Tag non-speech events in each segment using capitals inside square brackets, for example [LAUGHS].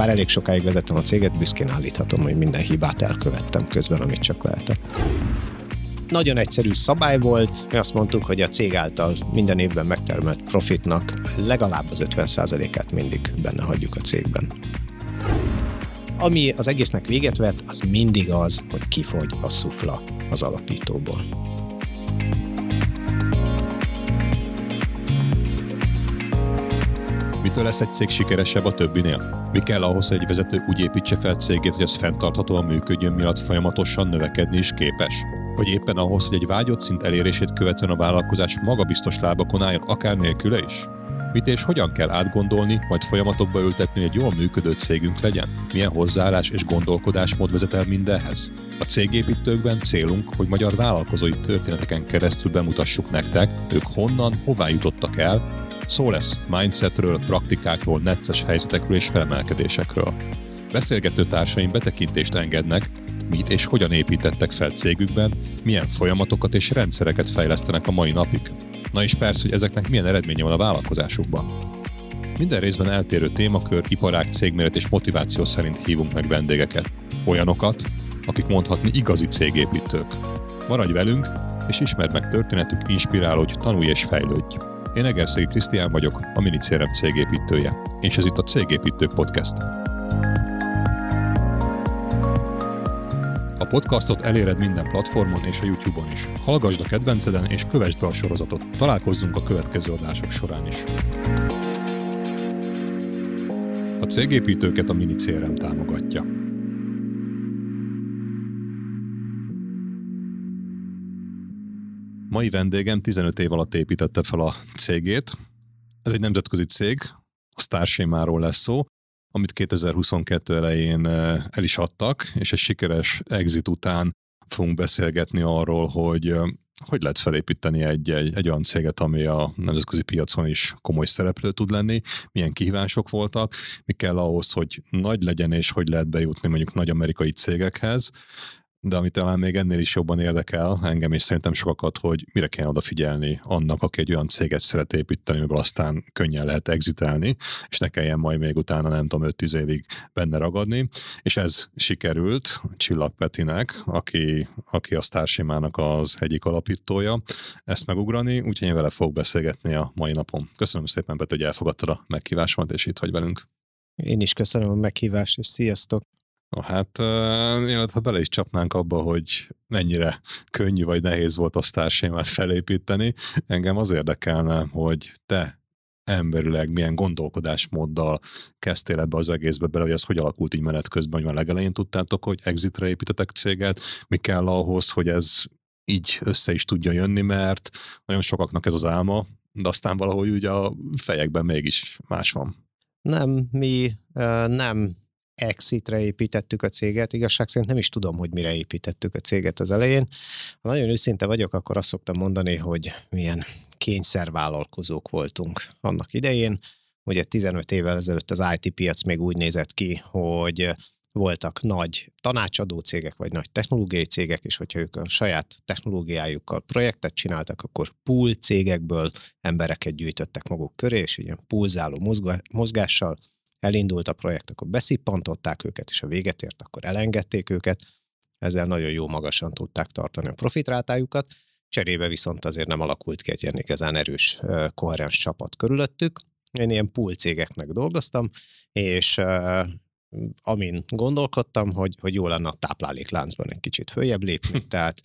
bár elég sokáig vezettem a céget, büszkén állíthatom, hogy minden hibát elkövettem közben, amit csak lehetett. Nagyon egyszerű szabály volt, mi azt mondtuk, hogy a cég által minden évben megtermelt profitnak legalább az 50%-át mindig benne hagyjuk a cégben. Ami az egésznek véget vet, az mindig az, hogy kifogy a szufla az alapítóból. Mitől lesz egy cég sikeresebb a többinél? Mi kell ahhoz, hogy egy vezető úgy építse fel cégét, hogy az fenntarthatóan működjön, miatt folyamatosan növekedni is képes? Vagy éppen ahhoz, hogy egy vágyott szint elérését követően a vállalkozás magabiztos lábakon álljon, akár nélküle is? Mit és hogyan kell átgondolni, majd folyamatokba ültetni, hogy egy jól működő cégünk legyen? Milyen hozzáállás és gondolkodásmód vezet el mindenhez? A cégépítőkben célunk, hogy magyar vállalkozói történeteken keresztül bemutassuk nektek, ők honnan, hová jutottak el, Szó lesz mindsetről, praktikákról, necces helyzetekről és felemelkedésekről. Beszélgető társaim betekintést engednek, mit és hogyan építettek fel cégükben, milyen folyamatokat és rendszereket fejlesztenek a mai napig. Na és persze, hogy ezeknek milyen eredménye van a vállalkozásukban. Minden részben eltérő témakör, iparág, cégméret és motiváció szerint hívunk meg vendégeket. Olyanokat, akik mondhatni igazi cégépítők. Maradj velünk, és ismerd meg történetük, inspirálódj, tanulj és fejlődj. Én Egerszegi Krisztián vagyok, a Minicérem cégépítője, és ez itt a Cégépítő Podcast. A podcastot eléred minden platformon és a YouTube-on is. Hallgasd a kedvenceden és kövessd be a sorozatot. Találkozzunk a következő adások során is. A cégépítőket a Minicérem támogatja. Mai vendégem 15 év alatt építette fel a cégét. Ez egy nemzetközi cég, a Starsémáról lesz szó, amit 2022 elején eh, el is adtak, és egy sikeres exit után fogunk beszélgetni arról, hogy eh, hogy lehet felépíteni egy, egy, egy olyan céget, ami a nemzetközi piacon is komoly szereplő tud lenni, milyen kihívások voltak, mi kell ahhoz, hogy nagy legyen, és hogy lehet bejutni mondjuk nagy amerikai cégekhez, de ami talán még ennél is jobban érdekel engem, és szerintem sokakat, hogy mire kell odafigyelni annak, aki egy olyan céget szeret építeni, amiből aztán könnyen lehet exitelni, és ne kelljen majd még utána, nem tudom, 5-10 évig benne ragadni. És ez sikerült Csillag Petinek, aki, aki a Starsimának az egyik alapítója, ezt megugrani, úgyhogy én vele fog beszélgetni a mai napon. Köszönöm szépen, Peti, hogy elfogadtad a meghívásomat, és itt vagy velünk. Én is köszönöm a meghívást, és sziasztok! No, hát uh, ha bele is csapnánk abba, hogy mennyire könnyű vagy nehéz volt a sztársémát felépíteni, engem az érdekelne, hogy te emberileg milyen gondolkodásmóddal kezdtél ebbe az egészbe bele, hogy ez hogy alakult így menet közben, hogy már legelején tudtátok, hogy exitre építetek céget, mi kell ahhoz, hogy ez így össze is tudja jönni, mert nagyon sokaknak ez az álma, de aztán valahogy ugye a fejekben mégis más van. Nem, mi nem exitre építettük a céget. Igazság szerint nem is tudom, hogy mire építettük a céget az elején. Ha nagyon őszinte vagyok, akkor azt szoktam mondani, hogy milyen kényszervállalkozók voltunk annak idején. Ugye 15 évvel ezelőtt az IT piac még úgy nézett ki, hogy voltak nagy tanácsadó cégek, vagy nagy technológiai cégek, és hogyha ők a saját technológiájukkal projektet csináltak, akkor pool cégekből embereket gyűjtöttek maguk köré, és ilyen pulzáló mozgással elindult a projekt, akkor beszippantották őket, és a véget ért, akkor elengedték őket. Ezzel nagyon jó magasan tudták tartani a profitrátájukat. Cserébe viszont azért nem alakult ki egy ilyen igazán erős, koherens csapat körülöttük. Én ilyen pool cégeknek dolgoztam, és amin gondolkodtam, hogy, hogy jó lenne a táplálékláncban egy kicsit följebb lépni, [LAUGHS] tehát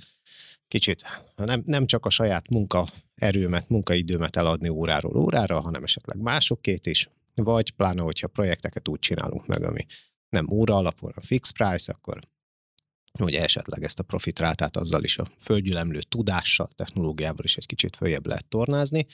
kicsit nem, nem csak a saját munka erőmet, munkaidőmet eladni óráról órára, hanem esetleg másokét is, vagy pláne, hogyha projekteket úgy csinálunk meg, ami nem óra alapú, hanem fix price, akkor hogy esetleg ezt a profitrátát azzal is a földgyülemlő tudással, technológiával is egy kicsit följebb lehet tornázni.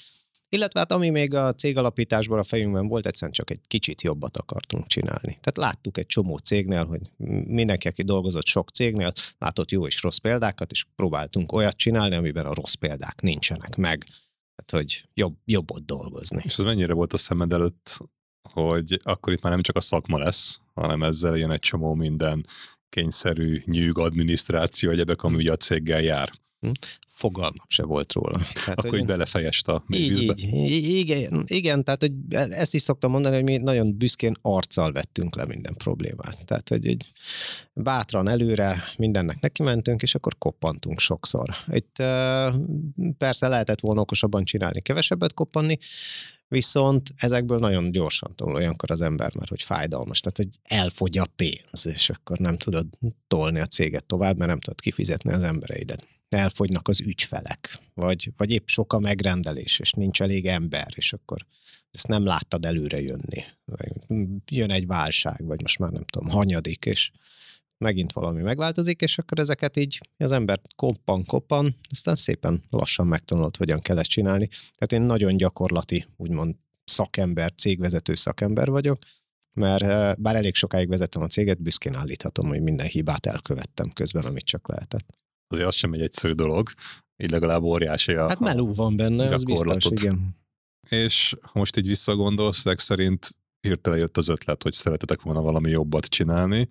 Illetve hát ami még a cégalapításban a fejünkben volt, egyszerűen csak egy kicsit jobbat akartunk csinálni. Tehát láttuk egy csomó cégnél, hogy mindenki, aki dolgozott sok cégnél, látott jó és rossz példákat, és próbáltunk olyat csinálni, amiben a rossz példák nincsenek meg. Tehát, hogy jobb, jobb ott dolgozni. És ez mennyire volt a szemed előtt, hogy akkor itt már nem csak a szakma lesz, hanem ezzel ilyen egy csomó minden kényszerű nyűg adminisztráció, egyebek, ami ugye a céggel jár. Fogalmam se volt róla. Tehát, Akkor hogy belefejest a így, így, igen, igen, tehát hogy ezt is szoktam mondani, hogy mi nagyon büszkén arccal vettünk le minden problémát. Tehát, hogy egy bátran előre mindennek neki mentünk, és akkor koppantunk sokszor. Itt persze lehetett volna okosabban csinálni, kevesebbet koppanni, Viszont ezekből nagyon gyorsan tanul olyankor az ember, mert hogy fájdalmas, tehát hogy elfogy a pénz, és akkor nem tudod tolni a céget tovább, mert nem tudod kifizetni az embereidet. Elfogynak az ügyfelek, vagy, vagy épp sok a megrendelés, és nincs elég ember, és akkor ezt nem láttad előre jönni. Jön egy válság, vagy most már nem tudom, hanyadik, és megint valami megváltozik, és akkor ezeket így az ember koppan, koppan, aztán szépen lassan megtanult, hogyan kell ezt csinálni. Tehát én nagyon gyakorlati, úgymond szakember, cégvezető szakember vagyok, mert eh, bár elég sokáig vezettem a céget, büszkén állíthatom, hogy minden hibát elkövettem közben, amit csak lehetett. Azért az sem egy egyszerű dolog, így legalább óriási a Hát meló van benne, az biztos, igen. És ha most így visszagondolsz, szerint hirtelen jött az ötlet, hogy szeretetek volna valami jobbat csinálni,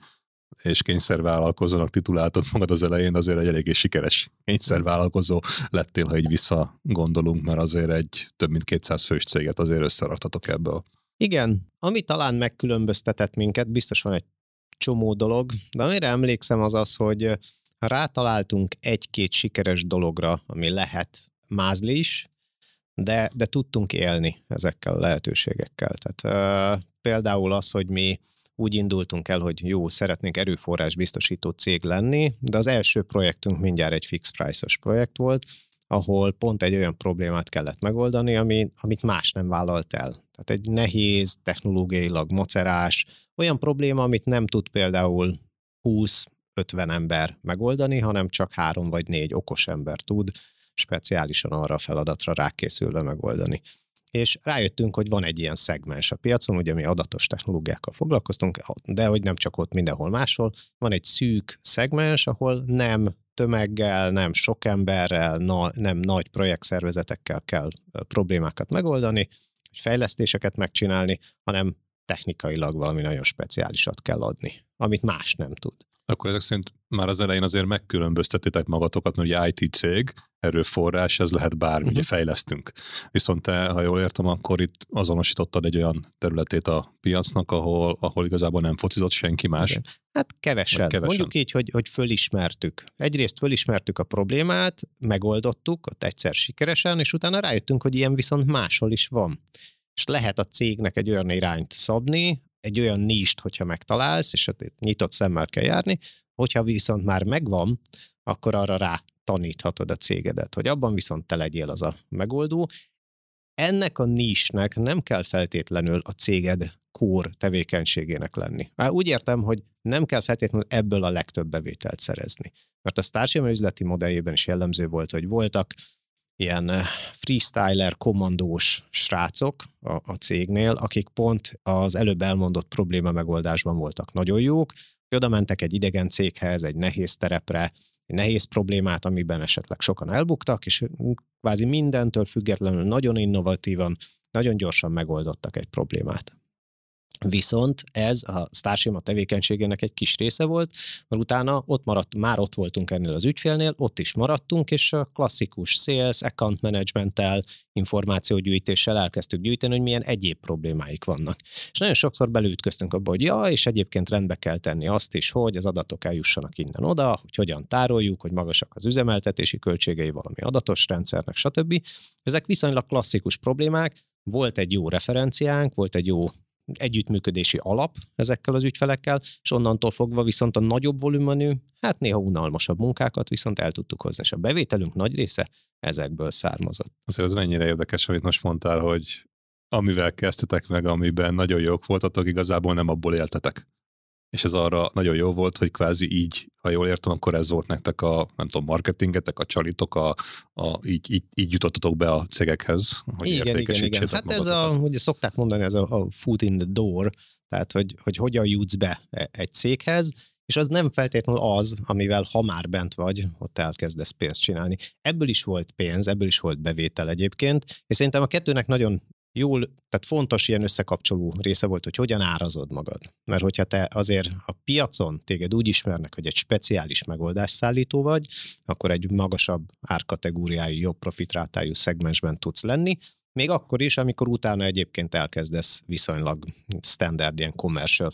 és kényszervállalkozónak tituláltad magad az elején, azért egy eléggé sikeres kényszervállalkozó lettél, ha így visszagondolunk, mert azért egy több mint 200 fős céget azért összeraktatok ebből. Igen, ami talán megkülönböztetett minket, biztos van egy csomó dolog, de amire emlékszem az az, hogy rátaláltunk egy-két sikeres dologra, ami lehet mázli is, de, de tudtunk élni ezekkel a lehetőségekkel. Tehát uh, például az, hogy mi úgy indultunk el, hogy jó, szeretnénk erőforrás biztosító cég lenni, de az első projektünk mindjárt egy fix price-os projekt volt, ahol pont egy olyan problémát kellett megoldani, ami, amit más nem vállalt el. Tehát egy nehéz, technológiailag macerás, olyan probléma, amit nem tud például 20-50 ember megoldani, hanem csak három vagy négy okos ember tud speciálisan arra a feladatra rákészülve megoldani. És rájöttünk, hogy van egy ilyen szegmens a piacon, ugye mi adatos technológiákkal foglalkoztunk, de hogy nem csak ott, mindenhol máshol, van egy szűk szegmens, ahol nem tömeggel, nem sok emberrel, na, nem nagy projektszervezetekkel kell problémákat megoldani, fejlesztéseket megcsinálni, hanem technikailag valami nagyon speciálisat kell adni, amit más nem tud. Akkor ezek szerint már az elején azért megkülönböztetitek magatokat, mert ugye IT cég, erőforrás, ez lehet bármi, uh-huh. ugye fejlesztünk. Viszont te, ha jól értem, akkor itt azonosítottad egy olyan területét a piacnak, ahol, ahol igazából nem focizott senki más. Igen. Hát kevesen. kevesen. Mondjuk így, hogy, hogy fölismertük. Egyrészt fölismertük a problémát, megoldottuk, ott egyszer sikeresen, és utána rájöttünk, hogy ilyen viszont máshol is van. És lehet a cégnek egy olyan irányt szabni, egy olyan níst, hogyha megtalálsz, és ott nyitott szemmel kell járni, hogyha viszont már megvan, akkor arra rá taníthatod a cégedet, hogy abban viszont te legyél az a megoldó. Ennek a nisnek nem kell feltétlenül a céged kór tevékenységének lenni. Már úgy értem, hogy nem kell feltétlenül ebből a legtöbb bevételt szerezni. Mert a Starship üzleti modelljében is jellemző volt, hogy voltak ilyen eh, freestyler, kommandós srácok a, a cégnél, akik pont az előbb elmondott probléma megoldásban voltak nagyon jók, oda mentek egy idegen céghez, egy nehéz terepre, egy nehéz problémát, amiben esetleg sokan elbuktak, és kvázi mindentől függetlenül nagyon innovatívan, nagyon gyorsan megoldottak egy problémát. Viszont ez a Starship tevékenységének egy kis része volt, mert utána ott maradt, már ott voltunk ennél az ügyfélnél, ott is maradtunk, és a klasszikus sales, account managementtel, információgyűjtéssel elkezdtük gyűjteni, hogy milyen egyéb problémáik vannak. És nagyon sokszor belütköztünk abba, hogy ja, és egyébként rendbe kell tenni azt is, hogy az adatok eljussanak innen oda, hogy hogyan tároljuk, hogy magasak az üzemeltetési költségei valami adatos rendszernek, stb. Ezek viszonylag klasszikus problémák, volt egy jó referenciánk, volt egy jó együttműködési alap ezekkel az ügyfelekkel, és onnantól fogva viszont a nagyobb volumenű, hát néha unalmasabb munkákat viszont el tudtuk hozni, és a bevételünk nagy része ezekből származott. Azért ez mennyire érdekes, amit most mondtál, hogy amivel kezdtetek meg, amiben nagyon jók voltatok, igazából nem abból éltetek és ez arra nagyon jó volt, hogy kvázi így, ha jól értem, akkor ez volt nektek a, nem tudom, marketingetek, a csalitok, a, a, így, így, így jutottatok be a cégekhez, hogy igen, igen, igen. Hát magatokat. ez a, ugye szokták mondani, ez a, a foot in the door, tehát hogy, hogy hogyan jutsz be e, egy céghez, és az nem feltétlenül az, amivel ha már bent vagy, ott elkezdesz pénzt csinálni. Ebből is volt pénz, ebből is volt bevétel egyébként, és szerintem a kettőnek nagyon jól, tehát fontos ilyen összekapcsoló része volt, hogy hogyan árazod magad. Mert hogyha te azért a piacon téged úgy ismernek, hogy egy speciális megoldás szállító vagy, akkor egy magasabb árkategóriájú, jobb profitrátájú szegmensben tudsz lenni, még akkor is, amikor utána egyébként elkezdesz viszonylag standard ilyen commercial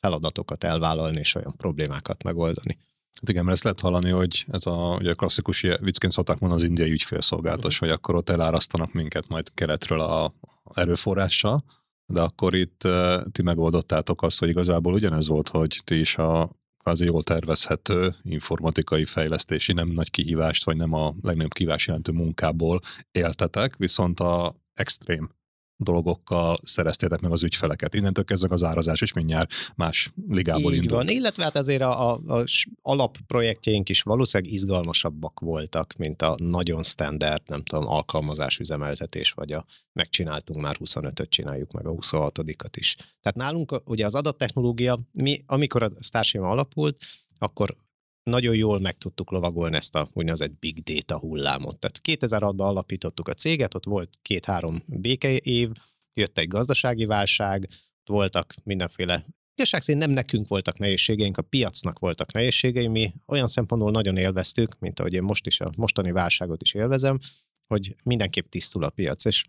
feladatokat elvállalni és olyan problémákat megoldani. Hát igen, mert ezt lehet hallani, hogy ez a, ugye a klasszikus viccként szokták mondani az indiai ügyfélszolgálatos, uh-huh. hogy akkor ott elárasztanak minket majd keletről a erőforrással, de akkor itt ti megoldottátok azt, hogy igazából ugyanez volt, hogy ti is a kvázi jól tervezhető informatikai fejlesztési nem nagy kihívást, vagy nem a legnagyobb kihívás jelentő munkából éltetek, viszont a extrém dolgokkal szereztétek meg az ügyfeleket. Innentől kezdve az árazás is mindjárt más ligából Így indul. van, illetve hát azért a, a, a alapprojektjeink is valószínűleg izgalmasabbak voltak, mint a nagyon standard, nem tudom, alkalmazás üzemeltetés, vagy a megcsináltunk már 25-öt, csináljuk meg a 26-at is. Tehát nálunk ugye az adattechnológia, mi, amikor a Starship alapult, akkor nagyon jól meg tudtuk lovagolni ezt a úgynevezett big data hullámot. Tehát 2006-ban alapítottuk a céget, ott volt két-három béke év, jött egy gazdasági válság, voltak mindenféle Igazság szerint nem nekünk voltak nehézségeink, a piacnak voltak nehézségei, mi olyan szempontból nagyon élveztük, mint ahogy én most is a mostani válságot is élvezem, hogy mindenképp tisztul a piac, és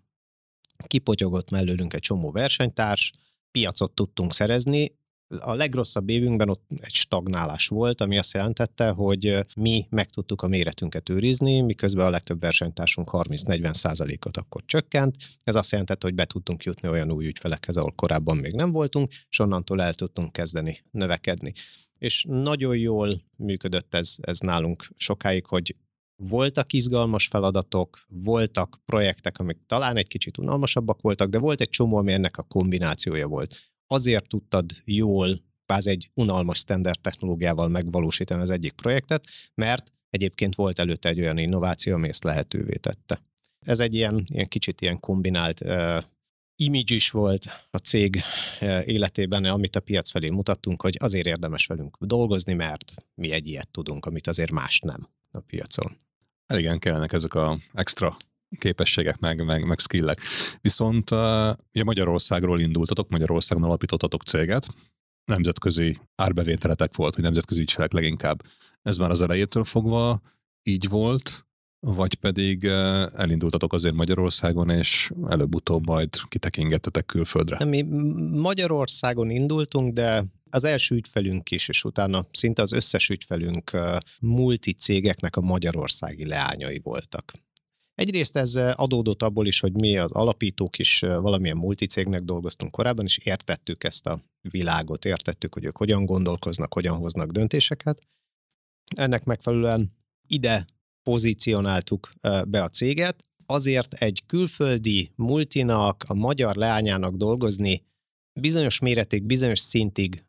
kipotyogott mellőlünk egy csomó versenytárs, piacot tudtunk szerezni, a legrosszabb évünkben ott egy stagnálás volt, ami azt jelentette, hogy mi meg tudtuk a méretünket őrizni, miközben a legtöbb versenytársunk 30-40 százalékot akkor csökkent. Ez azt jelentette, hogy be tudtunk jutni olyan új ügyfelekhez, ahol korábban még nem voltunk, és onnantól el tudtunk kezdeni növekedni. És nagyon jól működött ez, ez nálunk sokáig, hogy voltak izgalmas feladatok, voltak projektek, amik talán egy kicsit unalmasabbak voltak, de volt egy csomó, ami ennek a kombinációja volt azért tudtad jól, kvázi egy unalmas standard technológiával megvalósítani az egyik projektet, mert egyébként volt előtte egy olyan innováció, ami ezt lehetővé tette. Ez egy ilyen, ilyen kicsit ilyen kombinált uh, image is volt a cég uh, életében, amit a piac felé mutattunk, hogy azért érdemes velünk dolgozni, mert mi egy ilyet tudunk, amit azért más nem a piacon. Igen, kellenek ezek a extra képességek, meg, meg, meg skillek. Viszont ugye Magyarországról indultatok, Magyarországon alapítottatok céget, nemzetközi árbevételetek volt, vagy nemzetközi ügyfelek leginkább. Ez már az elejétől fogva így volt, vagy pedig elindultatok azért Magyarországon, és előbb-utóbb majd kitekingettetek külföldre? Mi Magyarországon indultunk, de az első ügyfelünk is, és utána szinte az összes ügyfelünk multi cégeknek a magyarországi leányai voltak. Egyrészt ez eh, adódott abból is, hogy mi az alapítók is eh, valamilyen multicégnek dolgoztunk korábban, és értettük ezt a világot, értettük, hogy ők hogyan gondolkoznak, hogyan hoznak döntéseket. Ennek megfelelően ide pozícionáltuk eh, be a céget. Azért egy külföldi multinak, a magyar leányának dolgozni bizonyos méretig, bizonyos szintig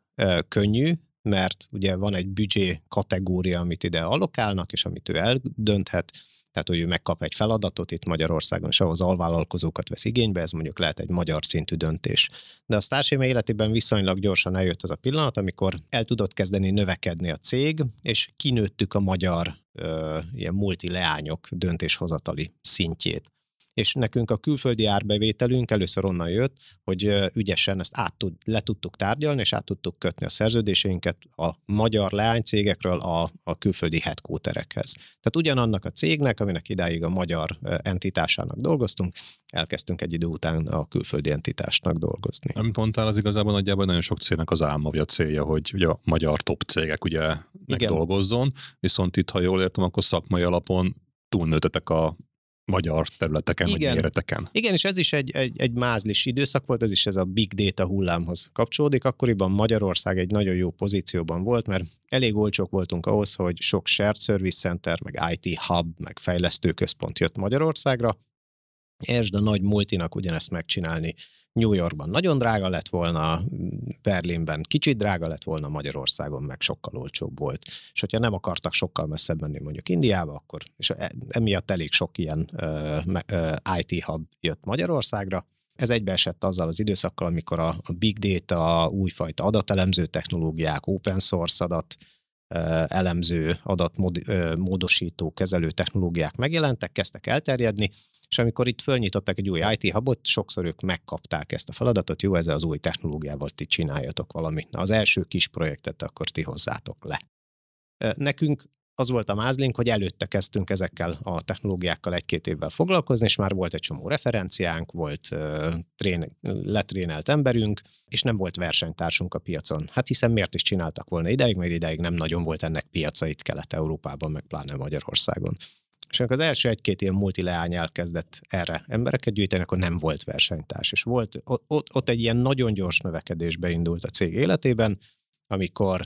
könnyű, mert ugye van egy büdzsé kategória, amit ide alokálnak, és amit ő eldönthet, tehát hogy ő megkap egy feladatot itt Magyarországon, és ahhoz alvállalkozókat vesz igénybe, ez mondjuk lehet egy magyar szintű döntés. De a Starship életében viszonylag gyorsan eljött az a pillanat, amikor el tudott kezdeni növekedni a cég, és kinőttük a magyar ö, ilyen multi leányok döntéshozatali szintjét és nekünk a külföldi árbevételünk először onnan jött, hogy ügyesen ezt át tud, le tudtuk tárgyalni, és át tudtuk kötni a szerződéseinket a magyar leánycégekről a, a külföldi headquarterekhez. Tehát ugyanannak a cégnek, aminek idáig a magyar entitásának dolgoztunk, elkezdtünk egy idő után a külföldi entitásnak dolgozni. Amit mondtál, az igazából nagyjából nagyon sok cégnek az álma, vagy a célja, hogy ugye a magyar top cégek ugye dolgozzon, viszont itt, ha jól értem, akkor szakmai alapon túlnőtetek a magyar területeken, Igen. vagy méreteken. Igen, és ez is egy, egy, egy mázlis időszak volt, ez is ez a big data hullámhoz kapcsolódik. Akkoriban Magyarország egy nagyon jó pozícióban volt, mert elég olcsók voltunk ahhoz, hogy sok shared service center, meg IT hub, meg fejlesztőközpont jött Magyarországra, és a nagy multinak ugyanezt megcsinálni New Yorkban nagyon drága lett volna, Berlinben kicsit drága lett volna, Magyarországon meg sokkal olcsóbb volt. És hogyha nem akartak sokkal messzebb menni mondjuk Indiába, akkor, és e, emiatt elég sok ilyen uh, IT hub jött Magyarországra, ez egybeesett azzal az időszakkal, amikor a, a big data, újfajta adatelemző technológiák, open source adat, elemző, adatmódosító, kezelő technológiák megjelentek, kezdtek elterjedni, és amikor itt fölnyitották egy új IT hubot, sokszor ők megkapták ezt a feladatot, jó, ezzel az új technológiával ti csináljatok valamit. Na, az első kis projektet akkor ti hozzátok le. Nekünk az volt a mázlink, hogy előtte kezdtünk ezekkel a technológiákkal egy-két évvel foglalkozni, és már volt egy csomó referenciánk, volt uh, trén, letrénelt emberünk, és nem volt versenytársunk a piacon. Hát hiszen miért is csináltak volna ideig, mert ideig nem nagyon volt ennek piaca itt Kelet-Európában, meg pláne Magyarországon. És amikor az első egy-két ilyen multileány elkezdett erre embereket gyűjteni, akkor nem volt versenytárs. És volt, ott, ott egy ilyen nagyon gyors növekedés beindult a cég életében, amikor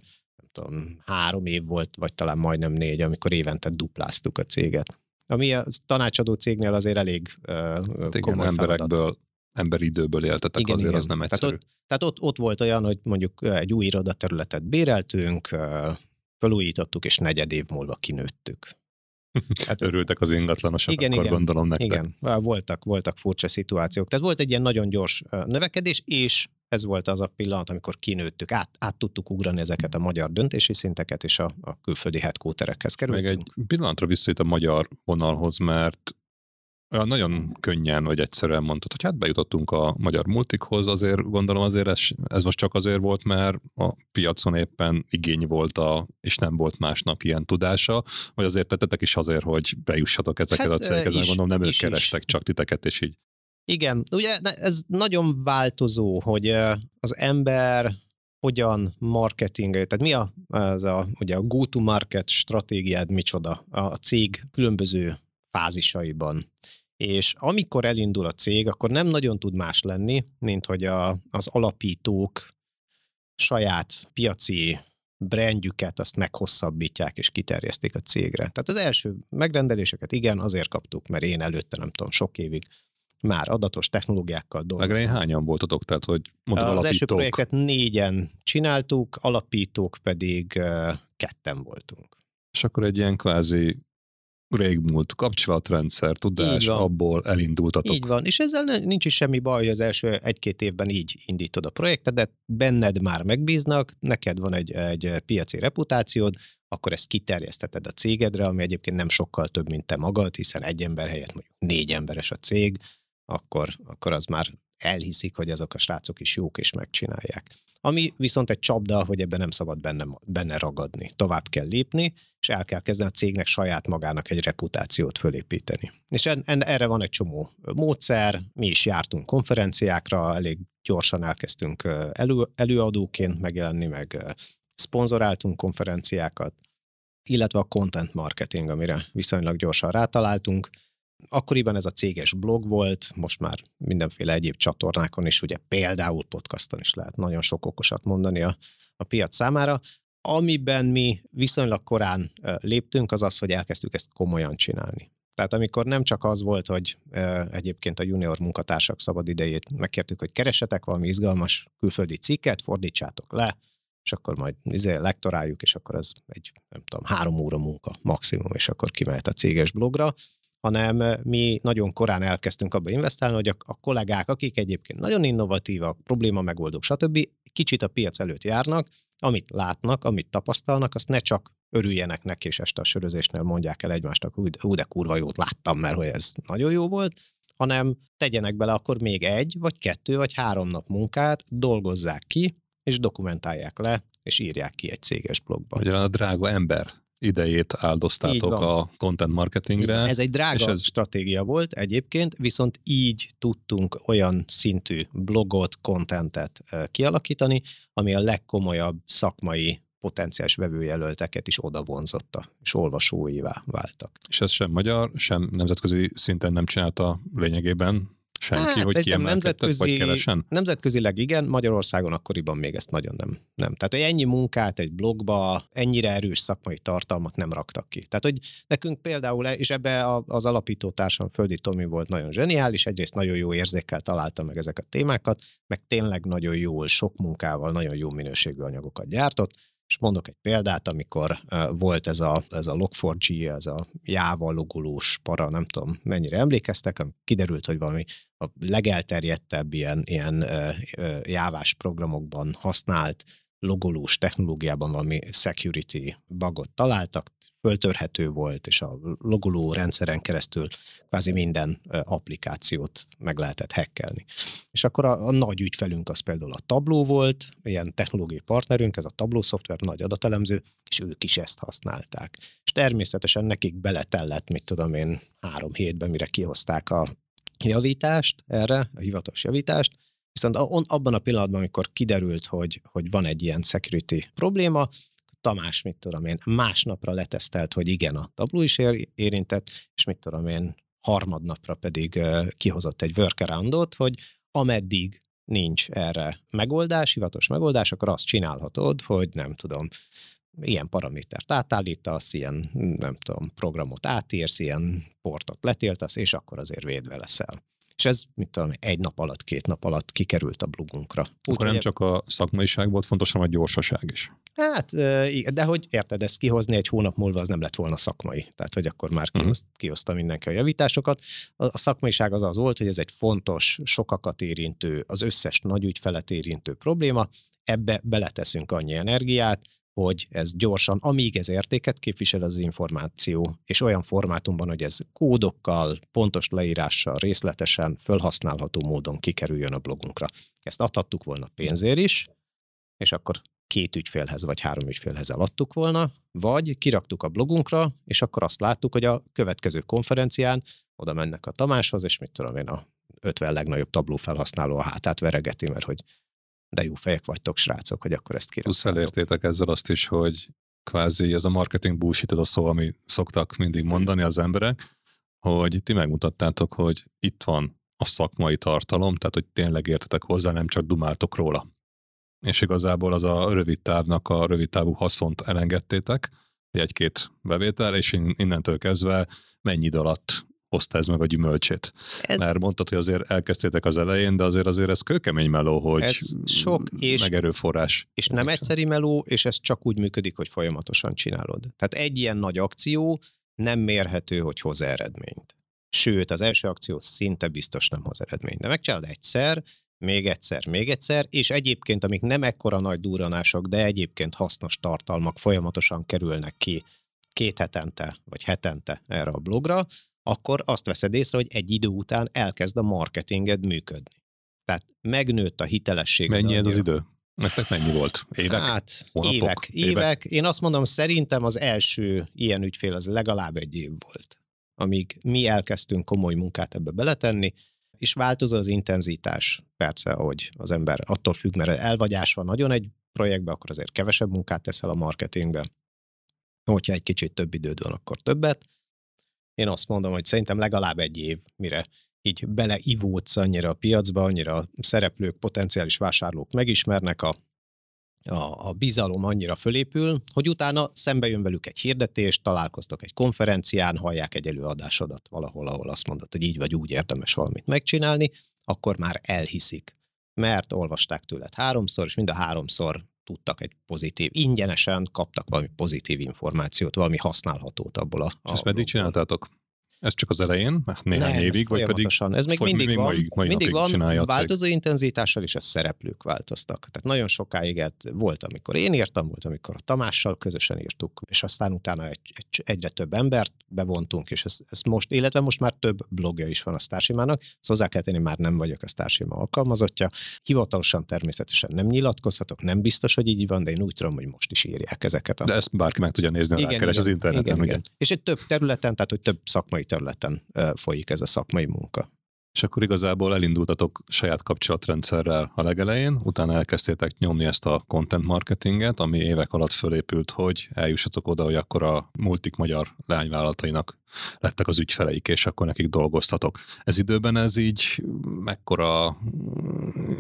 tudom, három év volt, vagy talán majdnem négy, amikor évente dupláztuk a céget. Ami a tanácsadó cégnél azért elég uh, hát igen, emberekből, feladat. emberi időből éltetek, igen, azért igen. az nem egyszerű. Tehát, ott, tehát ott, ott volt olyan, hogy mondjuk egy új irodaterületet béreltünk, felújítottuk, és negyed év múlva kinőttük. [LAUGHS] Hát, Örültek az ingatlanosok, igen, akkor igen, gondolom nektek. Igen, voltak, voltak furcsa szituációk. Tehát volt egy ilyen nagyon gyors növekedés, és ez volt az a pillanat, amikor kinőttük, át, át tudtuk ugrani ezeket a magyar döntési szinteket, és a, a külföldi headquarterekhez kerültünk. Még egy pillanatra visszajött a magyar vonalhoz, mert olyan nagyon könnyen vagy egyszerűen mondtad, hogy hát bejutottunk a magyar multikhoz, azért gondolom azért ez, ez most csak azért volt, mert a piacon éppen igény volt, a, és nem volt másnak ilyen tudása, vagy azért tettetek is azért, hogy bejussatok ezeket hát, a cégekhez, gondolom nem ők kerestek is. csak titeket, és így igen, ugye ez nagyon változó, hogy az ember hogyan marketing, tehát mi a, az a, ugye a go-to-market stratégiád micsoda a cég különböző fázisaiban. És amikor elindul a cég, akkor nem nagyon tud más lenni, mint hogy a, az alapítók saját piaci brandjüket azt meghosszabbítják és kiterjesztik a cégre. Tehát az első megrendeléseket igen, azért kaptuk, mert én előtte nem tudom, sok évig már adatos technológiákkal dolgozunk. Meg hányan voltatok? Tehát, hogy mondod, Az alapítók... első projektet négyen csináltuk, alapítók pedig ketten voltunk. És akkor egy ilyen kvázi régmúlt kapcsolatrendszer, tudás, abból elindultatok. Így van, és ezzel nincs is semmi baj, hogy az első egy-két évben így indítod a projektet, de benned már megbíznak, neked van egy, egy piaci reputációd, akkor ezt kiterjeszteted a cégedre, ami egyébként nem sokkal több, mint te magad, hiszen egy ember helyett mondjuk négy emberes a cég, akkor, akkor az már elhiszik, hogy azok a srácok is jók és megcsinálják. Ami viszont egy csapda, hogy ebben nem szabad benne, benne ragadni. Tovább kell lépni, és el kell kezdeni a cégnek saját magának egy reputációt fölépíteni. És en, en, erre van egy csomó módszer, mi is jártunk konferenciákra, elég gyorsan elkezdtünk elő, előadóként megjelenni, meg szponzoráltunk konferenciákat, illetve a content marketing, amire viszonylag gyorsan rátaláltunk, Akkoriban ez a céges blog volt, most már mindenféle egyéb csatornákon is, ugye például podcaston is lehet nagyon sok okosat mondani a, a piac számára. Amiben mi viszonylag korán léptünk, az az, hogy elkezdtük ezt komolyan csinálni. Tehát amikor nem csak az volt, hogy egyébként a junior munkatársak szabad idejét megkértük, hogy keresetek valami izgalmas külföldi cikket, fordítsátok le, és akkor majd izé, lektoráljuk, és akkor ez egy, nem tudom, három óra munka maximum, és akkor kimehet a céges blogra, hanem mi nagyon korán elkezdtünk abba investálni, hogy a, a kollégák, akik egyébként nagyon innovatívak, probléma megoldók, stb. kicsit a piac előtt járnak, amit látnak, amit tapasztalnak, azt ne csak örüljenek neki, és este a sörözésnél mondják el egymásnak, hú, de kurva jót láttam, mert hogy ez nagyon jó volt, hanem tegyenek bele akkor még egy, vagy kettő, vagy három nap munkát, dolgozzák ki, és dokumentálják le, és írják ki egy céges blogba. Magyarán a drága ember idejét áldoztátok a content marketingre. Ez egy drága és ez... stratégia volt egyébként, viszont így tudtunk olyan szintű blogot, contentet kialakítani, ami a legkomolyabb szakmai potenciális vevőjelölteket is oda vonzotta, és olvasóivá váltak. És ez sem magyar, sem nemzetközi szinten nem csinálta lényegében senki, hát, hogy kiemelkedtek, vagy kevesen? Nemzetközileg igen, Magyarországon akkoriban még ezt nagyon nem. nem. Tehát, hogy ennyi munkát egy blogba, ennyire erős szakmai tartalmat nem raktak ki. Tehát, hogy nekünk például, és ebbe az alapító társam Földi Tomi volt nagyon zseniális, egyrészt nagyon jó érzékkel találta meg ezeket a témákat, meg tényleg nagyon jól, sok munkával, nagyon jó minőségű anyagokat gyártott, és mondok egy példát, amikor volt ez a, ez a Log4j, ez a Java logolós para, nem tudom mennyire emlékeztek, kiderült, hogy valami a legelterjedtebb ilyen, ilyen jávás programokban használt logolós technológiában valami security bugot találtak, föltörhető volt, és a logoló rendszeren keresztül kvázi minden applikációt meg lehetett hackelni. És akkor a, a nagy ügyfelünk az például a Tableau volt, ilyen technológiai partnerünk, ez a Tableau szoftver, nagy adatelemző, és ők is ezt használták. És természetesen nekik beletellett, mit tudom én, három hétben, mire kihozták a javítást erre, a hivatalos javítást, Viszont abban a pillanatban, amikor kiderült, hogy, hogy van egy ilyen security probléma, Tamás, mit tudom én, másnapra letesztelt, hogy igen, a tabló is érintett, és mit tudom én, harmadnapra pedig kihozott egy workaroundot, hogy ameddig nincs erre megoldás, hivatos megoldás, akkor azt csinálhatod, hogy nem tudom, ilyen paramétert átállítasz, ilyen, nem tudom, programot átírsz, ilyen portot letiltasz, és akkor azért védve leszel. És ez, mit tudom, egy nap alatt, két nap alatt kikerült a blogunkra. Úgy, Akkor nem csak a szakmaiság volt fontos, hanem a gyorsaság is. Hát, de hogy érted, ezt kihozni egy hónap múlva, az nem lett volna szakmai. Tehát, hogy akkor már mhm. kihoz, kihozta mindenki a javításokat. A szakmaiság az az volt, hogy ez egy fontos, sokakat érintő, az összes nagy ügyfelet érintő probléma, ebbe beleteszünk annyi energiát, hogy ez gyorsan, amíg ez értéket képvisel az információ, és olyan formátumban, hogy ez kódokkal, pontos leírással, részletesen, felhasználható módon kikerüljön a blogunkra. Ezt adhattuk volna pénzért is, és akkor két ügyfélhez vagy három ügyfélhez eladtuk volna, vagy kiraktuk a blogunkra, és akkor azt láttuk, hogy a következő konferencián oda mennek a Tamáshoz, és mit tudom én, a 50 legnagyobb tabló felhasználó a hátát veregeti, mert hogy de jó fejek vagytok, srácok, hogy akkor ezt kiraktátok. Plusz elértétek ezzel azt is, hogy kvázi ez a marketing bullshit, az a szó, ami szoktak mindig mondani az emberek, hogy ti megmutattátok, hogy itt van a szakmai tartalom, tehát hogy tényleg értetek hozzá, nem csak dumáltok róla. És igazából az a rövid távnak a rövid távú haszont elengedtétek, egy-két bevétel, és innentől kezdve mennyi idő alatt ez meg a gyümölcsét. Ez... Mert mondtad, hogy azért elkezdtétek az elején, de azért azért ez kőkemény meló, hogy ez sok és, meg erőforrás. És nem egyszeri meló, és ez csak úgy működik, hogy folyamatosan csinálod. Tehát egy ilyen nagy akció nem mérhető, hogy hoz eredményt. Sőt, az első akció szinte biztos nem hoz eredményt. De megcsinálod egyszer, még egyszer, még egyszer, és egyébként, amik nem ekkora nagy duranások, de egyébként hasznos tartalmak folyamatosan kerülnek ki két hetente, vagy hetente erre a blogra, akkor azt veszed észre, hogy egy idő után elkezd a marketinged működni. Tehát megnőtt a hitelesség. Mennyi ez az idő? Nektek mennyi volt? Évek? Hát hónapok, évek, évek. évek. Én azt mondom, szerintem az első ilyen ügyfél az legalább egy év volt, amíg mi elkezdtünk komoly munkát ebbe beletenni, és változó az intenzitás, persze, hogy az ember attól függ, mert elvagyás van nagyon egy projektbe, akkor azért kevesebb munkát teszel a marketingbe. Hogyha egy kicsit több időd van, akkor többet. Én azt mondom, hogy szerintem legalább egy év, mire így beleivódsz annyira a piacba, annyira a szereplők, potenciális vásárlók megismernek, a, a, a bizalom annyira fölépül, hogy utána szembe jön velük egy hirdetés, találkoztok egy konferencián, hallják egy előadásodat valahol, ahol azt mondod, hogy így vagy úgy érdemes valamit megcsinálni, akkor már elhiszik. Mert olvasták tőled háromszor, és mind a háromszor tudtak egy pozitív, ingyenesen kaptak valami pozitív információt, valami használhatót abból a... És ezt meddig csináltátok? Ez csak az elején, néhány Nem, évig, vagy pedig ez még mindig még van, mai, mai mindig van változó intenzitással, és a szereplők változtak. Tehát nagyon sokáig volt, amikor én írtam, volt, amikor a Tamással közösen írtuk, és aztán utána egy, egy, egyre több embert bevontunk, és ez, ez most, illetve most már több blogja is van a Stársimának, szóval hozzá kell tenni, már nem vagyok a Stársima alkalmazottja. Hivatalosan természetesen nem nyilatkozhatok, nem biztos, hogy így van, de én úgy tudom, hogy most is írják ezeket. A... De ezt bárki meg tudja nézni, igen, igen, az interneten. Igen, igen. És egy több területen, tehát hogy több szakmai területen folyik ez a szakmai munka. És akkor igazából elindultatok saját kapcsolatrendszerrel a legelején, utána elkezdtétek nyomni ezt a content marketinget, ami évek alatt fölépült, hogy eljussatok oda, hogy akkor a multik magyar leányvállalatainak lettek az ügyfeleik, és akkor nekik dolgoztatok. Ez időben ez így mekkora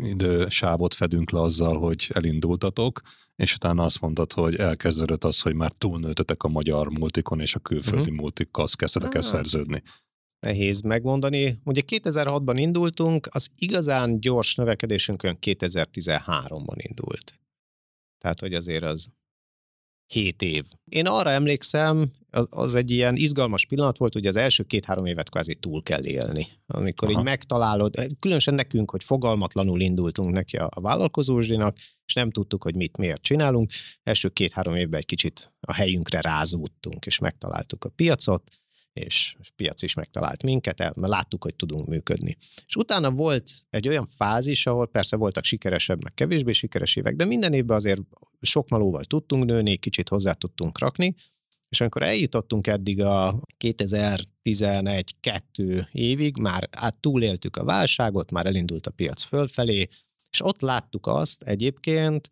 idősávot fedünk le azzal, hogy elindultatok, és utána azt mondtad, hogy elkezdődött az, hogy már túlnőttetek a magyar multikon, és a külföldi uh-huh. multikkal kezdtetek el szerződni. Nehéz megmondani. Ugye 2006-ban indultunk, az igazán gyors növekedésünk olyan 2013-ban indult. Tehát, hogy azért az hét év. Én arra emlékszem, az, az egy ilyen izgalmas pillanat volt, hogy az első két-három évet kvázi túl kell élni. Amikor Aha. így megtalálod, különösen nekünk, hogy fogalmatlanul indultunk neki a, a vállalkozósdinak, és nem tudtuk, hogy mit miért csinálunk. Első két-három évben egy kicsit a helyünkre rázódtunk, és megtaláltuk a piacot, és a piac is megtalált minket, mert láttuk, hogy tudunk működni. És utána volt egy olyan fázis, ahol persze voltak sikeresebb, meg kevésbé sikeres évek, de minden évben azért sok malóval tudtunk nőni, kicsit hozzá tudtunk rakni, és amikor eljutottunk eddig a 2011-2 évig, már át túléltük a válságot, már elindult a piac fölfelé, és ott láttuk azt egyébként,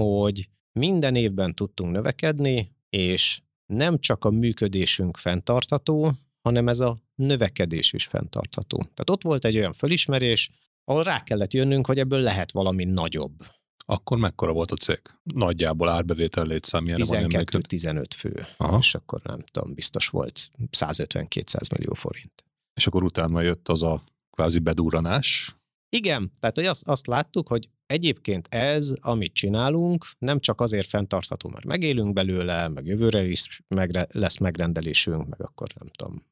hogy minden évben tudtunk növekedni, és nem csak a működésünk fenntartható, hanem ez a növekedés is fenntartható. Tehát ott volt egy olyan fölismerés, ahol rá kellett jönnünk, hogy ebből lehet valami nagyobb. Akkor mekkora volt a cég? Nagyjából árbevétel létszám 12-15 fő. Aha. És akkor nem tudom, biztos volt 150-200 millió forint. És akkor utána jött az a kvázi bedúranás, igen, tehát hogy azt, azt láttuk, hogy egyébként ez, amit csinálunk, nem csak azért fenntartható, mert megélünk belőle, meg jövőre is megre, lesz megrendelésünk, meg akkor nem tudom,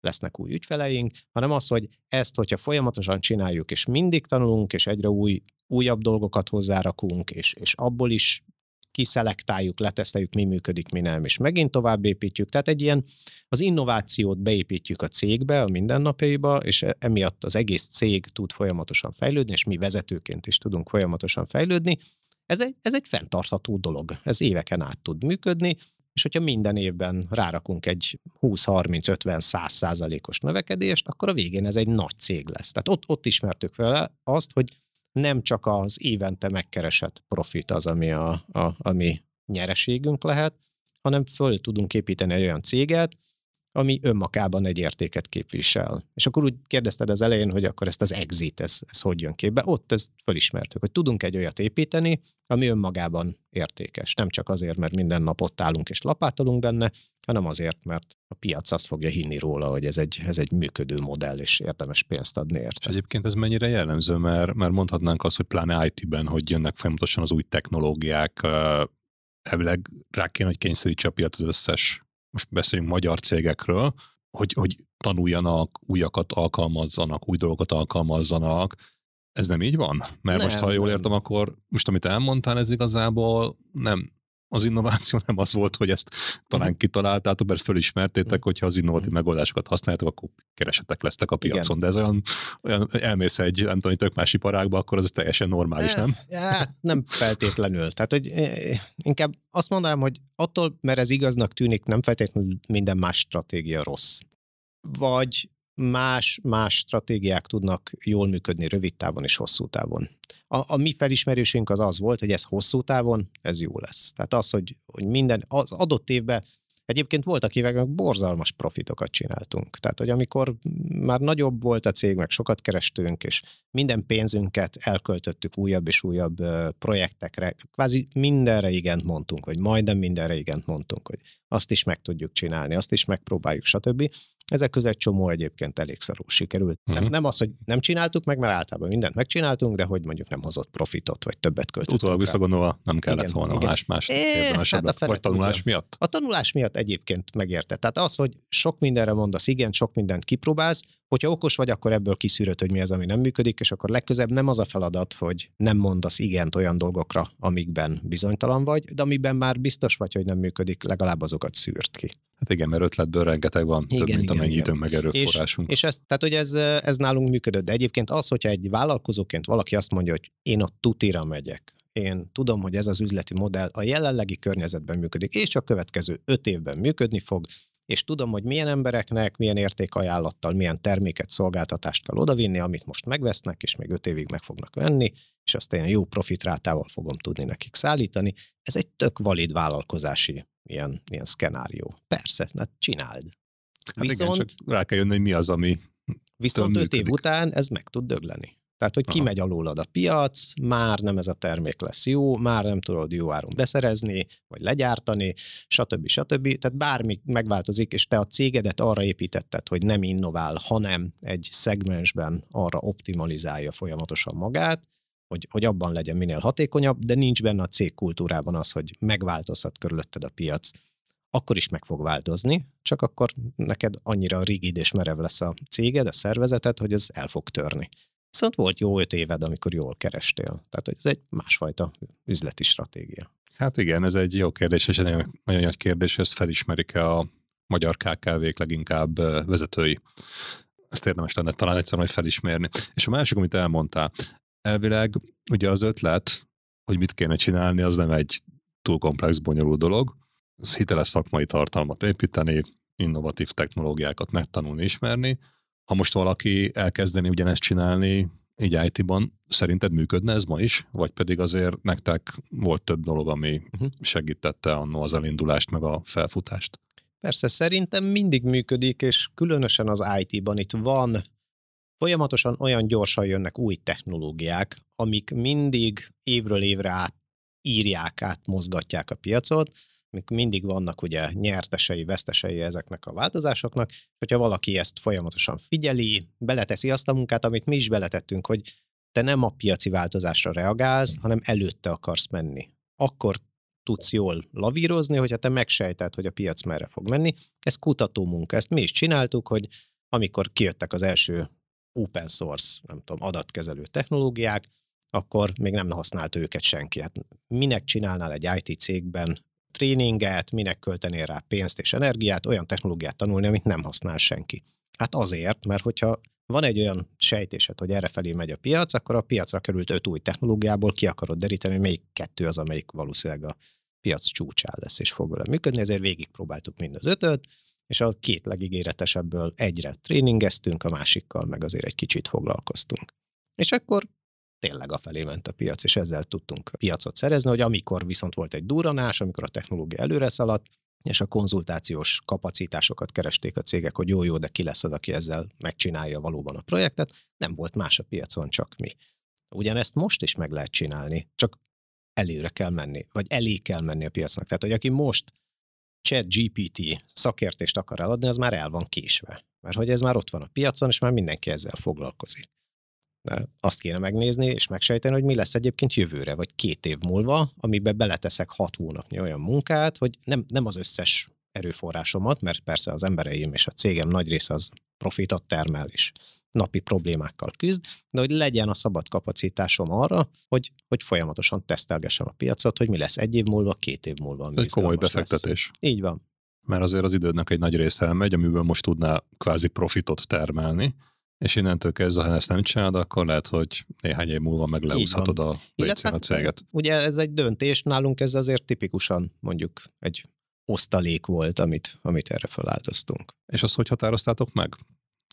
lesznek új ügyfeleink, hanem az, hogy ezt, hogyha folyamatosan csináljuk, és mindig tanulunk, és egyre új, újabb dolgokat hozzárakunk, és, és abból is kiszelektáljuk, leteszteljük, mi működik, mi nem, és megint tovább építjük. Tehát egy ilyen az innovációt beépítjük a cégbe, a mindennapjaiba, és e, emiatt az egész cég tud folyamatosan fejlődni, és mi vezetőként is tudunk folyamatosan fejlődni. Ez egy, ez egy fenntartható dolog. Ez éveken át tud működni, és hogyha minden évben rárakunk egy 20-30-50-100 százalékos növekedést, akkor a végén ez egy nagy cég lesz. Tehát ott, ott ismertük fel azt, hogy nem csak az évente megkeresett profit az, ami a, a, ami nyereségünk lehet, hanem föl tudunk építeni egy olyan céget, ami önmagában egy értéket képvisel. És akkor úgy kérdezted az elején, hogy akkor ezt az exit, ez, ez hogy jön képbe. Ott ezt fölismertük, hogy tudunk egy olyat építeni, ami önmagában értékes. Nem csak azért, mert minden nap ott állunk és lapátolunk benne, hanem azért, mert a piac azt fogja hinni róla, hogy ez egy, ez egy működő modell, és érdemes pénzt adni érte. Egyébként ez mennyire jellemző, mert, mert mondhatnánk azt, hogy pláne IT-ben, hogy jönnek folyamatosan az új technológiák, elvileg rá kéne, hogy kényszerítse a piac az összes, most beszéljünk magyar cégekről, hogy, hogy tanuljanak, újakat alkalmazzanak, új dolgokat alkalmazzanak. Ez nem így van? Mert nem, most, ha jól értem, akkor most, amit elmondtál, ez igazából nem, az innováció nem az volt, hogy ezt talán uh-huh. kitaláltátok, mert fölismertétek, uh-huh. hogyha az innovatív uh-huh. megoldásokat használjátok, akkor keresetek lesztek a piacon. Igen. De ez olyan, olyan elmész egy, nem tudom, tök más iparágba, akkor az teljesen normális, nem? Ja, nem feltétlenül. Tehát, hogy inkább azt mondanám, hogy attól, mert ez igaznak tűnik, nem feltétlenül minden más stratégia rossz. Vagy más, más stratégiák tudnak jól működni rövid távon és hosszú távon. A, a mi felismerésünk az az volt, hogy ez hosszú távon, ez jó lesz. Tehát az, hogy, hogy minden, az adott évben Egyébként voltak évek, meg borzalmas profitokat csináltunk. Tehát, hogy amikor már nagyobb volt a cég, meg sokat kerestünk, és minden pénzünket elköltöttük újabb és újabb projektekre, kvázi mindenre igent mondtunk, vagy majdnem mindenre igent mondtunk, hogy azt is meg tudjuk csinálni, azt is megpróbáljuk, stb. Ezek között egy csomó egyébként elég szarul sikerült. Uh-huh. Nem, mhm. nem az, hogy nem csináltuk meg, mert általában mindent megcsináltunk, de hogy mondjuk nem hozott profitot, vagy többet költöttünk. Utólag visszagondolva nem kellett igen, volna igen. más más é, hát a vagy tanulás miatt? A tanulás miatt egyébként megérte. Tehát az, hogy sok mindenre mondasz igen, sok mindent kipróbálsz, hogyha okos vagy, akkor ebből kiszűröd, hogy mi az, ami nem működik, és akkor legközebb nem az a feladat, hogy nem mondasz igent olyan dolgokra, amikben bizonytalan vagy, de amiben már biztos vagy, hogy nem működik, legalább azokat szűrt ki. Hát igen, mert ötletből rengeteg van, igen, több, mint igen, amennyi igen. meg erőforrásunk. És, és ez, tehát, hogy ez, ez nálunk működött, de egyébként az, hogyha egy vállalkozóként valaki azt mondja, hogy én a tutira megyek, én tudom, hogy ez az üzleti modell a jelenlegi környezetben működik, és a következő öt évben működni fog, és tudom, hogy milyen embereknek, milyen értékajánlattal, milyen terméket, szolgáltatást kell odavinni, amit most megvesznek, és még öt évig meg fognak venni, és azt ilyen jó profitrátával fogom tudni nekik szállítani. Ez egy tök valid vállalkozási ilyen, ilyen szkenárió. Persze, hát csináld. Hát viszont, igen, csak rá kell jönni, hogy mi az, ami Viszont öt év után ez meg tud dögleni. Tehát, hogy kimegy alólad a piac, már nem ez a termék lesz jó, már nem tudod jó áron beszerezni, vagy legyártani, stb. stb. Tehát bármi megváltozik, és te a cégedet arra építetted, hogy nem innovál, hanem egy szegmensben arra optimalizálja folyamatosan magát, hogy, hogy abban legyen minél hatékonyabb, de nincs benne a cég kultúrában az, hogy megváltozhat körülötted a piac. Akkor is meg fog változni, csak akkor neked annyira rigid és merev lesz a céged, a szervezeted, hogy ez el fog törni. Viszont volt jó öt éved, amikor jól kerestél. Tehát ez egy másfajta üzleti stratégia. Hát igen, ez egy jó kérdés, és egy nagyon, nagyon nagy kérdés, ezt felismerik-e a magyar KKV-k leginkább vezetői. Ezt érdemes lenne talán egyszer majd felismerni. És a másik, amit elmondtál, elvileg ugye az ötlet, hogy mit kéne csinálni, az nem egy túl komplex, bonyolult dolog. Az hiteles szakmai tartalmat építeni, innovatív technológiákat megtanulni, ismerni. Ha most valaki elkezdeni ugyanezt csinálni, így IT-ban szerinted működne ez ma is? Vagy pedig azért nektek volt több dolog, ami uh-huh. segítette annó az elindulást, meg a felfutást? Persze, szerintem mindig működik, és különösen az IT-ban itt van folyamatosan olyan gyorsan jönnek új technológiák, amik mindig évről évre át írják, átmozgatják a piacot, mindig vannak ugye nyertesei, vesztesei ezeknek a változásoknak, és hogyha valaki ezt folyamatosan figyeli, beleteszi azt a munkát, amit mi is beletettünk, hogy te nem a piaci változásra reagálsz, hanem előtte akarsz menni. Akkor tudsz jól lavírozni, hogyha te megsejted, hogy a piac merre fog menni. Ez kutató munka, ezt mi is csináltuk, hogy amikor kijöttek az első open source, nem tudom, adatkezelő technológiák, akkor még nem használt őket senki. Hát minek csinálnál egy IT cégben tréninget, minek költenél rá pénzt és energiát, olyan technológiát tanulni, amit nem használ senki. Hát azért, mert hogyha van egy olyan sejtésed, hogy erre felé megy a piac, akkor a piacra került öt új technológiából ki akarod deríteni, hogy melyik kettő az, amelyik valószínűleg a piac csúcsán lesz és fog vele működni, ezért végigpróbáltuk mind az ötöt, és a két legígéretesebből egyre tréningeztünk, a másikkal meg azért egy kicsit foglalkoztunk. És akkor tényleg a felé ment a piac, és ezzel tudtunk piacot szerezni, hogy amikor viszont volt egy duranás, amikor a technológia előre szaladt, és a konzultációs kapacitásokat keresték a cégek, hogy jó-jó, de ki lesz az, aki ezzel megcsinálja valóban a projektet, nem volt más a piacon, csak mi. Ugyanezt most is meg lehet csinálni, csak előre kell menni, vagy elé kell menni a piacnak. Tehát, hogy aki most chat GPT szakértést akar eladni, az már el van késve. Mert hogy ez már ott van a piacon, és már mindenki ezzel foglalkozik. Azt kéne megnézni és megsejteni, hogy mi lesz egyébként jövőre, vagy két év múlva, amiben beleteszek hat hónapnyi olyan munkát, hogy nem, nem az összes erőforrásomat, mert persze az embereim és a cégem nagy része az profitot termel is napi problémákkal küzd, de hogy legyen a szabad kapacitásom arra, hogy, hogy folyamatosan tesztelgessem a piacot, hogy mi lesz egy év múlva, két év múlva. Egy komoly befektetés. Lesz. Így van. Mert azért az idődnek egy nagy része elmegy, amiből most tudná kvázi profitot termelni, és innentől kezdve, ha ezt nem csinálod, akkor lehet, hogy néhány év múlva meg leúszhatod a létszén a céget. Ugye ez egy döntés, nálunk ez azért tipikusan mondjuk egy osztalék volt, amit, amit erre feláldoztunk. És azt hogy határoztátok meg?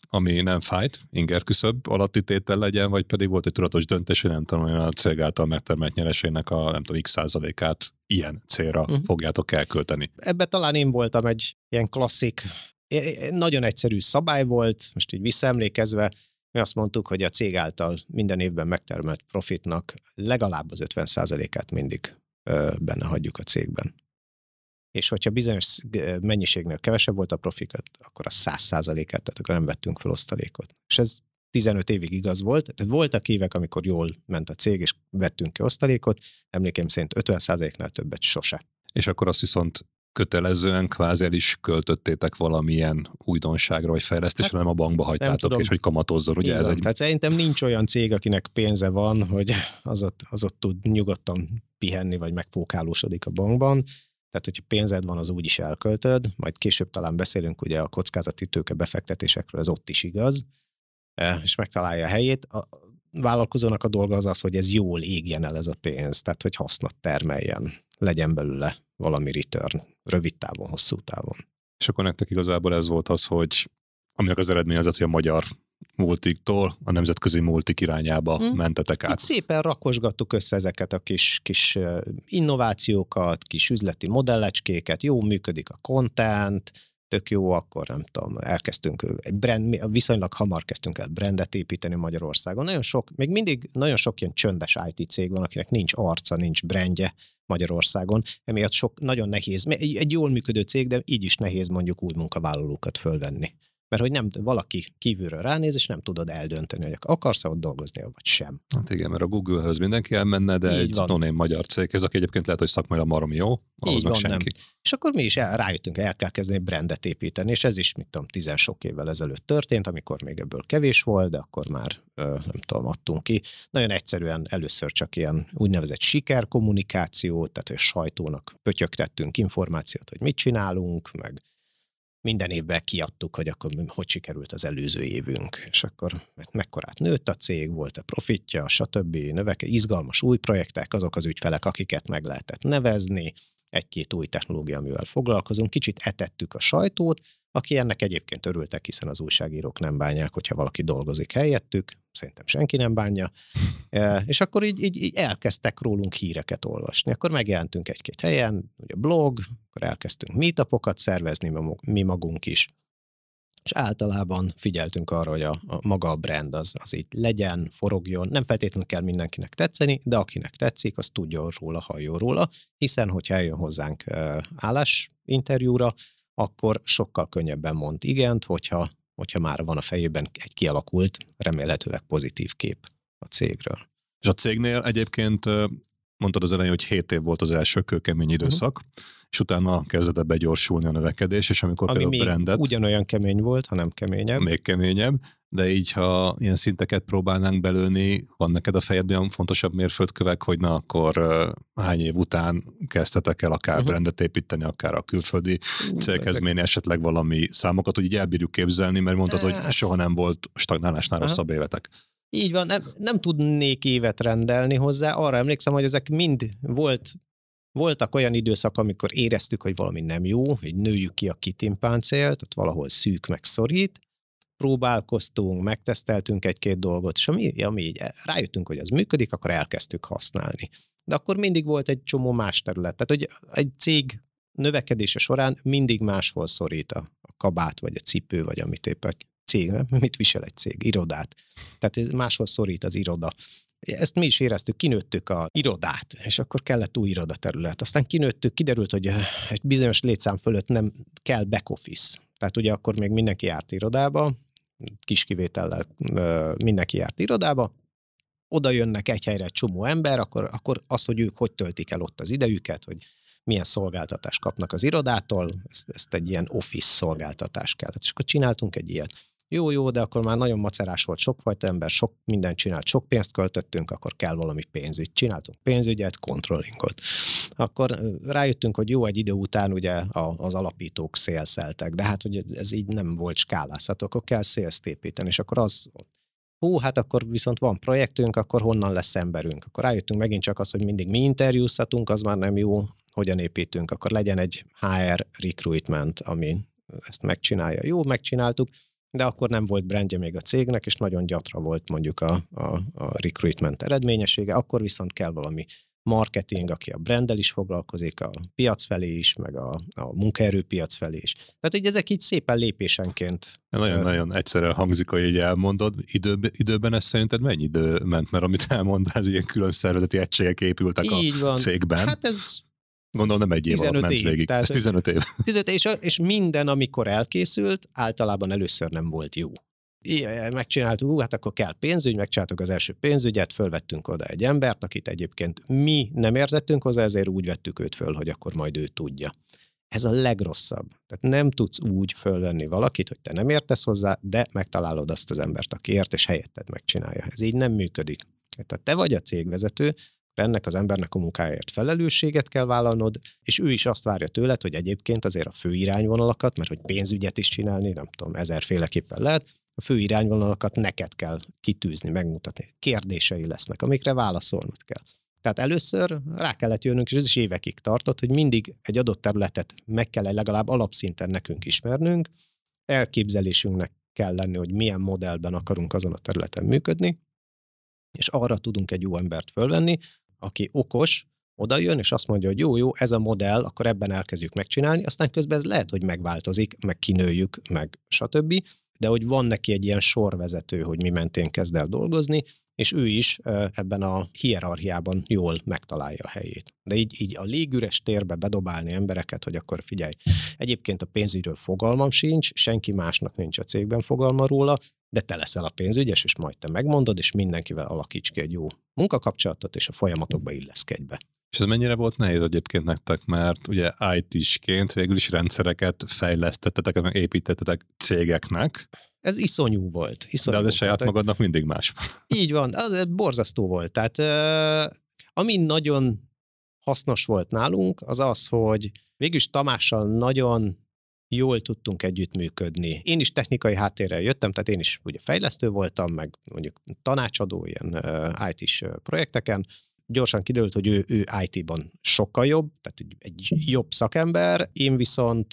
ami nem fájt, inger küszöbb alatti tétel legyen, vagy pedig volt egy tudatos döntés, hogy nem tudom, a cég által megtermelt nyereségnek a nem tudom, x százalékát ilyen célra uh-huh. fogjátok elkölteni. Ebbe talán én voltam egy ilyen klasszik, nagyon egyszerű szabály volt, most így visszaemlékezve, mi azt mondtuk, hogy a cég által minden évben megtermelt profitnak legalább az 50 százalékát mindig benne hagyjuk a cégben és hogyha bizonyos mennyiségnél kevesebb volt a profikat, akkor a száz százalékát, tehát akkor nem vettünk fel osztalékot. És ez 15 évig igaz volt. Tehát voltak évek, amikor jól ment a cég, és vettünk ki osztalékot, emlékeim szerint 50 százaléknál többet sose. És akkor azt viszont kötelezően kvázi el is költöttétek valamilyen újdonságra vagy fejlesztésre, hát, nem a bankba hagytátok, és hogy kamatozzon, ugye ez egy... Tehát szerintem nincs olyan cég, akinek pénze van, hogy az ott, az ott tud nyugodtan pihenni, vagy megpókálósodik a bankban. Tehát, hogyha pénzed van, az úgy is elköltöd, majd később talán beszélünk ugye a kockázati tőke befektetésekről, ez ott is igaz, e, és megtalálja a helyét. A vállalkozónak a dolga az az, hogy ez jól égjen el ez a pénz, tehát hogy hasznot termeljen, legyen belőle valami return, rövid távon, hosszú távon. És akkor nektek igazából ez volt az, hogy aminek az eredmény az, hogy a magyar multiktól a nemzetközi multik irányába hmm. mentetek át. Itt szépen rakosgattuk össze ezeket a kis, kis innovációkat, kis üzleti modellecskéket, jó működik a content, tök jó, akkor nem tudom, elkezdtünk, egy brand, viszonylag hamar kezdtünk el brandet építeni Magyarországon. Nagyon sok, még mindig nagyon sok ilyen csöndes IT cég van, akinek nincs arca, nincs brandje Magyarországon, emiatt sok, nagyon nehéz, egy, egy jól működő cég, de így is nehéz mondjuk új munkavállalókat fölvenni mert hogy nem valaki kívülről ránéz, és nem tudod eldönteni, hogy akarsz-e ott dolgozni, vagy sem. Hát igen, mert a Google-höz mindenki elmenne, de Így egy non magyar cég, ez aki egyébként lehet, hogy szakmai marom jó, ahhoz Így meg van, senki. Nem. És akkor mi is el, rájöttünk, el kell kezdeni brandet építeni, és ez is, mit tudom, tizen sok évvel ezelőtt történt, amikor még ebből kevés volt, de akkor már nem tudom, adtunk ki. Nagyon egyszerűen először csak ilyen úgynevezett sikerkommunikáció, tehát hogy a sajtónak pötyögtettünk információt, hogy mit csinálunk, meg minden évben kiadtuk, hogy akkor hogy sikerült az előző évünk, és akkor mekkorát nőtt a cég, volt a profitja, stb. növeke, izgalmas új projektek, azok az ügyfelek, akiket meg lehetett nevezni, egy-két új technológia, amivel foglalkozunk, kicsit etettük a sajtót, aki ennek egyébként örültek, hiszen az újságírók nem bánják, hogyha valaki dolgozik helyettük, szerintem senki nem bánja, [LAUGHS] e, és akkor így, így, így elkezdtek rólunk híreket olvasni. Akkor megjelentünk egy-két helyen, ugye blog, akkor elkezdtünk meetupokat szervezni mi magunk is, és általában figyeltünk arra, hogy a, a maga a brand az, az így legyen, forogjon, nem feltétlenül kell mindenkinek tetszeni, de akinek tetszik, az tudja róla, halljon róla, hiszen hogyha eljön hozzánk állásinterjúra, akkor sokkal könnyebben mond igent, hogyha, hogyha már van a fejében egy kialakult, remélhetőleg pozitív kép a cégről. És a cégnél egyébként mondtad az elején, hogy 7 év volt az első kőkemény mhm. időszak, uh-huh. és utána kezdett begyorsulni a növekedés, és amikor Ami például brandet... ugyanolyan kemény volt, hanem keményebb. Még keményebb, de így, ha ilyen szinteket próbálnánk belőni, van neked a fejedben olyan fontosabb mérföldkövek, hogy na akkor uh, hány év után kezdtetek el akár uh-huh. brandet építeni, akár a külföldi céghez Ezek... esetleg valami számokat, hogy így elbírjuk képzelni, mert mondtad, hát... hogy soha nem volt stagnálásnál rosszabb évetek. Így van, nem, nem tudnék évet rendelni hozzá. Arra emlékszem, hogy ezek mind volt, voltak olyan időszak, amikor éreztük, hogy valami nem jó, hogy nőjük ki a kitimpáncélt, ott valahol szűk meg szorít, próbálkoztunk, megteszteltünk egy-két dolgot, és ami, ami így rájöttünk, hogy az működik, akkor elkezdtük használni. De akkor mindig volt egy csomó más terület. Tehát, hogy egy cég növekedése során mindig máshol szorít a kabát, vagy a cipő, vagy amit éppen cég, [LAUGHS] mit visel egy cég? Irodát. Tehát máshol szorít az iroda. Ezt mi is éreztük, kinőttük a irodát, és akkor kellett új irodaterület. Aztán kinőttük, kiderült, hogy egy bizonyos létszám fölött nem kell back office. Tehát ugye akkor még mindenki járt irodába, kis kivétellel mindenki járt irodába, oda jönnek egy helyre egy csomó ember, akkor, akkor az, hogy ők hogy töltik el ott az idejüket, hogy milyen szolgáltatást kapnak az irodától, ezt, ezt egy ilyen office szolgáltatás kellett. És akkor csináltunk egy ilyet jó, jó, de akkor már nagyon macerás volt, sokfajta ember, sok mindent csinált, sok pénzt költöttünk, akkor kell valami pénzügy. Csináltunk pénzügyet, controllingot. Akkor rájöttünk, hogy jó, egy idő után ugye az alapítók szélszeltek, de hát hogy ez így nem volt skálázható, akkor kell szélszt építeni, és akkor az hú, hát akkor viszont van projektünk, akkor honnan lesz emberünk. Akkor rájöttünk megint csak az, hogy mindig mi interjúztatunk, az már nem jó, hogyan építünk. Akkor legyen egy HR recruitment, ami ezt megcsinálja. Jó, megcsináltuk, de akkor nem volt brandje még a cégnek, és nagyon gyatra volt mondjuk a, a, a recruitment eredményessége, akkor viszont kell valami marketing, aki a branddel is foglalkozik, a piac felé is, meg a, a munkaerőpiac felé is. Tehát, hogy ezek így szépen lépésenként. Nagyon-nagyon uh, egyszerűen hangzik, hogy így elmondod. Idő, időben ez szerinted mennyi idő ment? Mert amit elmondtál, ez ilyen külön szervezeti egységek épültek így a van. cégben. Hát ez Gondolom nem egy év alatt ment év, végig. Ez 15 év. [LAUGHS] 15 és, és minden, amikor elkészült, általában először nem volt jó. Megcsináltuk, hát akkor kell pénzügy, megcsináltuk az első pénzügyet, fölvettünk oda egy embert, akit egyébként mi nem értettünk hozzá, ezért úgy vettük őt föl, hogy akkor majd ő tudja. Ez a legrosszabb. Tehát nem tudsz úgy fölvenni valakit, hogy te nem értesz hozzá, de megtalálod azt az embert, aki ért, és helyetted megcsinálja. Ez így nem működik. Tehát te vagy a cégvezető, ennek az embernek a munkáért felelősséget kell vállalnod, és ő is azt várja tőled, hogy egyébként azért a fő irányvonalakat, mert hogy pénzügyet is csinálni, nem tudom, ezerféleképpen lehet, a fő irányvonalakat neked kell kitűzni, megmutatni. Kérdései lesznek, amikre válaszolnod kell. Tehát először rá kellett jönnünk, és ez is évekig tartott, hogy mindig egy adott területet meg kell legalább alapszinten nekünk ismernünk, elképzelésünknek kell lenni, hogy milyen modellben akarunk azon a területen működni, és arra tudunk egy jó embert fölvenni, aki okos, oda jön, és azt mondja, hogy jó, jó, ez a modell, akkor ebben elkezdjük megcsinálni, aztán közben ez lehet, hogy megváltozik, meg kinőjük, meg stb. de hogy van neki egy ilyen sorvezető, hogy mi mentén kezd el dolgozni, és ő is ebben a hierarchiában jól megtalálja a helyét. De így, így a légüres térbe bedobálni embereket, hogy akkor figyelj, egyébként a pénzügyről fogalmam sincs, senki másnak nincs a cégben fogalma róla, de te leszel a pénzügyes, és majd te megmondod, és mindenkivel alakíts ki egy jó munkakapcsolatot, és a folyamatokba illeszkedj be. És ez mennyire volt nehéz egyébként nektek, mert ugye IT-sként végül is rendszereket fejlesztettetek, meg építettetek cégeknek. Ez iszonyú volt. Iszonyú De az saját tehát, magadnak mindig más. [LAUGHS] Így van, az borzasztó volt. Tehát ami nagyon hasznos volt nálunk, az az, hogy végülis Tamással nagyon jól tudtunk együttműködni. Én is technikai háttérrel jöttem, tehát én is ugye fejlesztő voltam, meg mondjuk tanácsadó ilyen IT-s projekteken, gyorsan kiderült, hogy ő, ő IT-ban sokkal jobb, tehát egy, egy jobb szakember, én viszont,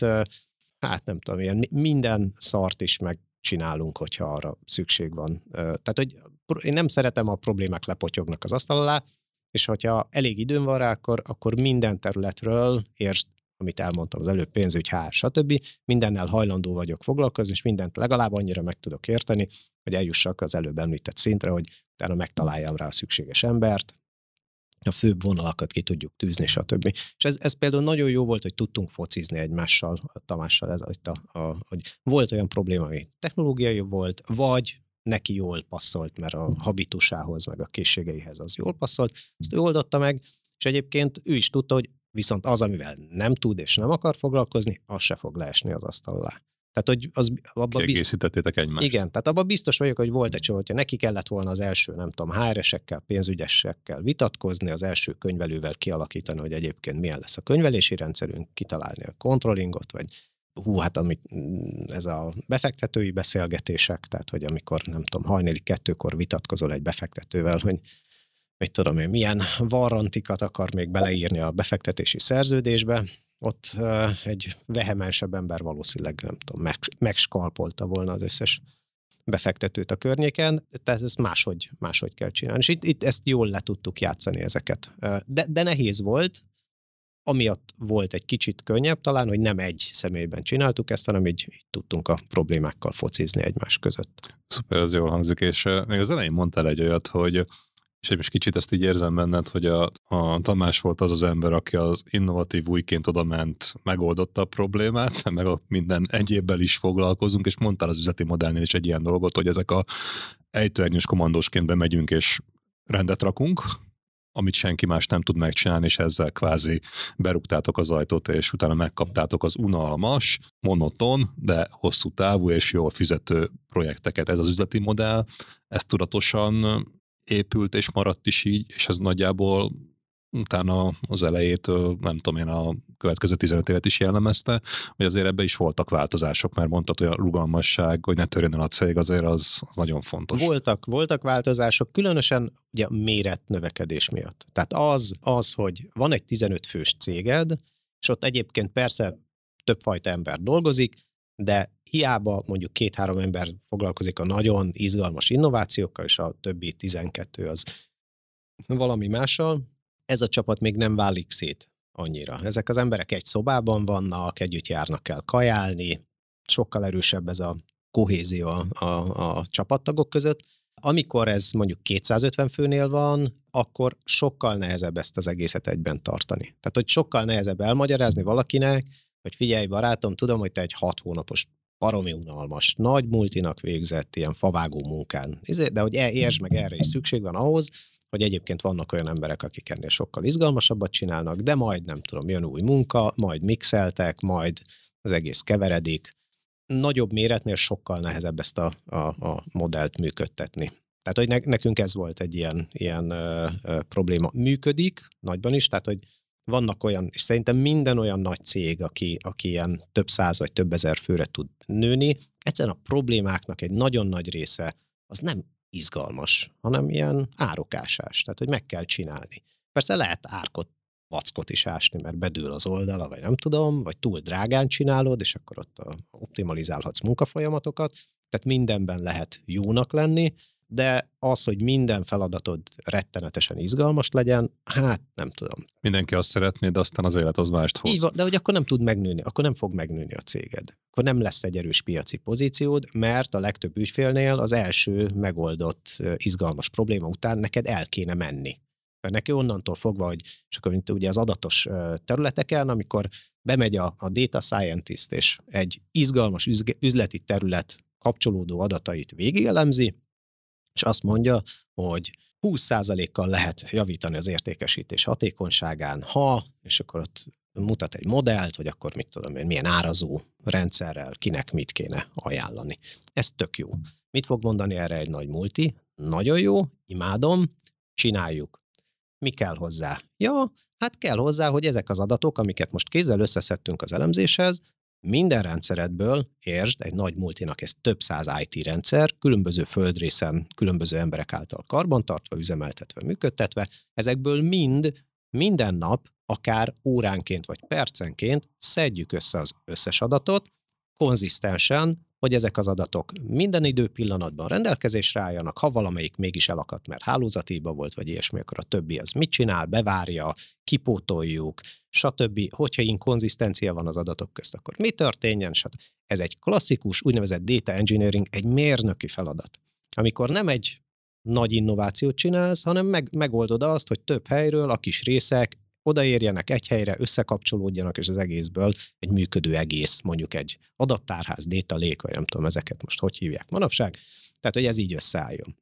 hát nem tudom, ilyen minden szart is megcsinálunk, hogyha arra szükség van. Tehát, hogy én nem szeretem, a problémák lepotyognak az asztal alá, és hogyha elég időm van rá, akkor, akkor minden területről értsd, amit elmondtam az előbb, pénzügy, HR, stb. Mindennel hajlandó vagyok foglalkozni, és mindent legalább annyira meg tudok érteni, hogy eljussak az előbb említett szintre, hogy utána megtaláljam rá a szükséges embert, a főbb vonalakat ki tudjuk tűzni, stb. És ez, ez például nagyon jó volt, hogy tudtunk focizni egymással, Tamással, ez, a, a, hogy volt olyan probléma, ami technológiai volt, vagy neki jól passzolt, mert a habitusához, meg a készségeihez az jól passzolt, ezt ő oldotta meg, és egyébként ő is tudta, hogy viszont az, amivel nem tud és nem akar foglalkozni, az se fog leesni az asztal alá. Tehát, hogy az abban Kiegészítettétek egymást. Igen, tehát abban biztos vagyok, hogy volt egy csomó, hogyha neki kellett volna az első, nem tudom, HR-esekkel, pénzügyesekkel vitatkozni, az első könyvelővel kialakítani, hogy egyébként milyen lesz a könyvelési rendszerünk, kitalálni a controllingot, vagy hú, hát amit, mm, ez a befektetői beszélgetések, tehát hogy amikor, nem tudom, hajnéli kettőkor vitatkozol egy befektetővel, hogy mit tudom én, milyen varrantikat akar még beleírni a befektetési szerződésbe, ott egy vehemensebb ember valószínűleg, nem tudom, meg, megskalpolta volna az összes befektetőt a környéken, tehát ezt máshogy, máshogy kell csinálni. És itt, itt ezt jól le tudtuk játszani ezeket. De, de nehéz volt, amiatt volt egy kicsit könnyebb talán, hogy nem egy személyben csináltuk ezt, hanem így, így tudtunk a problémákkal focizni egymás között. Szuper, ez jól hangzik, és még az elején mondtál egy olyat, hogy és most kicsit ezt így érzem benned, hogy a, a Tamás volt az az ember, aki az innovatív újként oda ment, megoldotta a problémát, [LAUGHS] meg a minden egyébbel is foglalkozunk, és mondtál az üzleti modellnél is egy ilyen dolgot, hogy ezek a ejtőernyős kommandósként bemegyünk és rendet rakunk, amit senki más nem tud megcsinálni, és ezzel kvázi berúgtátok az ajtót, és utána megkaptátok az unalmas, monoton, de hosszú távú és jól fizető projekteket. Ez az üzleti modell, ezt tudatosan épült és maradt is így, és ez nagyjából utána az elejét, nem tudom én, a következő 15 évet is jellemezte, hogy azért ebbe is voltak változások, mert mondtad, hogy a rugalmasság, hogy ne törjön el a cég, azért az, az nagyon fontos. Voltak, voltak változások, különösen ugye méret növekedés miatt. Tehát az, az, hogy van egy 15 fős céged, és ott egyébként persze többfajta ember dolgozik, de hiába mondjuk két-három ember foglalkozik a nagyon izgalmas innovációkkal, és a többi 12 az valami mással, ez a csapat még nem válik szét annyira. Ezek az emberek egy szobában vannak, együtt járnak el kajálni, sokkal erősebb ez a kohézió a, a, a csapattagok között. Amikor ez mondjuk 250 főnél van, akkor sokkal nehezebb ezt az egészet egyben tartani. Tehát, hogy sokkal nehezebb elmagyarázni valakinek, hogy figyelj barátom, tudom, hogy te egy hat hónapos baromi unalmas, nagy multinak végzett ilyen favágó munkán. Izé, de hogy e, értsd meg, erre is szükség van ahhoz, hogy egyébként vannak olyan emberek, akik ennél sokkal izgalmasabbat csinálnak, de majd nem tudom, jön új munka, majd mixeltek, majd az egész keveredik. Nagyobb méretnél sokkal nehezebb ezt a, a, a modellt működtetni. Tehát, hogy ne, nekünk ez volt egy ilyen, ilyen ö, ö, probléma. Működik nagyban is, tehát, hogy vannak olyan, és szerintem minden olyan nagy cég, aki, aki ilyen több száz vagy több ezer főre tud nőni, egyszerűen a problémáknak egy nagyon nagy része az nem izgalmas, hanem ilyen árokásás, tehát hogy meg kell csinálni. Persze lehet árkot, vackot is ásni, mert bedől az oldala, vagy nem tudom, vagy túl drágán csinálod, és akkor ott optimalizálhatsz munkafolyamatokat, tehát mindenben lehet jónak lenni, de az, hogy minden feladatod rettenetesen izgalmas legyen, hát nem tudom. Mindenki azt szeretné, de aztán az élet az mást hoz. Így van, de hogy akkor nem tud megnőni, akkor nem fog megnőni a céged. Akkor nem lesz egy erős piaci pozíciód, mert a legtöbb ügyfélnél az első megoldott izgalmas probléma után neked el kéne menni. Mert neki onnantól fogva, hogy és akkor mint ugye az adatos területeken, amikor bemegy a, a data scientist, és egy izgalmas üzleti terület kapcsolódó adatait végigelemzi, és azt mondja, hogy 20%-kal lehet javítani az értékesítés hatékonyságán, ha, és akkor ott mutat egy modellt, hogy akkor mit tudom én, milyen árazó rendszerrel kinek mit kéne ajánlani. Ez tök jó. Mit fog mondani erre egy nagy multi? Nagyon jó, imádom, csináljuk. Mi kell hozzá? Ja, hát kell hozzá, hogy ezek az adatok, amiket most kézzel összeszedtünk az elemzéshez, minden rendszeredből, értsd, egy nagy multinak ez több száz IT rendszer, különböző földrészen, különböző emberek által karbantartva, üzemeltetve, működtetve, ezekből mind minden nap, akár óránként vagy percenként szedjük össze az összes adatot, konzisztensen, hogy ezek az adatok minden idő rendelkezésre álljanak, ha valamelyik mégis elakadt, mert hálózatíba volt, vagy ilyesmi, akkor a többi az mit csinál, bevárja, kipótoljuk, stb. Hogyha inkonzisztencia van az adatok közt, akkor mi történjen, stb. Ez egy klasszikus, úgynevezett data engineering, egy mérnöki feladat. Amikor nem egy nagy innovációt csinálsz, hanem meg, megoldod azt, hogy több helyről a kis részek odaérjenek egy helyre, összekapcsolódjanak, és az egészből egy működő egész, mondjuk egy adattárház, data lake, vagy nem tudom ezeket most hogy hívják manapság, tehát hogy ez így összeálljon.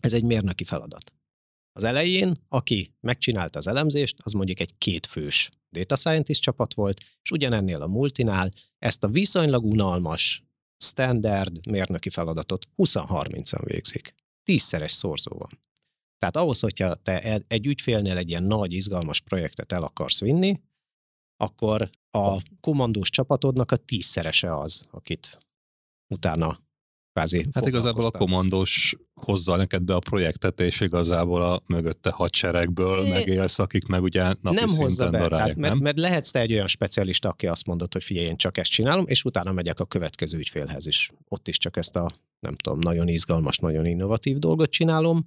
Ez egy mérnöki feladat. Az elején, aki megcsinálta az elemzést, az mondjuk egy kétfős data scientist csapat volt, és ugyanennél a multinál ezt a viszonylag unalmas, standard mérnöki feladatot 20-30-an végzik. Tízszeres szorzó van. Tehát ahhoz, hogyha te egy ügyfélnél egy ilyen nagy, izgalmas projektet el akarsz vinni, akkor a kommandós csapatodnak a tízszerese az, akit utána kvázi Hát igazából a kommandós hozza neked be a projektet, és igazából a mögötte hadseregből é, megélsz, akik meg ugye napi nem hozza be, darálják, tehát, mert, mert lehetsz te egy olyan specialista, aki azt mondod, hogy figyelj, én csak ezt csinálom, és utána megyek a következő ügyfélhez is. Ott is csak ezt a, nem tudom, nagyon izgalmas, nagyon innovatív dolgot csinálom,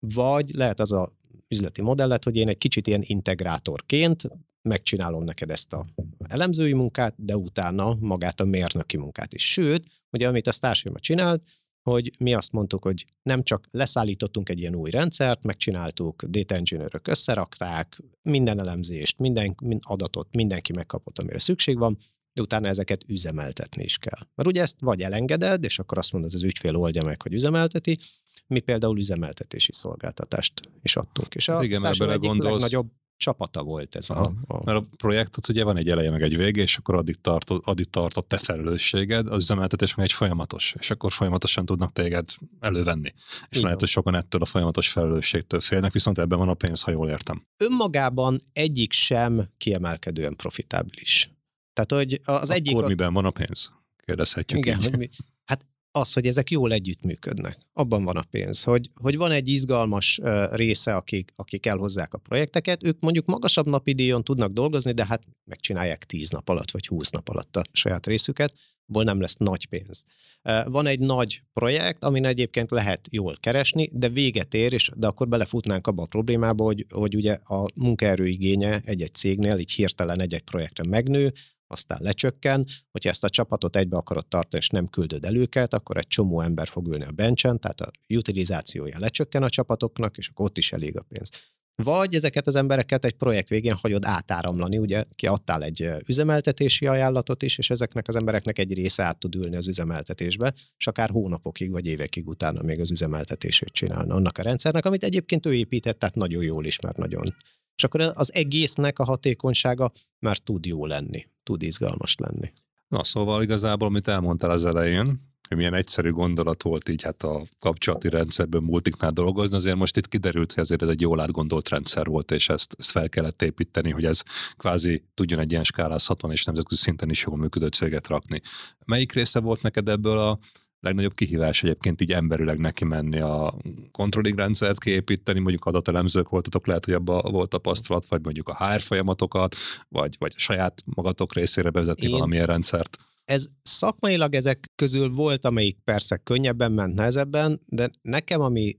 vagy lehet az a üzleti modellet, hogy én egy kicsit ilyen integrátorként megcsinálom neked ezt a elemzői munkát, de utána magát a mérnöki munkát is. Sőt, ugye amit a társadalma csinált, hogy mi azt mondtuk, hogy nem csak leszállítottunk egy ilyen új rendszert, megcsináltuk, data engineerök összerakták, minden elemzést, minden adatot mindenki megkapott, amire szükség van, de utána ezeket üzemeltetni is kell. Mert ugye ezt vagy elengeded, és akkor azt mondod, az ügyfél oldja meg, hogy üzemelteti, mi például üzemeltetési szolgáltatást is adtunk. És a hát Igen, mert egyik gondolsz... legnagyobb csapata volt ez a, a... Mert a projektet ugye van egy eleje, meg egy vége, és akkor addig tartott, addig tartott te felelősséged, az üzemeltetés meg egy folyamatos, és akkor folyamatosan tudnak téged elővenni. És Igen. lehet, hogy sokan ettől a folyamatos felelősségtől félnek, viszont ebben van a pénz, ha jól értem. Önmagában egyik sem kiemelkedően profitábilis. Tehát, hogy az akkor egyik... Akkor miben van a pénz? Kérdezhetjük Igen, így. Hogy mi, az, hogy ezek jól együttműködnek. Abban van a pénz, hogy, hogy van egy izgalmas része, akik, akik elhozzák a projekteket, ők mondjuk magasabb napi díjon tudnak dolgozni, de hát megcsinálják 10 nap alatt, vagy 20 nap alatt a saját részüket, abból nem lesz nagy pénz. Van egy nagy projekt, amin egyébként lehet jól keresni, de véget ér, és de akkor belefutnánk abba a problémába, hogy, hogy ugye a munkaerő igénye egy-egy cégnél így hirtelen egy-egy projektre megnő, aztán lecsökken, hogyha ezt a csapatot egybe akarod tartani, és nem küldöd el őket, akkor egy csomó ember fog ülni a bencsen, tehát a utilizációja lecsökken a csapatoknak, és akkor ott is elég a pénz. Vagy ezeket az embereket egy projekt végén hagyod átáramlani, ugye ki adtál egy üzemeltetési ajánlatot is, és ezeknek az embereknek egy része át tud ülni az üzemeltetésbe, és akár hónapokig vagy évekig utána még az üzemeltetését csinálna annak a rendszernek, amit egyébként ő épített, tehát nagyon jól ismer, nagyon. És akkor az egésznek a hatékonysága már tud jó lenni tud izgalmas lenni. Na, szóval igazából, amit elmondtál az elején, hogy milyen egyszerű gondolat volt így hát a kapcsolati rendszerben multiknál dolgozni, azért most itt kiderült, hogy ezért ez egy jól átgondolt rendszer volt, és ezt, ezt fel kellett építeni, hogy ez kvázi tudjon egy ilyen skálázhatóan és nemzetközi szinten is jól működő céget rakni. Melyik része volt neked ebből a legnagyobb kihívás egyébként így emberileg neki menni a controlling rendszert kiépíteni, mondjuk adatelemzők voltatok, lehet, hogy abban volt tapasztalat, vagy mondjuk a HR folyamatokat, vagy, vagy a saját magatok részére bevezetni Én valamilyen rendszert. Ez szakmailag ezek közül volt, amelyik persze könnyebben ment, nehezebben, de nekem, ami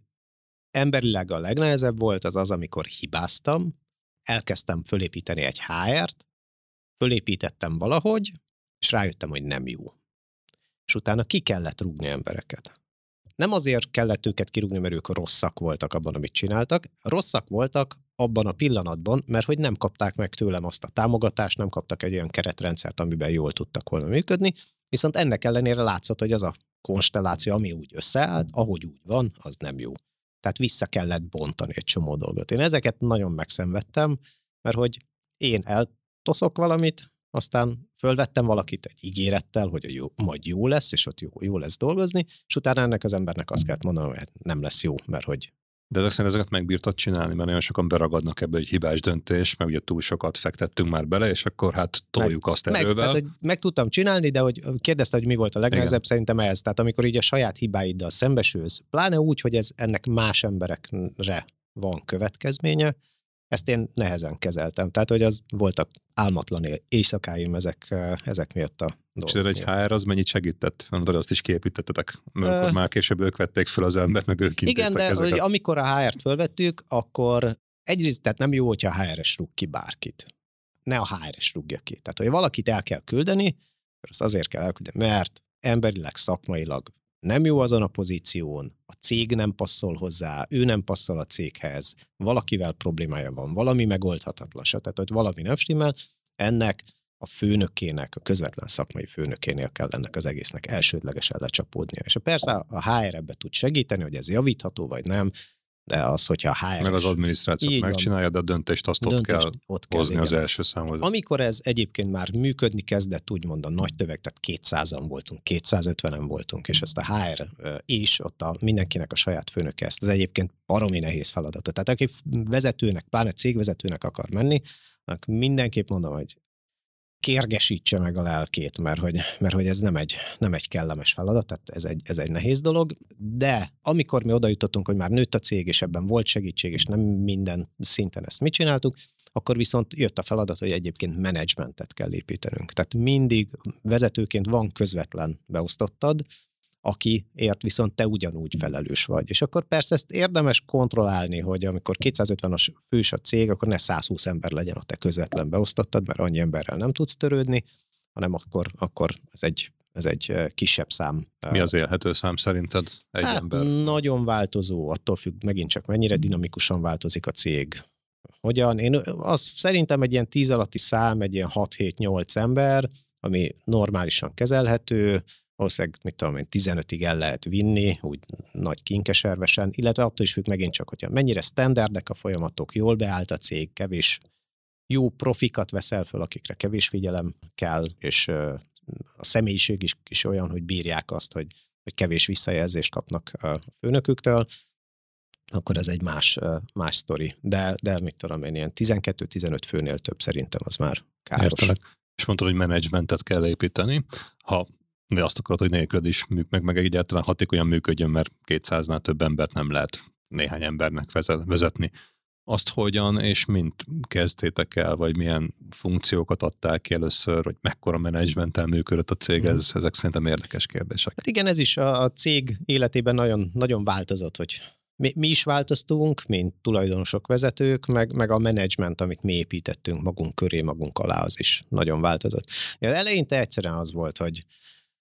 emberileg a legnehezebb volt, az az, amikor hibáztam, elkezdtem fölépíteni egy HR-t, fölépítettem valahogy, és rájöttem, hogy nem jó. És utána ki kellett rúgni embereket. Nem azért kellett őket kirúgni, mert ők rosszak voltak abban, amit csináltak. Rosszak voltak abban a pillanatban, mert hogy nem kapták meg tőlem azt a támogatást, nem kaptak egy olyan keretrendszert, amiben jól tudtak volna működni, viszont ennek ellenére látszott, hogy az a konstelláció, ami úgy összeállt, ahogy úgy van, az nem jó. Tehát vissza kellett bontani egy csomó dolgot. Én ezeket nagyon megszenvedtem, mert hogy én eltoszok valamit, aztán fölvettem valakit egy ígérettel, hogy jó, majd jó lesz, és ott jó, jó lesz dolgozni, és utána ennek az embernek azt kellett mondanom, hogy hát nem lesz jó, mert hogy de ezek szerint ezeket megbírtad csinálni, mert nagyon sokan beragadnak ebbe egy hibás döntés, meg ugye túl sokat fektettünk már bele, és akkor hát toljuk meg, azt erővel. Meg, tehát, hogy meg tudtam csinálni, de hogy kérdezte, hogy mi volt a legnehezebb, Igen. szerintem ez. Tehát amikor így a saját hibáiddal szembesülsz, pláne úgy, hogy ez ennek más emberekre van következménye, ezt én nehezen kezeltem. Tehát, hogy az voltak álmatlan éjszakáim ezek, ezek miatt a dolgok. És egy HR az mennyit segített? Mondod, azt is kiépítettetek, mert akkor már később ők vették fel az embert, meg ők Igen, de ezeket. hogy amikor a HR-t fölvettük, akkor egyrészt tehát nem jó, hogyha a HR-es rúg ki bárkit. Ne a HR-es rúgja ki. Tehát, hogy valakit el kell küldeni, az azért kell elküldeni, mert emberileg, szakmailag nem jó azon a pozíción, a cég nem passzol hozzá, ő nem passzol a céghez, valakivel problémája van, valami megoldhatatlan, tehát hogy valami nem stimmel, ennek a főnökének, a közvetlen szakmai főnökénél kell ennek az egésznek elsődlegesen lecsapódnia. És persze a HR ebbe tud segíteni, hogy ez javítható vagy nem, de az, hogyha a HR... Meg az adminisztráció megcsinálja, de a döntést azt döntést ott kell ott kell, hozni igen. az első számot. Amikor ez egyébként már működni kezdett, úgymond a nagy töveg, tehát 200-an voltunk, 250-en voltunk, és ezt a HR is, ott a, mindenkinek a saját főnöke ezt. Ez egyébként baromi nehéz feladat. Tehát aki vezetőnek, pláne cégvezetőnek akar menni, mindenképp mondom, hogy kérgesítse meg a lelkét, mert hogy, mert hogy ez nem egy, nem egy kellemes feladat, tehát ez egy, ez egy nehéz dolog, de amikor mi oda jutottunk, hogy már nőtt a cég, és ebben volt segítség, és nem minden szinten ezt mit csináltuk, akkor viszont jött a feladat, hogy egyébként menedzsmentet kell építenünk. Tehát mindig vezetőként van közvetlen beosztottad, akiért viszont te ugyanúgy felelős vagy. És akkor persze ezt érdemes kontrollálni, hogy amikor 250-as fős a cég, akkor ne 120 ember legyen a te közvetlen beosztottad, mert annyi emberrel nem tudsz törődni, hanem akkor, akkor ez egy ez egy kisebb szám. Mi az élhető szám szerinted egy hát, ember? Nagyon változó, attól függ megint csak mennyire dinamikusan változik a cég. Hogyan? Én az szerintem egy ilyen 10 alatti szám, egy ilyen 6-7-8 ember, ami normálisan kezelhető, valószínűleg, mit tudom én, 15-ig el lehet vinni, úgy nagy kinkeservesen, illetve attól is függ megint csak, hogyha mennyire standardek a folyamatok, jól beállt a cég, kevés jó profikat veszel föl, akikre kevés figyelem kell, és a személyiség is, is olyan, hogy bírják azt, hogy, hogy kevés visszajelzést kapnak a főnöküktől, akkor ez egy más, más sztori. De, de mit tudom én, ilyen 12-15 főnél több szerintem az már káros. Értelek. És mondtad, hogy menedzsmentet kell építeni. Ha de azt akarod, hogy nélküled is meg, meg egyáltalán hatékonyan működjön, mert 200-nál több embert nem lehet néhány embernek vezetni. Azt hogyan és mint kezdtétek el, vagy milyen funkciókat adták ki először, hogy mekkora menedzsmenttel működött a cég, ez, hmm. ezek szerintem érdekes kérdések. Hát igen, ez is a, a cég életében nagyon, nagyon változott, hogy mi, mi is változtunk, mint tulajdonosok, vezetők, meg, meg a menedzsment, amit mi építettünk magunk köré, magunk alá, az is nagyon változott. Ja, eleinte egyszerűen az volt, hogy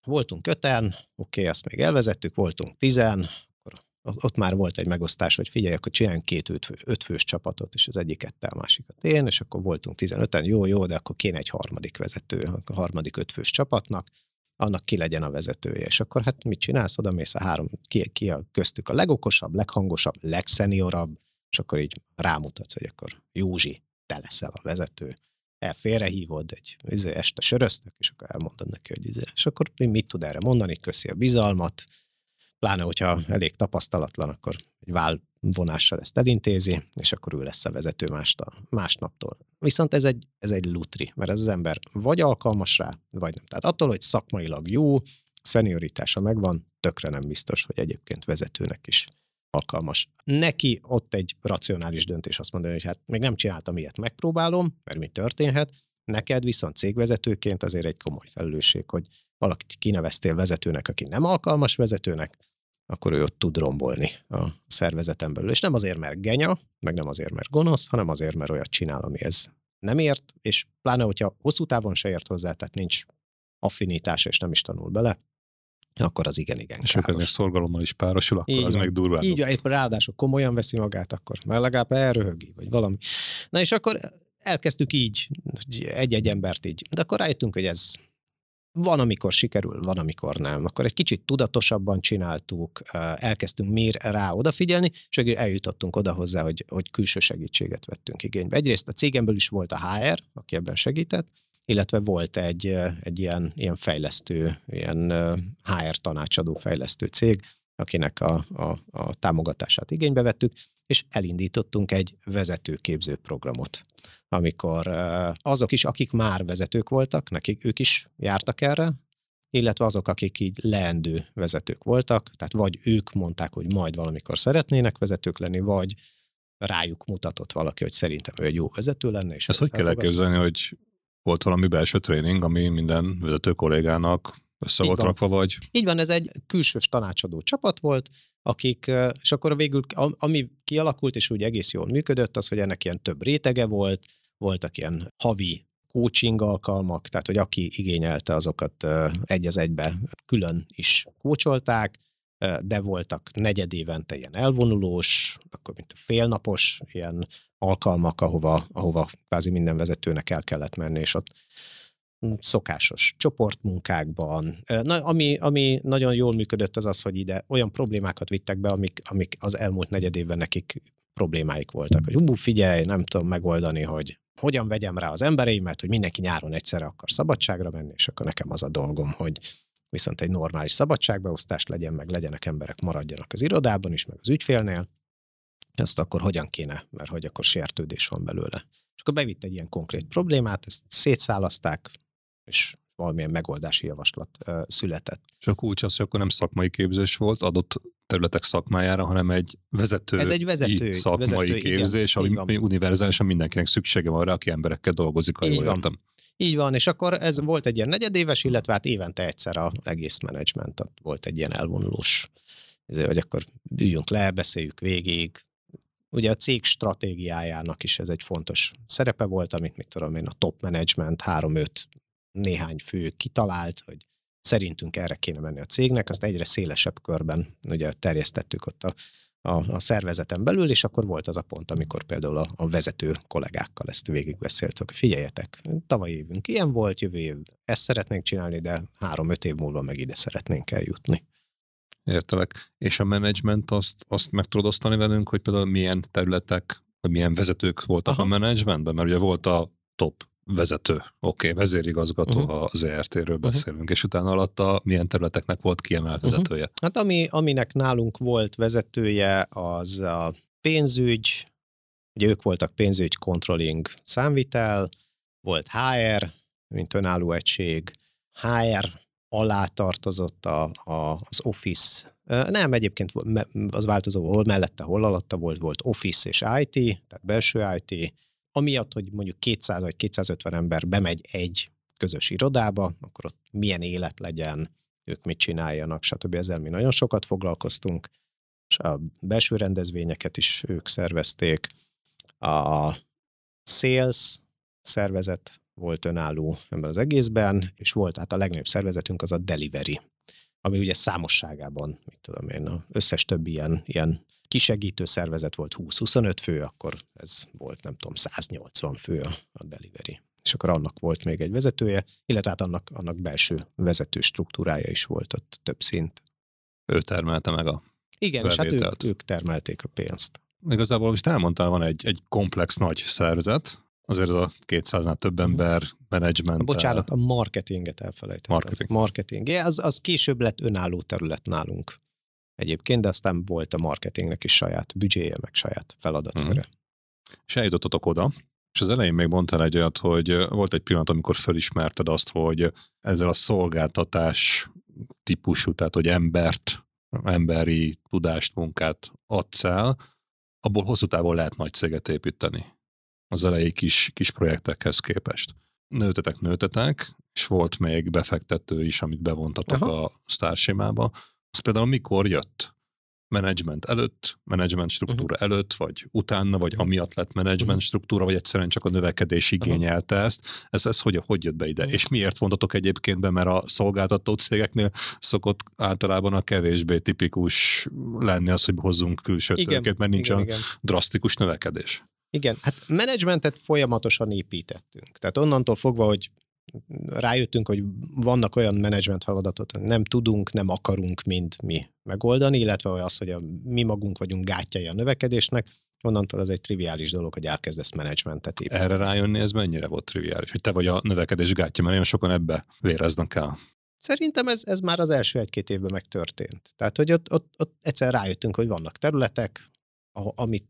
voltunk öten, oké, azt még elvezettük, voltunk tizen, akkor ott már volt egy megosztás, hogy figyelj, akkor csináljunk két ötfő, ötfős csapatot, és az egyiket a másikat én, és akkor voltunk 15-en, jó, jó, de akkor kéne egy harmadik vezető, a harmadik ötfős csapatnak, annak ki legyen a vezetője. És akkor hát mit csinálsz, oda mész a három, ki, ki a köztük a legokosabb, leghangosabb, legszeniorabb, és akkor így rámutatsz, hogy akkor Józsi, te leszel a vezető félrehívod, egy izé, este söröztök, és akkor elmondod neki, hogy izé. És akkor mit tud erre mondani, köszi a bizalmat, pláne, hogyha elég tapasztalatlan, akkor egy válvonással ezt elintézi, és akkor ő lesz a vezető másta, másnaptól. Viszont ez egy, ez egy lutri, mert ez az ember vagy alkalmas rá, vagy nem. Tehát attól, hogy szakmailag jó, szenioritása megvan, tökre nem biztos, hogy egyébként vezetőnek is alkalmas. Neki ott egy racionális döntés azt mondani, hogy hát még nem csináltam ilyet, megpróbálom, mert mi történhet. Neked viszont cégvezetőként azért egy komoly felelősség, hogy valakit kineveztél vezetőnek, aki nem alkalmas vezetőnek, akkor ő ott tud rombolni a szervezeten belül. És nem azért, mert genya, meg nem azért, mert gonosz, hanem azért, mert olyat csinál, ami ez nem ért, és pláne, hogyha hosszú távon se ért hozzá, tehát nincs affinitása, és nem is tanul bele, akkor az igen, igen És akkor szorgalommal is párosul, akkor így az van. meg durvább. Így épp ráadásul komolyan veszi magát, akkor már legalább elröhögi, vagy valami. Na és akkor elkezdtük így, egy-egy embert így, de akkor rájöttünk, hogy ez van, amikor sikerül, van, amikor nem. Akkor egy kicsit tudatosabban csináltuk, elkezdtünk mér rá odafigyelni, és végül eljutottunk oda hozzá, hogy, hogy külső segítséget vettünk igénybe. Egyrészt a cégemből is volt a HR, aki ebben segített, illetve volt egy, egy ilyen, ilyen fejlesztő, ilyen HR tanácsadó fejlesztő cég, akinek a, a, a támogatását igénybe vettük, és elindítottunk egy vezetőképző programot, amikor azok is, akik már vezetők voltak, nekik ők is jártak erre, illetve azok, akik így leendő vezetők voltak, tehát vagy ők mondták, hogy majd valamikor szeretnének vezetők lenni, vagy rájuk mutatott valaki, hogy szerintem ő egy jó vezető lenne. És ezt hogy kell elképzelni, hogy volt valami belső tréning, ami minden vezető kollégának össze volt rakva, vagy? Így van, ez egy külsős tanácsadó csapat volt, akik, és akkor végül, ami kialakult, és úgy egész jól működött, az, hogy ennek ilyen több rétege volt, voltak ilyen havi coaching alkalmak, tehát hogy aki igényelte, azokat egy az egybe külön is kócsolták, de voltak negyed évente ilyen elvonulós, akkor mint a félnapos ilyen alkalmak, ahova, ahova kvázi minden vezetőnek el kellett menni, és ott szokásos csoportmunkákban. Na, ami, ami nagyon jól működött, az az, hogy ide olyan problémákat vittek be, amik, amik az elmúlt negyed évben nekik problémáik voltak. Hogy ú, figyelj, nem tudom megoldani, hogy hogyan vegyem rá az embereimet, hogy mindenki nyáron egyszerre akar szabadságra menni, és akkor nekem az a dolgom, hogy viszont egy normális szabadságbeosztás legyen, meg legyenek emberek, maradjanak az irodában is, meg az ügyfélnél, ezt akkor hogyan kéne, mert hogy akkor sértődés van belőle. És akkor bevitt egy ilyen konkrét problémát, ezt szétszálaszták, és valamilyen megoldási javaslat uh, született. És a kulcs az, hogy akkor nem szakmai képzés volt adott területek szakmájára, hanem egy vezető Ez egy vezető, szakmai vezető, képzés, igen, ami univerzálisan mindenkinek szüksége van rá, aki emberekkel dolgozik, ha jól értem. Így van, és akkor ez volt egy ilyen negyedéves, illetve hát évente egyszer az egész menedzsment, volt egy ilyen elvonulós, ezért, hogy akkor üljünk le, beszéljük végig, Ugye a cég stratégiájának is ez egy fontos szerepe volt, amit mit tudom én, a top management, három-öt néhány fő kitalált, hogy szerintünk erre kéne menni a cégnek, azt egyre szélesebb körben ugye terjesztettük ott a, a, a szervezeten belül, és akkor volt az a pont, amikor például a, a vezető kollégákkal ezt végigbeszéltük. Figyeljetek, tavaly évünk ilyen volt, jövő év ezt szeretnénk csinálni, de három-öt év múlva meg ide szeretnénk eljutni. Értelek. És a menedzsment azt, azt meg tudod osztani velünk, hogy például milyen területek, vagy milyen vezetők voltak Aha. a menedzsmentben? Mert ugye volt a top vezető, oké, okay, vezérigazgató uh-huh. az ERT-ről uh-huh. beszélünk, és utána alatta milyen területeknek volt kiemelt uh-huh. vezetője? Hát ami, aminek nálunk volt vezetője, az a pénzügy, ugye ők voltak pénzügy, controlling, számvitel, volt HR, mint önálló egység, HR alá tartozott a, a, az Office. Nem, egyébként az változó hol mellette, hol alatta volt, volt Office és IT, tehát belső IT. Amiatt, hogy mondjuk 200 vagy 250 ember bemegy egy közös irodába, akkor ott milyen élet legyen, ők mit csináljanak, stb. Ezzel mi nagyon sokat foglalkoztunk, és a belső rendezvényeket is ők szervezték. A sales szervezet volt önálló ebben az egészben, és volt hát a legnagyobb szervezetünk az a Delivery, ami ugye számosságában, mit tudom én, az összes többi ilyen, ilyen kisegítő szervezet volt 20-25 fő, akkor ez volt nem tudom 180 fő a, Delivery. És akkor annak volt még egy vezetője, illetve hát annak, annak belső vezető struktúrája is volt ott több szint. Ő termelte meg a Igen, bevételt. és hát ők, ők termelték a pénzt. Igazából most elmondtál, van egy, egy komplex nagy szervezet, azért az a 200-nál több mhm. ember, menedzsment. Bocsánat, a marketinget elfelejtettem. Marketing. Marketing. Ja, az, az később lett önálló terület nálunk egyébként, de aztán volt a marketingnek is saját büdzséje, meg saját feladatköre. Uh-huh. És eljutottatok oda, és az elején még mondtál egy olyat, hogy volt egy pillanat, amikor felismerted azt, hogy ezzel a szolgáltatás típusú, tehát hogy embert, emberi tudást, munkát adsz el, abból hosszú távon lehet nagy céget építeni az elejé kis, kis projektekhez képest. Nőtetek, nőtetek, és volt még befektető is, amit bevontatok Aha. a sztársémába. Az például mikor jött? menedzsment előtt, menedzsment struktúra uh-huh. előtt, vagy utána, vagy amiatt lett menedzsment uh-huh. struktúra, vagy egyszerűen csak a növekedés igényelte uh-huh. ezt. Ez, ez hogy, hogy jött be ide? Uh-huh. És miért vontatok egyébként be, mert a szolgáltató cégeknél szokott általában a kevésbé tipikus lenni az, hogy hozzunk külső tőkét, mert nincs igen, igen. drasztikus növekedés. Igen, hát menedzsmentet folyamatosan építettünk. Tehát onnantól fogva, hogy rájöttünk, hogy vannak olyan menedzsment feladatot, nem tudunk, nem akarunk mind mi megoldani, illetve az, hogy a, mi magunk vagyunk gátjai a növekedésnek, onnantól az egy triviális dolog, hogy elkezdesz menedzsmentet építeni. Erre rájönni, ez mennyire volt triviális? Hogy te vagy a növekedés gátja, mert nagyon sokan ebbe véreznek el. Szerintem ez, ez már az első egy-két évben megtörtént. Tehát, hogy ott, ott, ott egyszer rájöttünk, hogy vannak területek, amit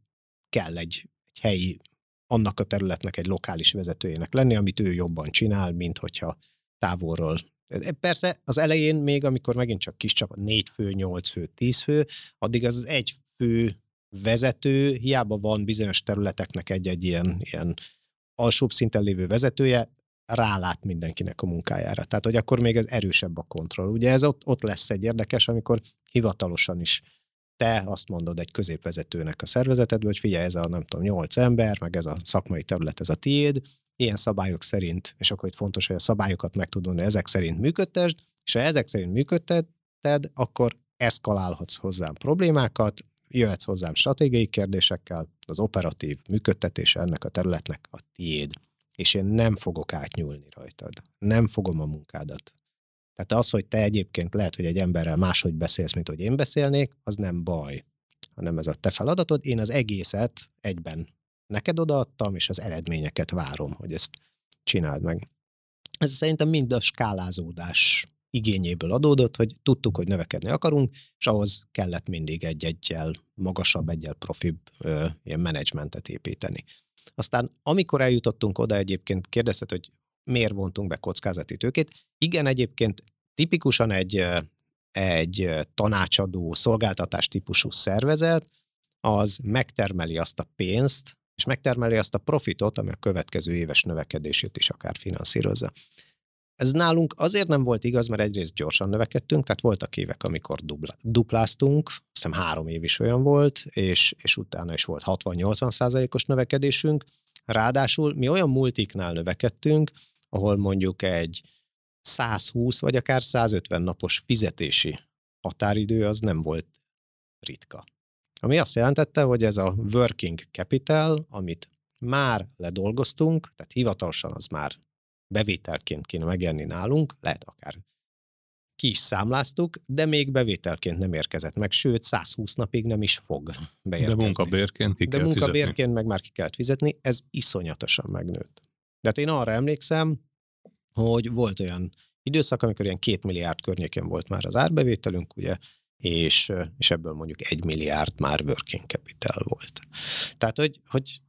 kell egy, egy helyi annak a területnek egy lokális vezetőjének lenni, amit ő jobban csinál, mint hogyha távolról. Persze az elején még, amikor megint csak kis csapat, négy fő, nyolc fő, tíz fő, addig az, az egy fő vezető, hiába van bizonyos területeknek egy-egy ilyen, ilyen alsóbb szinten lévő vezetője, rálát mindenkinek a munkájára. Tehát, hogy akkor még ez erősebb a kontroll. Ugye ez ott, ott lesz egy érdekes, amikor hivatalosan is te azt mondod egy középvezetőnek a szervezetedbe, hogy figyelj, ez a nem tudom, nyolc ember, meg ez a szakmai terület, ez a tiéd, ilyen szabályok szerint, és akkor itt fontos, hogy a szabályokat meg tudod, hogy ezek szerint működtesd, és ha ezek szerint működteted, akkor eszkalálhatsz hozzám problémákat, jöhetsz hozzám stratégiai kérdésekkel, az operatív működtetése ennek a területnek a tiéd. És én nem fogok átnyúlni rajtad. Nem fogom a munkádat tehát az, hogy te egyébként lehet, hogy egy emberrel máshogy beszélsz, mint hogy én beszélnék, az nem baj, hanem ez a te feladatod. Én az egészet egyben neked odaadtam, és az eredményeket várom, hogy ezt csináld meg. Ez szerintem mind a skálázódás igényéből adódott, hogy tudtuk, hogy növekedni akarunk, és ahhoz kellett mindig egy-egyel magasabb, egyel profibb ö, ilyen menedzsmentet építeni. Aztán amikor eljutottunk oda egyébként, kérdezted, hogy miért vontunk be kockázati tőkét. Igen, egyébként tipikusan egy, egy tanácsadó, szolgáltatás típusú szervezet, az megtermeli azt a pénzt, és megtermeli azt a profitot, ami a következő éves növekedését is akár finanszírozza. Ez nálunk azért nem volt igaz, mert egyrészt gyorsan növekedtünk, tehát voltak évek, amikor dupla, dupláztunk, hiszem három év is olyan volt, és, és utána is volt 60-80 százalékos növekedésünk. Ráadásul mi olyan multiknál növekedtünk, ahol mondjuk egy 120 vagy akár 150 napos fizetési határidő az nem volt ritka. Ami azt jelentette, hogy ez a working capital, amit már ledolgoztunk, tehát hivatalosan az már bevételként kéne megjelenni nálunk, lehet akár ki is számláztuk, de még bevételként nem érkezett meg, sőt 120 napig nem is fog beérkezni. De munkabérként ki De munkabérként fizetni. meg már ki kellett fizetni, ez iszonyatosan megnőtt. De hát én arra emlékszem, hogy volt olyan időszak, amikor ilyen két milliárd környékén volt már az árbevételünk, ugye, és, és ebből mondjuk egy milliárd már working capital volt. Tehát, hogy, hogy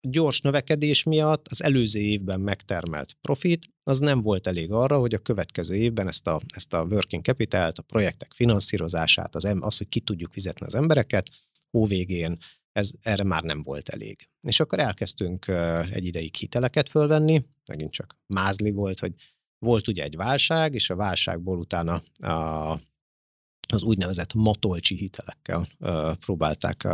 gyors növekedés miatt az előző évben megtermelt profit, az nem volt elég arra, hogy a következő évben ezt a, ezt a working capital a projektek finanszírozását, az, az, hogy ki tudjuk fizetni az embereket, hóvégén ez erre már nem volt elég. És akkor elkezdtünk egy ideig hiteleket fölvenni, megint csak mázli volt, hogy volt ugye egy válság, és a válságból utána a, az úgynevezett matolcsi hitelekkel próbálták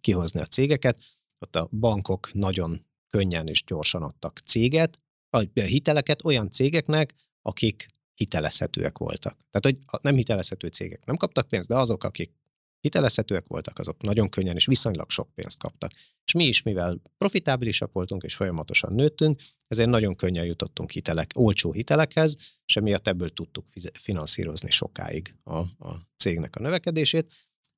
kihozni a cégeket. Ott a bankok nagyon könnyen és gyorsan adtak céget, a hiteleket olyan cégeknek, akik hitelezhetőek voltak. Tehát, hogy nem hitelezhető cégek nem kaptak pénzt, de azok, akik hitelezhetőek voltak, azok nagyon könnyen és viszonylag sok pénzt kaptak. És mi is, mivel profitábilisak voltunk és folyamatosan nőttünk, ezért nagyon könnyen jutottunk hitelek, olcsó hitelekhez, és emiatt ebből tudtuk finanszírozni sokáig a, a cégnek a növekedését.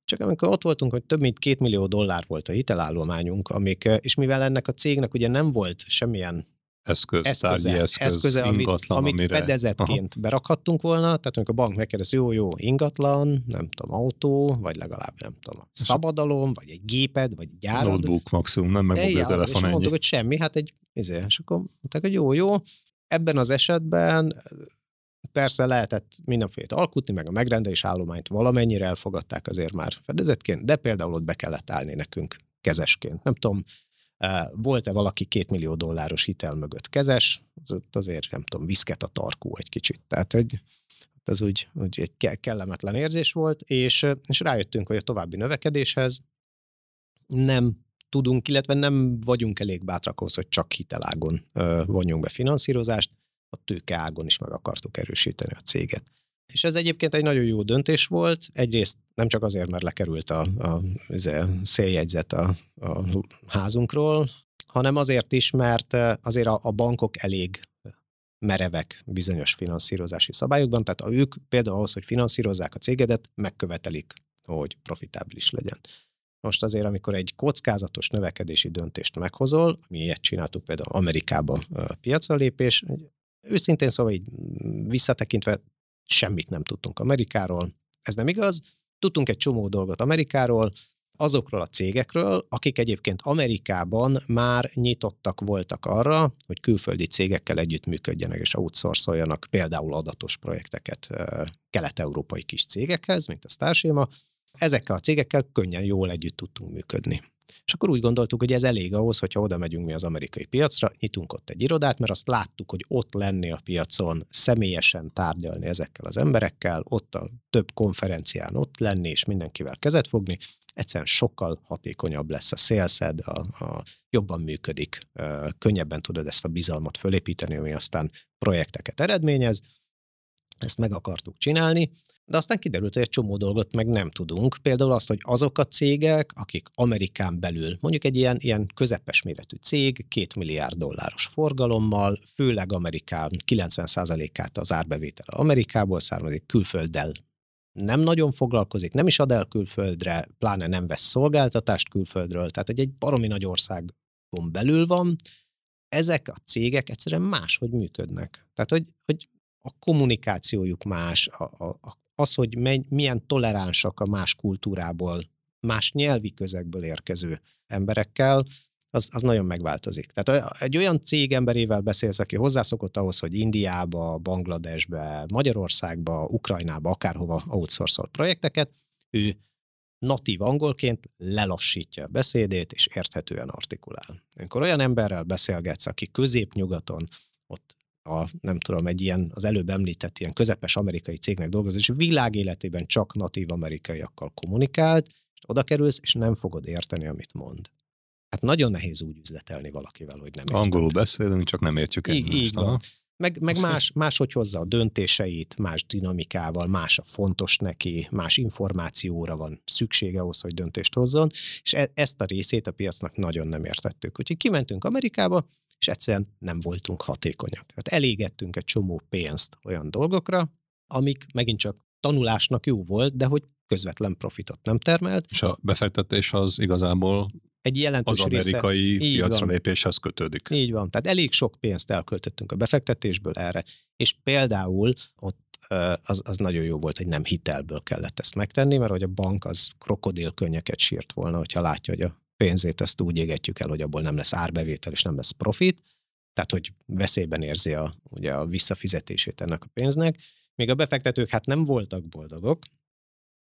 Csak amikor ott voltunk, hogy több mint két millió dollár volt a hitelállományunk, amik, és mivel ennek a cégnek ugye nem volt semmilyen eszköz, eszköze, eszköz, eszköze amit, ingatlan, amit amire... fedezetként Aha. berakhattunk volna, tehát amikor a bank megkérdez, jó, jó, ingatlan, nem tudom, autó, vagy legalább nem tudom, szabadalom, vagy egy géped, vagy egy gyárad. Notebook maximum, nem meg mobiltelefon ennyi. És mondtuk, hogy semmi, hát egy, ezért, és akkor mondták, hogy jó, jó. Ebben az esetben persze lehetett mindenféle alkutni, meg a megrendelés állományt valamennyire elfogadták azért már fedezetként, de például ott be kellett állni nekünk kezesként. Nem tudom, volt-e valaki két millió dolláros hitel mögött kezes, az azért nem tudom, viszket a tarkó egy kicsit. Tehát, hogy ez úgy, úgy egy kellemetlen érzés volt, és, és rájöttünk, hogy a további növekedéshez nem tudunk, illetve nem vagyunk elég bátrak ahhoz, hogy csak hitelágon vonjunk be finanszírozást, a tőkeágon is meg akartuk erősíteni a céget. És ez egyébként egy nagyon jó döntés volt, egyrészt nem csak azért, mert lekerült a, a, a széljegyzet a, a házunkról, hanem azért is, mert azért a, a bankok elég merevek bizonyos finanszírozási szabályokban, tehát a ők például ahhoz, hogy finanszírozzák a cégedet, megkövetelik, hogy profitábilis legyen. Most azért, amikor egy kockázatos növekedési döntést meghozol, mi ilyet csináltuk például Amerikában piacra lépés, őszintén szóval így visszatekintve semmit nem tudtunk Amerikáról. Ez nem igaz. Tudtunk egy csomó dolgot Amerikáról, azokról a cégekről, akik egyébként Amerikában már nyitottak voltak arra, hogy külföldi cégekkel együttműködjenek és outsourcoljanak például adatos projekteket kelet-európai kis cégekhez, mint a Starséma. Ezekkel a cégekkel könnyen jól együtt tudtunk működni. És akkor úgy gondoltuk, hogy ez elég ahhoz, hogyha oda megyünk mi az amerikai piacra, nyitunk ott egy irodát, mert azt láttuk, hogy ott lenni a piacon, személyesen tárgyalni ezekkel az emberekkel, ott a több konferencián ott lenni, és mindenkivel kezet fogni, egyszerűen sokkal hatékonyabb lesz a szélszed, a, a, jobban működik, könnyebben tudod ezt a bizalmat fölépíteni, ami aztán projekteket eredményez. Ezt meg akartuk csinálni, de aztán kiderült, hogy egy csomó dolgot meg nem tudunk. Például azt, hogy azok a cégek, akik Amerikán belül, mondjuk egy ilyen, ilyen közepes méretű cég, két milliárd dolláros forgalommal, főleg Amerikán 90%-át az árbevétel Amerikából származik, külfölddel nem nagyon foglalkozik, nem is ad el külföldre, pláne nem vesz szolgáltatást külföldről, tehát hogy egy baromi nagy országon belül van, ezek a cégek egyszerűen máshogy működnek. Tehát, hogy, hogy a kommunikációjuk más, a, a, az, hogy menny, milyen toleránsak a más kultúrából, más nyelvi közegből érkező emberekkel, az, az nagyon megváltozik. Tehát egy olyan cég emberével beszélsz, aki hozzászokott ahhoz, hogy Indiába, Bangladesbe, Magyarországba, Ukrajnába, akárhova outsourcol projekteket, ő natív angolként lelassítja a beszédét, és érthetően artikulál. Amikor olyan emberrel beszélgetsz, aki középnyugaton, ott a, nem tudom, egy ilyen, az előbb említett ilyen közepes amerikai cégnek dolgozik, és világéletében csak natív amerikaiakkal kommunikált, és oda kerülsz, és nem fogod érteni, amit mond. Hát nagyon nehéz úgy üzletelni valakivel, hogy nem érted. Angolul beszélünk, csak nem értjük így, így van. Meg, meg más, máshogy hozza a döntéseit, más dinamikával, más a fontos neki, más információra van szüksége ahhoz, hogy döntést hozzon, és e- ezt a részét a piacnak nagyon nem értettük. Úgyhogy kimentünk Amerikába, és egyszerűen nem voltunk hatékonyak. Hát elégettünk egy csomó pénzt olyan dolgokra, amik megint csak tanulásnak jó volt, de hogy közvetlen profitot nem termelt. És a befektetés az igazából egy jelentős az amerikai része, piacra lépéshez kötődik. Így van, tehát elég sok pénzt elköltöttünk a befektetésből erre, és például ott az, az nagyon jó volt, hogy nem hitelből kellett ezt megtenni, mert hogy a bank az krokodilkönnyeket sírt volna, hogyha látja, hogy a pénzét ezt úgy égetjük el, hogy abból nem lesz árbevétel és nem lesz profit, tehát hogy veszélyben érzi a, ugye a visszafizetését ennek a pénznek. Még a befektetők hát nem voltak boldogok,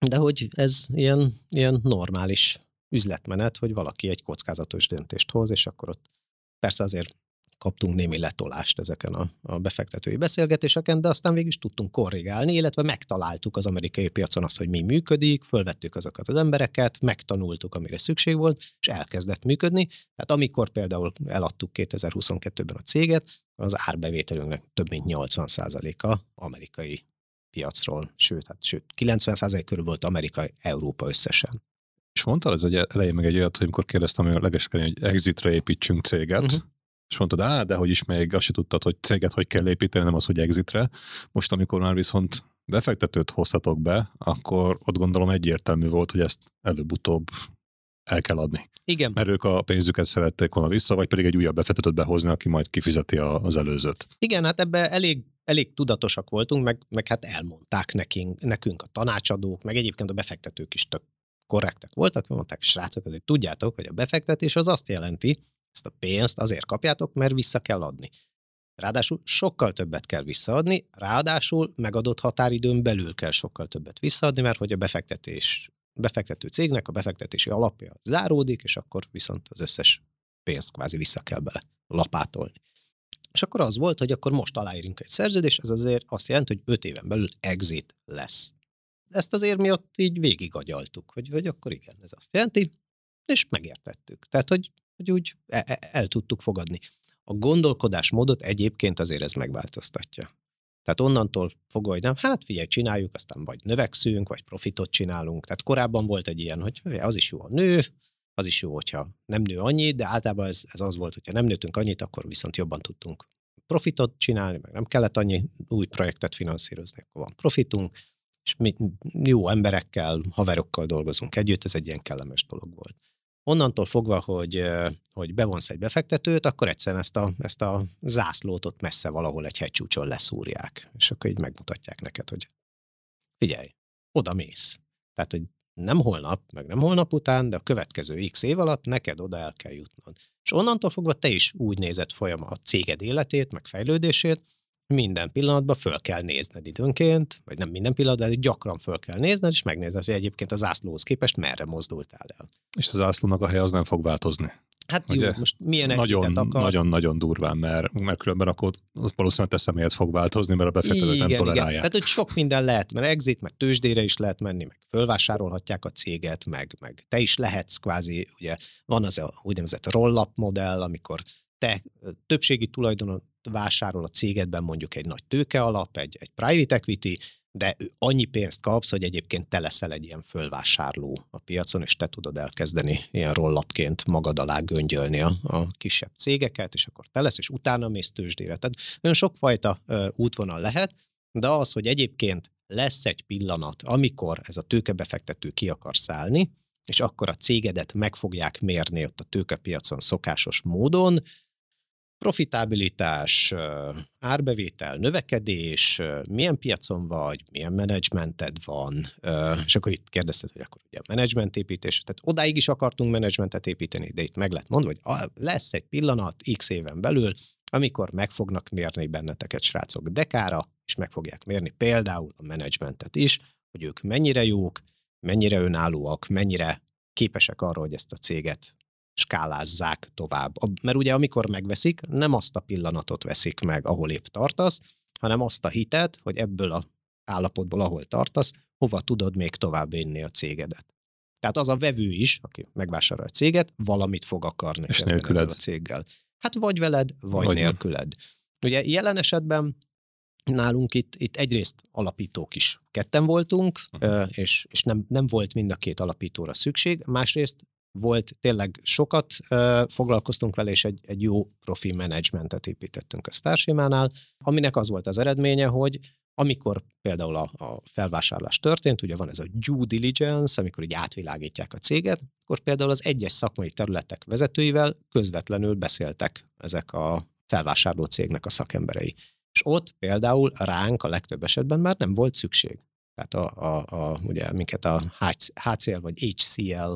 de hogy ez ilyen, ilyen normális üzletmenet, hogy valaki egy kockázatos döntést hoz, és akkor ott persze azért kaptunk némi letolást ezeken a, a befektetői beszélgetéseken, de aztán végig is tudtunk korrigálni, illetve megtaláltuk az amerikai piacon azt, hogy mi működik, fölvettük azokat az embereket, megtanultuk, amire szükség volt, és elkezdett működni. Tehát amikor például eladtuk 2022-ben a céget, az árbevételünknek több mint 80%-a amerikai piacról, sőt, hát, sőt 90% körül volt Amerika, Európa összesen. És mondtál egy elején meg egy olyat, hogy amikor kérdeztem, hogy legeskedni, hogy exitre építsünk céget, uh-huh és mondtad, á, de hogy is még azt se tudtad, hogy céget hogy kell építeni, nem az, hogy exitre. Most, amikor már viszont befektetőt hoztatok be, akkor ott gondolom egyértelmű volt, hogy ezt előbb-utóbb el kell adni. Igen. Mert ők a pénzüket szerették volna vissza, vagy pedig egy újabb befektetőt behozni, aki majd kifizeti a, az előzőt. Igen, hát ebbe elég, elég tudatosak voltunk, meg, meg hát elmondták nekünk, nekünk a tanácsadók, meg egyébként a befektetők is tök korrektek voltak, mondták, srácok, azért tudjátok, hogy a befektetés az azt jelenti, ezt a pénzt azért kapjátok, mert vissza kell adni. Ráadásul sokkal többet kell visszaadni, ráadásul megadott határidőn belül kell sokkal többet visszaadni, mert hogy a befektetés, befektető cégnek a befektetési alapja záródik, és akkor viszont az összes pénzt kvázi vissza kell bele lapátolni. És akkor az volt, hogy akkor most aláírunk egy szerződést, ez azért azt jelenti, hogy öt éven belül exit lesz. Ezt azért mi ott így végigagyaltuk, hogy, hogy akkor igen, ez azt jelenti, és megértettük. Tehát, hogy, hogy úgy el, e, el tudtuk fogadni. A gondolkodásmódot egyébként azért ez megváltoztatja. Tehát onnantól fogva, hogy nem, hát figyelj, csináljuk, aztán vagy növekszünk, vagy profitot csinálunk. Tehát korábban volt egy ilyen, hogy az is jó a nő, az is jó, hogyha nem nő annyit, de általában ez, ez az volt, hogyha nem nőttünk annyit, akkor viszont jobban tudtunk profitot csinálni, meg nem kellett annyi új projektet finanszírozni, akkor van profitunk, és mi jó emberekkel, haverokkal dolgozunk együtt, ez egy ilyen kellemes dolog volt. Onnantól fogva, hogy, hogy bevonsz egy befektetőt, akkor egyszerűen ezt a, ezt a zászlót ott messze valahol egy hegycsúcson leszúrják, és akkor így megmutatják neked, hogy figyelj, oda mész. Tehát, hogy nem holnap, meg nem holnap után, de a következő x év alatt neked oda el kell jutnod. És onnantól fogva te is úgy nézed folyam a céged életét, meg fejlődését, minden pillanatban föl kell nézned időnként, vagy nem minden pillanatban, de gyakran föl kell nézned, és megnézned, hogy egyébként az zászlóhoz képest merre mozdultál el. És az zászlónak a hely az nem fog változni. Hát jó, most milyen nagyon, akarsz? Nagyon, nagyon durván, mert, mert különben akkor valószínűleg te személyed fog változni, mert a befektetők nem tolerálják. Igen. Tehát, hogy sok minden lehet, mert exit, meg tőzsdére is lehet menni, meg fölvásárolhatják a céget, meg, meg te is lehetsz kvázi, ugye van az a úgynevezett roll-up modell, amikor te többségi tulajdonot vásárol a cégedben mondjuk egy nagy tőke alap, egy, egy private equity, de annyi pénzt kapsz, hogy egyébként te leszel egy ilyen fölvásárló a piacon, és te tudod elkezdeni ilyen rollapként magad alá göngyölni a, a kisebb cégeket, és akkor te lesz, és utána mész tőzsdére. Tehát nagyon sokfajta uh, útvonal lehet, de az, hogy egyébként lesz egy pillanat, amikor ez a tőkebefektető ki akar szállni, és akkor a cégedet meg fogják mérni ott a tőkepiacon szokásos módon, profitabilitás, árbevétel, növekedés, milyen piacon vagy, milyen menedzsmented van, és akkor itt kérdezted, hogy akkor ugye a menedzsmentépítés, tehát odáig is akartunk menedzsmentet építeni, de itt meg lett mondva, hogy lesz egy pillanat x éven belül, amikor meg fognak mérni benneteket srácok dekára, és meg fogják mérni például a menedzsmentet is, hogy ők mennyire jók, mennyire önállóak, mennyire képesek arra, hogy ezt a céget skálázzák tovább. Mert ugye amikor megveszik, nem azt a pillanatot veszik meg, ahol épp tartasz, hanem azt a hitet, hogy ebből a állapotból, ahol tartasz, hova tudod még tovább vinni a cégedet. Tehát az a vevő is, aki megvásárol a céget, valamit fog akarni És ezzel a céggel. Hát vagy veled, vagy, vagy nélküled. Nem. Ugye jelen esetben nálunk itt, itt egyrészt alapítók is ketten voltunk, uh-huh. és, és nem, nem volt mind a két alapítóra szükség, másrészt volt, tényleg sokat foglalkoztunk vele, és egy, egy jó profi menedzsmentet építettünk a Starsimánál, aminek az volt az eredménye, hogy amikor például a, a felvásárlás történt, ugye van ez a due diligence, amikor így átvilágítják a céget, akkor például az egyes szakmai területek vezetőivel közvetlenül beszéltek ezek a felvásárló cégnek a szakemberei. És ott például ránk a legtöbb esetben már nem volt szükség tehát a, a, a, ugye minket a HCL vagy HCL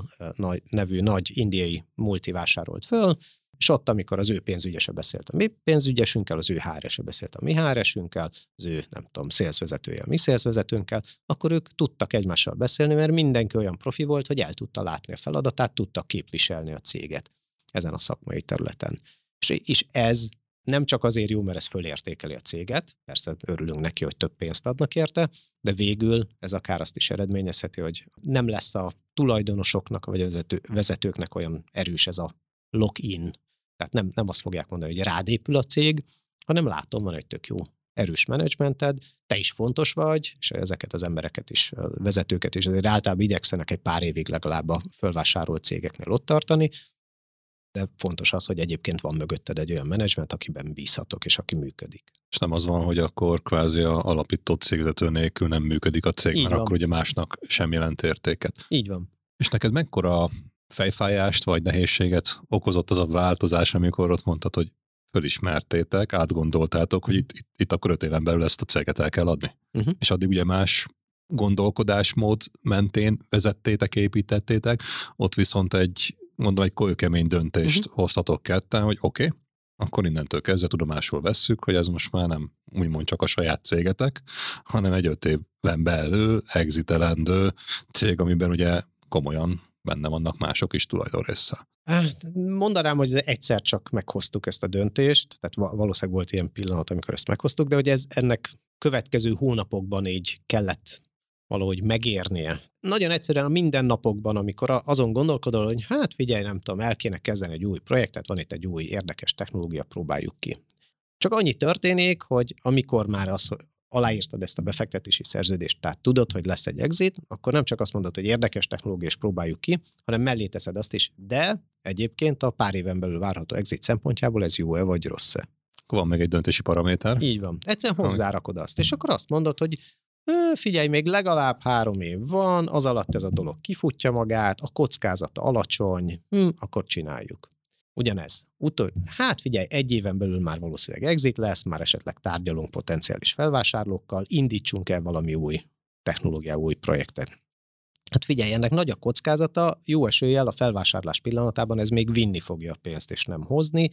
nevű nagy indiai multi vásárolt föl, és ott, amikor az ő pénzügyese beszélt a mi pénzügyesünkkel, az ő HRS-e beszélt a mi HRS-ünkkel, az ő, nem tudom, szélszvezetője a mi szélszvezetőnkkel, akkor ők tudtak egymással beszélni, mert mindenki olyan profi volt, hogy el tudta látni a feladatát, tudta képviselni a céget ezen a szakmai területen. És, és ez nem csak azért jó, mert ez fölértékeli a céget, persze örülünk neki, hogy több pénzt adnak érte, de végül ez akár azt is eredményezheti, hogy nem lesz a tulajdonosoknak vagy vezető, vezetőknek olyan erős ez a lock-in. Tehát nem, nem azt fogják mondani, hogy rád épül a cég, hanem látom, van egy tök jó erős menedzsmented, te is fontos vagy, és ezeket az embereket is, a vezetőket is azért általában igyekszenek egy pár évig legalább a fölvásárolt cégeknél ott tartani, de fontos az, hogy egyébként van mögötted egy olyan menedzsment, akiben bízhatok, és aki működik. És nem az van, hogy akkor kvázi a alapított cégvezető nélkül nem működik a cég, Így mert van. akkor ugye másnak sem jelent értéket. Így van. És neked mekkora fejfájást vagy nehézséget okozott az a változás, amikor ott mondtad, hogy fölismertétek, átgondoltátok, hogy itt, itt, itt akkor öt éven belül ezt a céget el kell adni. Uh-huh. És addig ugye más gondolkodásmód mentén vezettétek, építettétek, ott viszont egy mondom, egy kőkemény döntést uh-huh. hoztatok ketten, hogy oké, okay, akkor innentől kezdve tudomásul vesszük, hogy ez most már nem úgymond csak a saját cégetek, hanem egy öt évben belül exitelendő cég, amiben ugye komolyan benne vannak mások is tulajdonrészsel. Hát, mondanám, hogy egyszer csak meghoztuk ezt a döntést, tehát valószínűleg volt ilyen pillanat, amikor ezt meghoztuk, de hogy ez ennek következő hónapokban így kellett valahogy megérnie. Nagyon egyszerűen a mindennapokban, amikor azon gondolkodol, hogy hát figyelj, nem tudom, el kéne kezdeni egy új projektet, van itt egy új érdekes technológia, próbáljuk ki. Csak annyi történik, hogy amikor már az, aláírtad ezt a befektetési szerződést, tehát tudod, hogy lesz egy exit, akkor nem csak azt mondod, hogy érdekes technológia, és próbáljuk ki, hanem mellé teszed azt is, de egyébként a pár éven belül várható exit szempontjából ez jó-e vagy rossz-e. Akkor van még egy döntési paraméter. Így van. Egyszerűen hozzárakod azt, és akkor azt mondod, hogy figyelj, még legalább három év van, az alatt ez a dolog kifutja magát, a kockázata alacsony, hm, akkor csináljuk. Ugyanez. Utol, hát figyelj, egy éven belül már valószínűleg exit lesz, már esetleg tárgyalunk potenciális felvásárlókkal, indítsunk el valami új technológia, új projektet. Hát figyelj, ennek nagy a kockázata, jó esőjel a felvásárlás pillanatában ez még vinni fogja a pénzt, és nem hozni.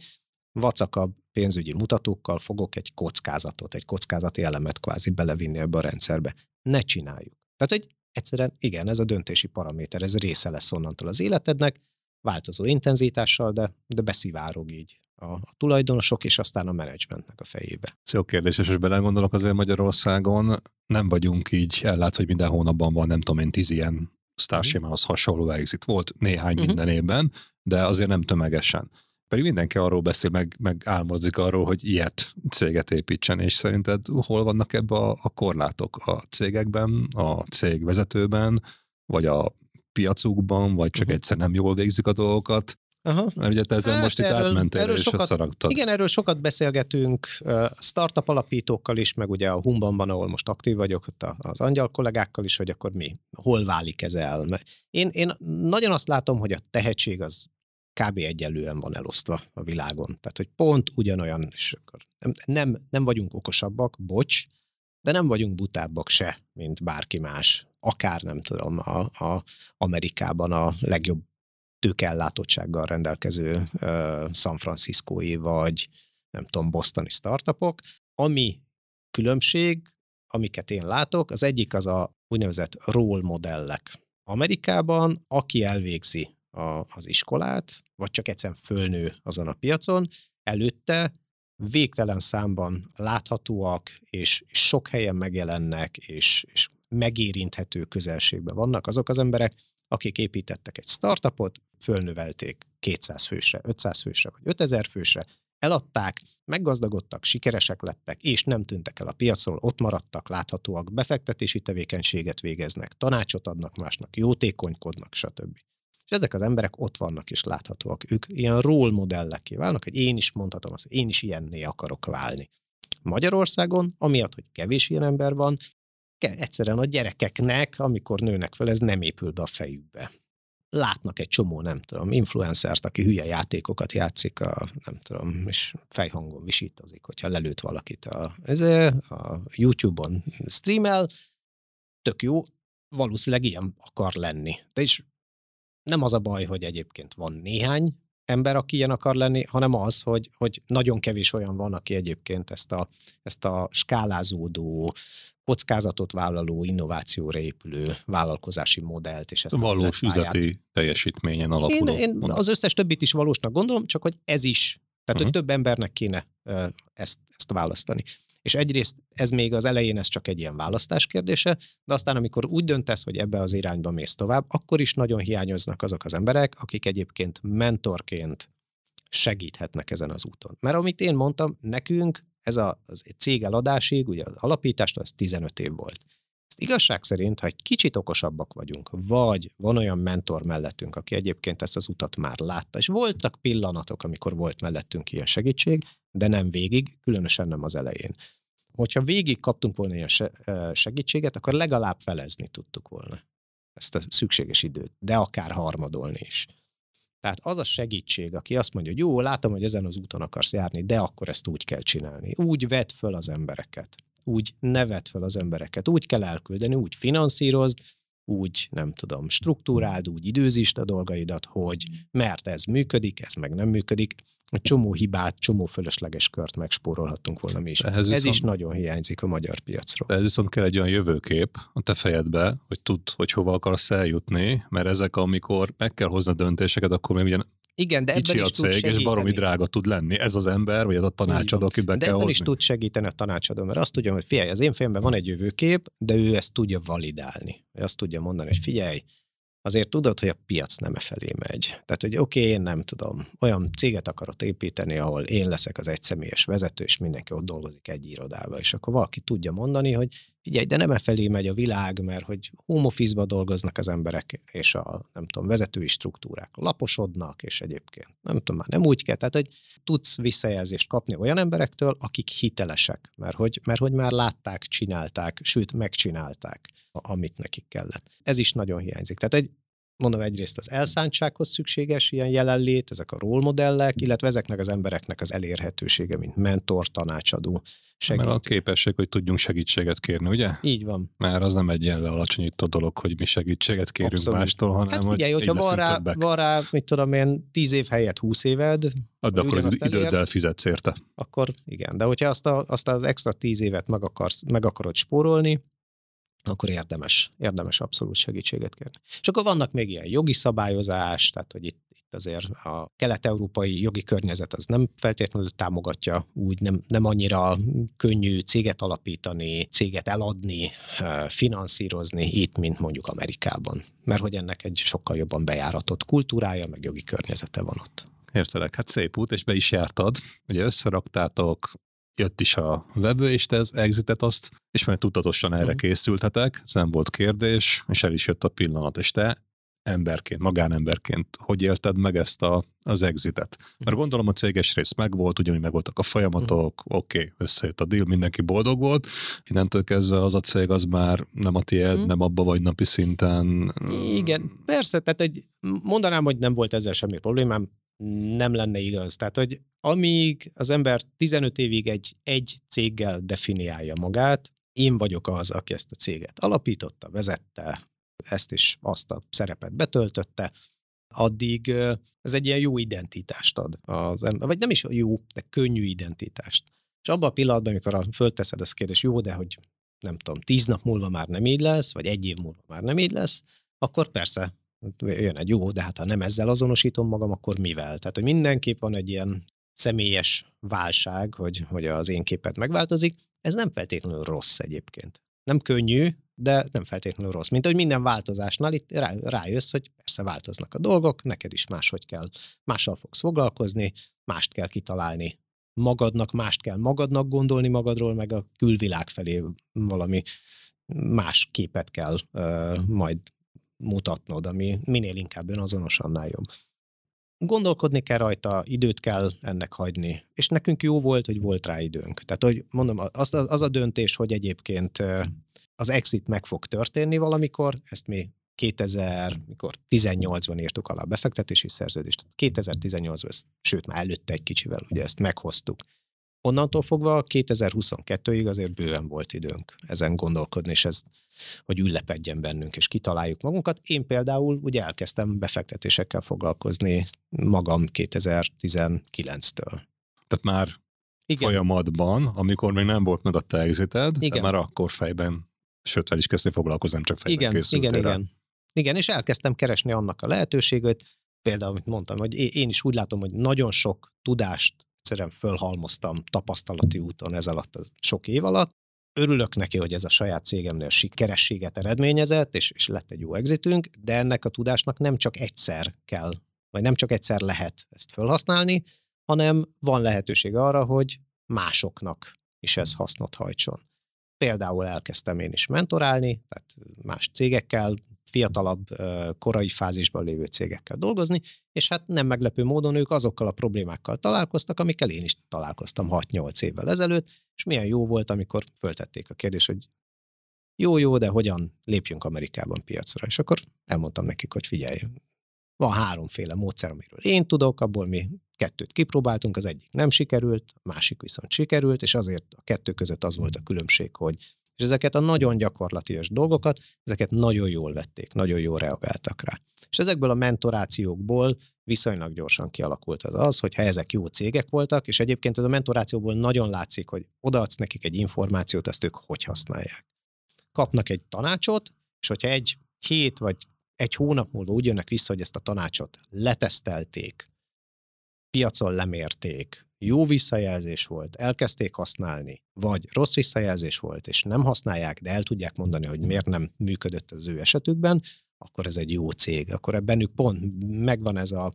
Vacakabb pénzügyi mutatókkal fogok egy kockázatot, egy kockázati elemet kvázi belevinni ebbe a rendszerbe. Ne csináljuk. Tehát, hogy egyszerűen igen, ez a döntési paraméter, ez része lesz onnantól az életednek, változó intenzitással, de, de beszivárog így a, a tulajdonosok és aztán a menedzsmentnek a fejébe. Ez jó kérdés, és bele belegondolok azért Magyarországon, nem vagyunk így ellát, hogy minden hónapban van, nem tudom én, tíz ilyen sztársémához hasonló exit. Volt néhány uh-huh. minden évben, de azért nem tömegesen. Pedig mindenki arról beszél, meg, meg álmozik arról, hogy ilyet céget építsen, és szerinted hol vannak ebbe a, a korlátok? A cégekben, a cég vezetőben, vagy a piacukban, vagy csak uh-huh. egyszer nem jól végzik a dolgokat. Aha. Mert ugye te ezzel hát most itt erről, átmentél erről és sokat. Igen, erről sokat beszélgetünk startup alapítókkal is, meg ugye a Humbanban, ahol most aktív vagyok, ott az angyal kollégákkal is, hogy akkor mi, hol válik ez el. Én, én nagyon azt látom, hogy a tehetség az kb. egyenlően van elosztva a világon. Tehát, hogy pont ugyanolyan, és akkor nem, nem, nem vagyunk okosabbak, bocs, de nem vagyunk butábbak se, mint bárki más. Akár nem tudom, a, a Amerikában a legjobb tőkellátottsággal rendelkező uh, San Franciscói, vagy nem tudom, bostoni startupok. Ami különbség, amiket én látok, az egyik az a úgynevezett role modellek. Amerikában, aki elvégzi a, az iskolát, vagy csak egyszerűen fölnő azon a piacon, előtte végtelen számban láthatóak, és, sok helyen megjelennek, és, és megérinthető közelségben vannak azok az emberek, akik építettek egy startupot, fölnövelték 200 fősre, 500 fősre, vagy 5000 fősre, eladták, meggazdagodtak, sikeresek lettek, és nem tűntek el a piacról, ott maradtak, láthatóak, befektetési tevékenységet végeznek, tanácsot adnak másnak, jótékonykodnak, stb. És ezek az emberek ott vannak és láthatóak. Ők ilyen role modellekké válnak, hogy én is mondhatom azt, én is ilyenné akarok válni. Magyarországon, amiatt, hogy kevés ilyen ember van, egyszerűen a gyerekeknek, amikor nőnek fel, ez nem épül be a fejükbe. Látnak egy csomó, nem tudom, influencert, aki hülye játékokat játszik, a, nem tudom, és fejhangon visítozik, hogyha lelőtt valakit a, ez, a YouTube-on streamel, tök jó, valószínűleg ilyen akar lenni. De is nem az a baj, hogy egyébként van néhány ember, aki ilyen akar lenni, hanem az, hogy, hogy nagyon kevés olyan van, aki egyébként ezt a, ezt a skálázódó, kockázatot vállaló, innovációra épülő vállalkozási modellt, és ezt Valós üzleti teljesítményen alapuló. Én, én az összes többit is valósnak gondolom, csak hogy ez is. Tehát, uh-huh. hogy mhm. több embernek kéne ezt, ezt választani. És egyrészt ez még az elején ez csak egy ilyen választás kérdése, de aztán amikor úgy döntesz, hogy ebbe az irányba mész tovább, akkor is nagyon hiányoznak azok az emberek, akik egyébként mentorként segíthetnek ezen az úton. Mert amit én mondtam, nekünk ez a, az cég eladásig, ugye az alapítástól ez 15 év volt. Ezt igazság szerint, ha egy kicsit okosabbak vagyunk, vagy van olyan mentor mellettünk, aki egyébként ezt az utat már látta, és voltak pillanatok, amikor volt mellettünk ilyen segítség, de nem végig, különösen nem az elején. Hogyha végig kaptunk volna ilyen segítséget, akkor legalább felezni tudtuk volna ezt a szükséges időt, de akár harmadolni is. Tehát az a segítség, aki azt mondja, hogy jó, látom, hogy ezen az úton akarsz járni, de akkor ezt úgy kell csinálni. Úgy vedd föl az embereket. Úgy nevet föl az embereket. Úgy kell elküldeni, úgy finanszírozd, úgy, nem tudom, struktúráld, úgy időzítsd a dolgaidat, hogy mert ez működik, ez meg nem működik egy csomó hibát, csomó fölösleges kört megspórolhattunk volna mi is. Ehhez Ez viszont, is nagyon hiányzik a magyar piacról. Ez viszont kell egy olyan jövőkép a te fejedbe, hogy tudd, hogy hova akarsz eljutni, mert ezek, amikor meg kell hozni döntéseket, akkor még ugye Igen, de ebben a is tud cég, segíteni. és baromi drága tud lenni. Ez az ember, vagy ez a tanácsadó, akit be De kell ebben is hozni. tud segíteni a tanácsadó, mert azt tudja, hogy figyelj, az én fejemben van egy jövőkép, de ő ezt tudja validálni. Ő azt tudja mondani, hogy figyelj, azért tudod, hogy a piac nem e felé megy. Tehát, hogy oké, okay, én nem tudom, olyan céget akarok építeni, ahol én leszek az egyszemélyes vezető, és mindenki ott dolgozik egy irodába, és akkor valaki tudja mondani, hogy figyelj, de nem e felé megy a világ, mert hogy home office dolgoznak az emberek, és a, nem tudom, vezetői struktúrák laposodnak, és egyébként nem tudom, már nem úgy kell, tehát, hogy tudsz visszajelzést kapni olyan emberektől, akik hitelesek, mert hogy, mert hogy már látták, csinálták, sőt, megcsinálták, amit nekik kellett. Ez is nagyon hiányzik. Tehát egy, mondom egyrészt az elszántsághoz szükséges ilyen jelenlét, ezek a rólmodellek, illetve ezeknek az embereknek az elérhetősége, mint mentor, tanácsadó, segítő. Mert a képesség, hogy tudjunk segítséget kérni, ugye? Így van. Mert az nem egy ilyen lealacsonyító dolog, hogy mi segítséget kérünk Abszolút. mástól, hanem Hát figyelj, hogy hogyha van rá, többek. van rá, mit tudom én, tíz év helyett húsz éved, Add akkor az elér- időddel fizetsz érte. akkor igen. De hogyha azt, a, azt az extra tíz évet meg, akarsz, meg akarod spórolni, akkor érdemes, érdemes abszolút segítséget kérni. És akkor vannak még ilyen jogi szabályozás, tehát hogy itt, itt azért a kelet-európai jogi környezet az nem feltétlenül támogatja, úgy nem, nem annyira könnyű céget alapítani, céget eladni, finanszírozni itt, mint mondjuk Amerikában. Mert hogy ennek egy sokkal jobban bejáratott kultúrája, meg jogi környezete van ott. Értelek, hát szép út, és be is jártad. Ugye összeraktátok, jött is a vevő, és te az exitet azt, és majd tudatosan erre Mhm. készültetek, ez nem volt kérdés, és el is jött a pillanat, és te emberként, magánemberként, hogy élted meg ezt a, az exitet? Mert gondolom a céges rész megvolt, ugyanúgy megvoltak a folyamatok, oké, okay, összejött a deal, mindenki boldog volt, innentől kezdve az a cég az már nem a tiéd, Mhm. nem abba vagy napi szinten. Igen, persze, tehát egy, mondanám, hogy nem volt ezzel semmi problémám, nem lenne igaz. Tehát, hogy amíg az ember 15 évig egy, egy céggel definiálja magát, én vagyok az, aki ezt a céget alapította, vezette, ezt is azt a szerepet betöltötte, addig ez egy ilyen jó identitást ad az ember, vagy nem is jó, de könnyű identitást. És abban a pillanatban, amikor fölteszed ezt a kérdést, jó, de hogy nem tudom, tíz nap múlva már nem így lesz, vagy egy év múlva már nem így lesz, akkor persze jön egy jó, de hát ha nem ezzel azonosítom magam, akkor mivel? Tehát, hogy mindenképp van egy ilyen személyes válság, hogy, hogy az én képet megváltozik. Ez nem feltétlenül rossz egyébként. Nem könnyű, de nem feltétlenül rossz. Mint hogy minden változásnál itt rá, rájössz, hogy persze változnak a dolgok, neked is máshogy kell, mással fogsz foglalkozni, mást kell kitalálni magadnak, mást kell magadnak gondolni magadról, meg a külvilág felé valami más képet kell uh, majd mutatnod, ami minél inkább önazonos, annál jobb. Gondolkodni kell rajta, időt kell ennek hagyni. És nekünk jó volt, hogy volt rá időnk. Tehát, hogy mondom, az, az a döntés, hogy egyébként az exit meg fog történni valamikor, ezt mi 2018-ban írtuk alá a befektetési szerződést. Tehát 2018-ban, ezt- sőt már előtte egy kicsivel, ugye ezt meghoztuk. Onnantól fogva 2022-ig azért bőven volt időnk ezen gondolkodni, és ez, hogy üllepedjen bennünk, és kitaláljuk magunkat. Én például ugye elkezdtem befektetésekkel foglalkozni magam 2019-től. Tehát már Igen, folyamatban, amikor még nem volt meg a te exited, de Igen. már akkor fejben, sőt, fel is kezdtél foglalkozni, nem csak fejben igen, igen, igen. Igen, és elkezdtem keresni annak a lehetőségét, például, amit mondtam, hogy én is úgy látom, hogy nagyon sok tudást egyszerűen fölhalmoztam tapasztalati úton ez alatt, a sok év alatt. Örülök neki, hogy ez a saját cégemnél sikerességet eredményezett, és, és lett egy jó exitünk, de ennek a tudásnak nem csak egyszer kell, vagy nem csak egyszer lehet ezt felhasználni, hanem van lehetőség arra, hogy másoknak is ez hasznot hajtson. Például elkezdtem én is mentorálni, tehát más cégekkel, fiatalabb, korai fázisban lévő cégekkel dolgozni, és hát nem meglepő módon ők azokkal a problémákkal találkoztak, amikkel én is találkoztam 6-8 évvel ezelőtt, és milyen jó volt, amikor föltették a kérdést, hogy jó, jó, de hogyan lépjünk Amerikában piacra. És akkor elmondtam nekik, hogy figyelj, van háromféle módszer, amiről én tudok, abból mi kettőt kipróbáltunk, az egyik nem sikerült, a másik viszont sikerült, és azért a kettő között az volt a különbség, hogy és ezeket a nagyon gyakorlatias dolgokat, ezeket nagyon jól vették, nagyon jól reagáltak rá. És ezekből a mentorációkból viszonylag gyorsan kialakult az az, hogy ha ezek jó cégek voltak, és egyébként ez a mentorációból nagyon látszik, hogy odaadsz nekik egy információt, ezt ők hogy használják. Kapnak egy tanácsot, és hogyha egy hét vagy egy hónap múlva úgy jönnek vissza, hogy ezt a tanácsot letesztelték, piacon lemérték, jó visszajelzés volt, elkezdték használni, vagy rossz visszajelzés volt, és nem használják, de el tudják mondani, hogy miért nem működött az ő esetükben, akkor ez egy jó cég. Akkor ebbenük pont megvan ez a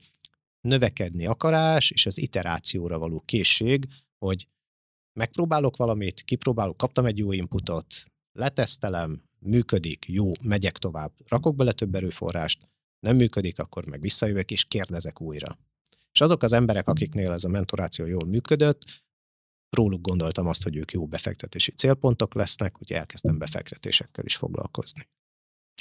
növekedni akarás és az iterációra való készség, hogy megpróbálok valamit, kipróbálok, kaptam egy jó inputot, letesztelem, működik, jó, megyek tovább, rakok bele több erőforrást, nem működik, akkor meg visszajövök és kérdezek újra. És azok az emberek, akiknél ez a mentoráció jól működött, róluk gondoltam azt, hogy ők jó befektetési célpontok lesznek, úgyhogy elkezdtem befektetésekkel is foglalkozni.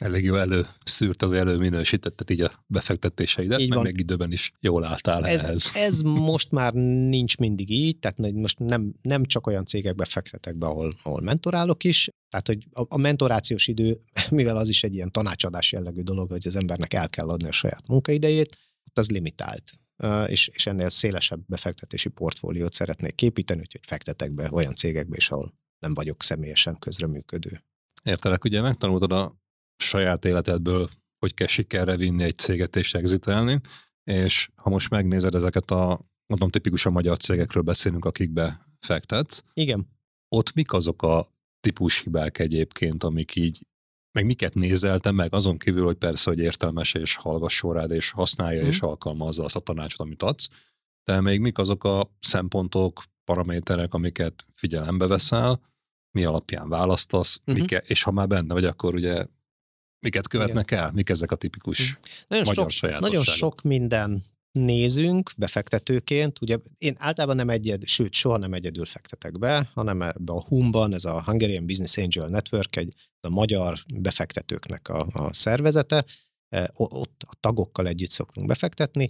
Elég jó előszűrted, vagy előminősítetted így a befektetéseidet, így meg még időben is jól álltál ez, ehhez. Ez most már nincs mindig így, tehát most nem, nem csak olyan cégekbe fektetek be, ahol, ahol mentorálok is, tehát hogy a, a mentorációs idő, [LAUGHS] mivel az is egy ilyen tanácsadás jellegű dolog, hogy az embernek el kell adni a saját munkaidejét, ott az limitált és, és ennél szélesebb befektetési portfóliót szeretnék képíteni, úgyhogy fektetek be olyan cégekbe is, ahol nem vagyok személyesen közreműködő. Értelek, ugye megtanultad a saját életedből, hogy kell sikerre vinni egy céget és exitelni, és ha most megnézed ezeket a, mondom, tipikusan magyar cégekről beszélünk, akikbe fektetsz. Igen. Ott mik azok a típus hibák egyébként, amik így meg miket nézelte meg, azon kívül, hogy persze, hogy értelmes és hallgasson rád, és használja mm. és alkalmazza azt a tanácsot, amit adsz, de még mik azok a szempontok, paraméterek, amiket figyelembe veszel, mi alapján választasz, mm-hmm. mike, és ha már benne vagy, akkor ugye miket követnek Igen. el, mik ezek a tipikus mm. nagyon magyar sok, Nagyon sok minden nézünk befektetőként, ugye én általában nem egyed, sőt, soha nem egyedül fektetek be, hanem ebbe a HUM-ban, ez a Hungarian Business Angel Network, egy a magyar befektetőknek a, a szervezete, e, ott a tagokkal együtt szoktunk befektetni,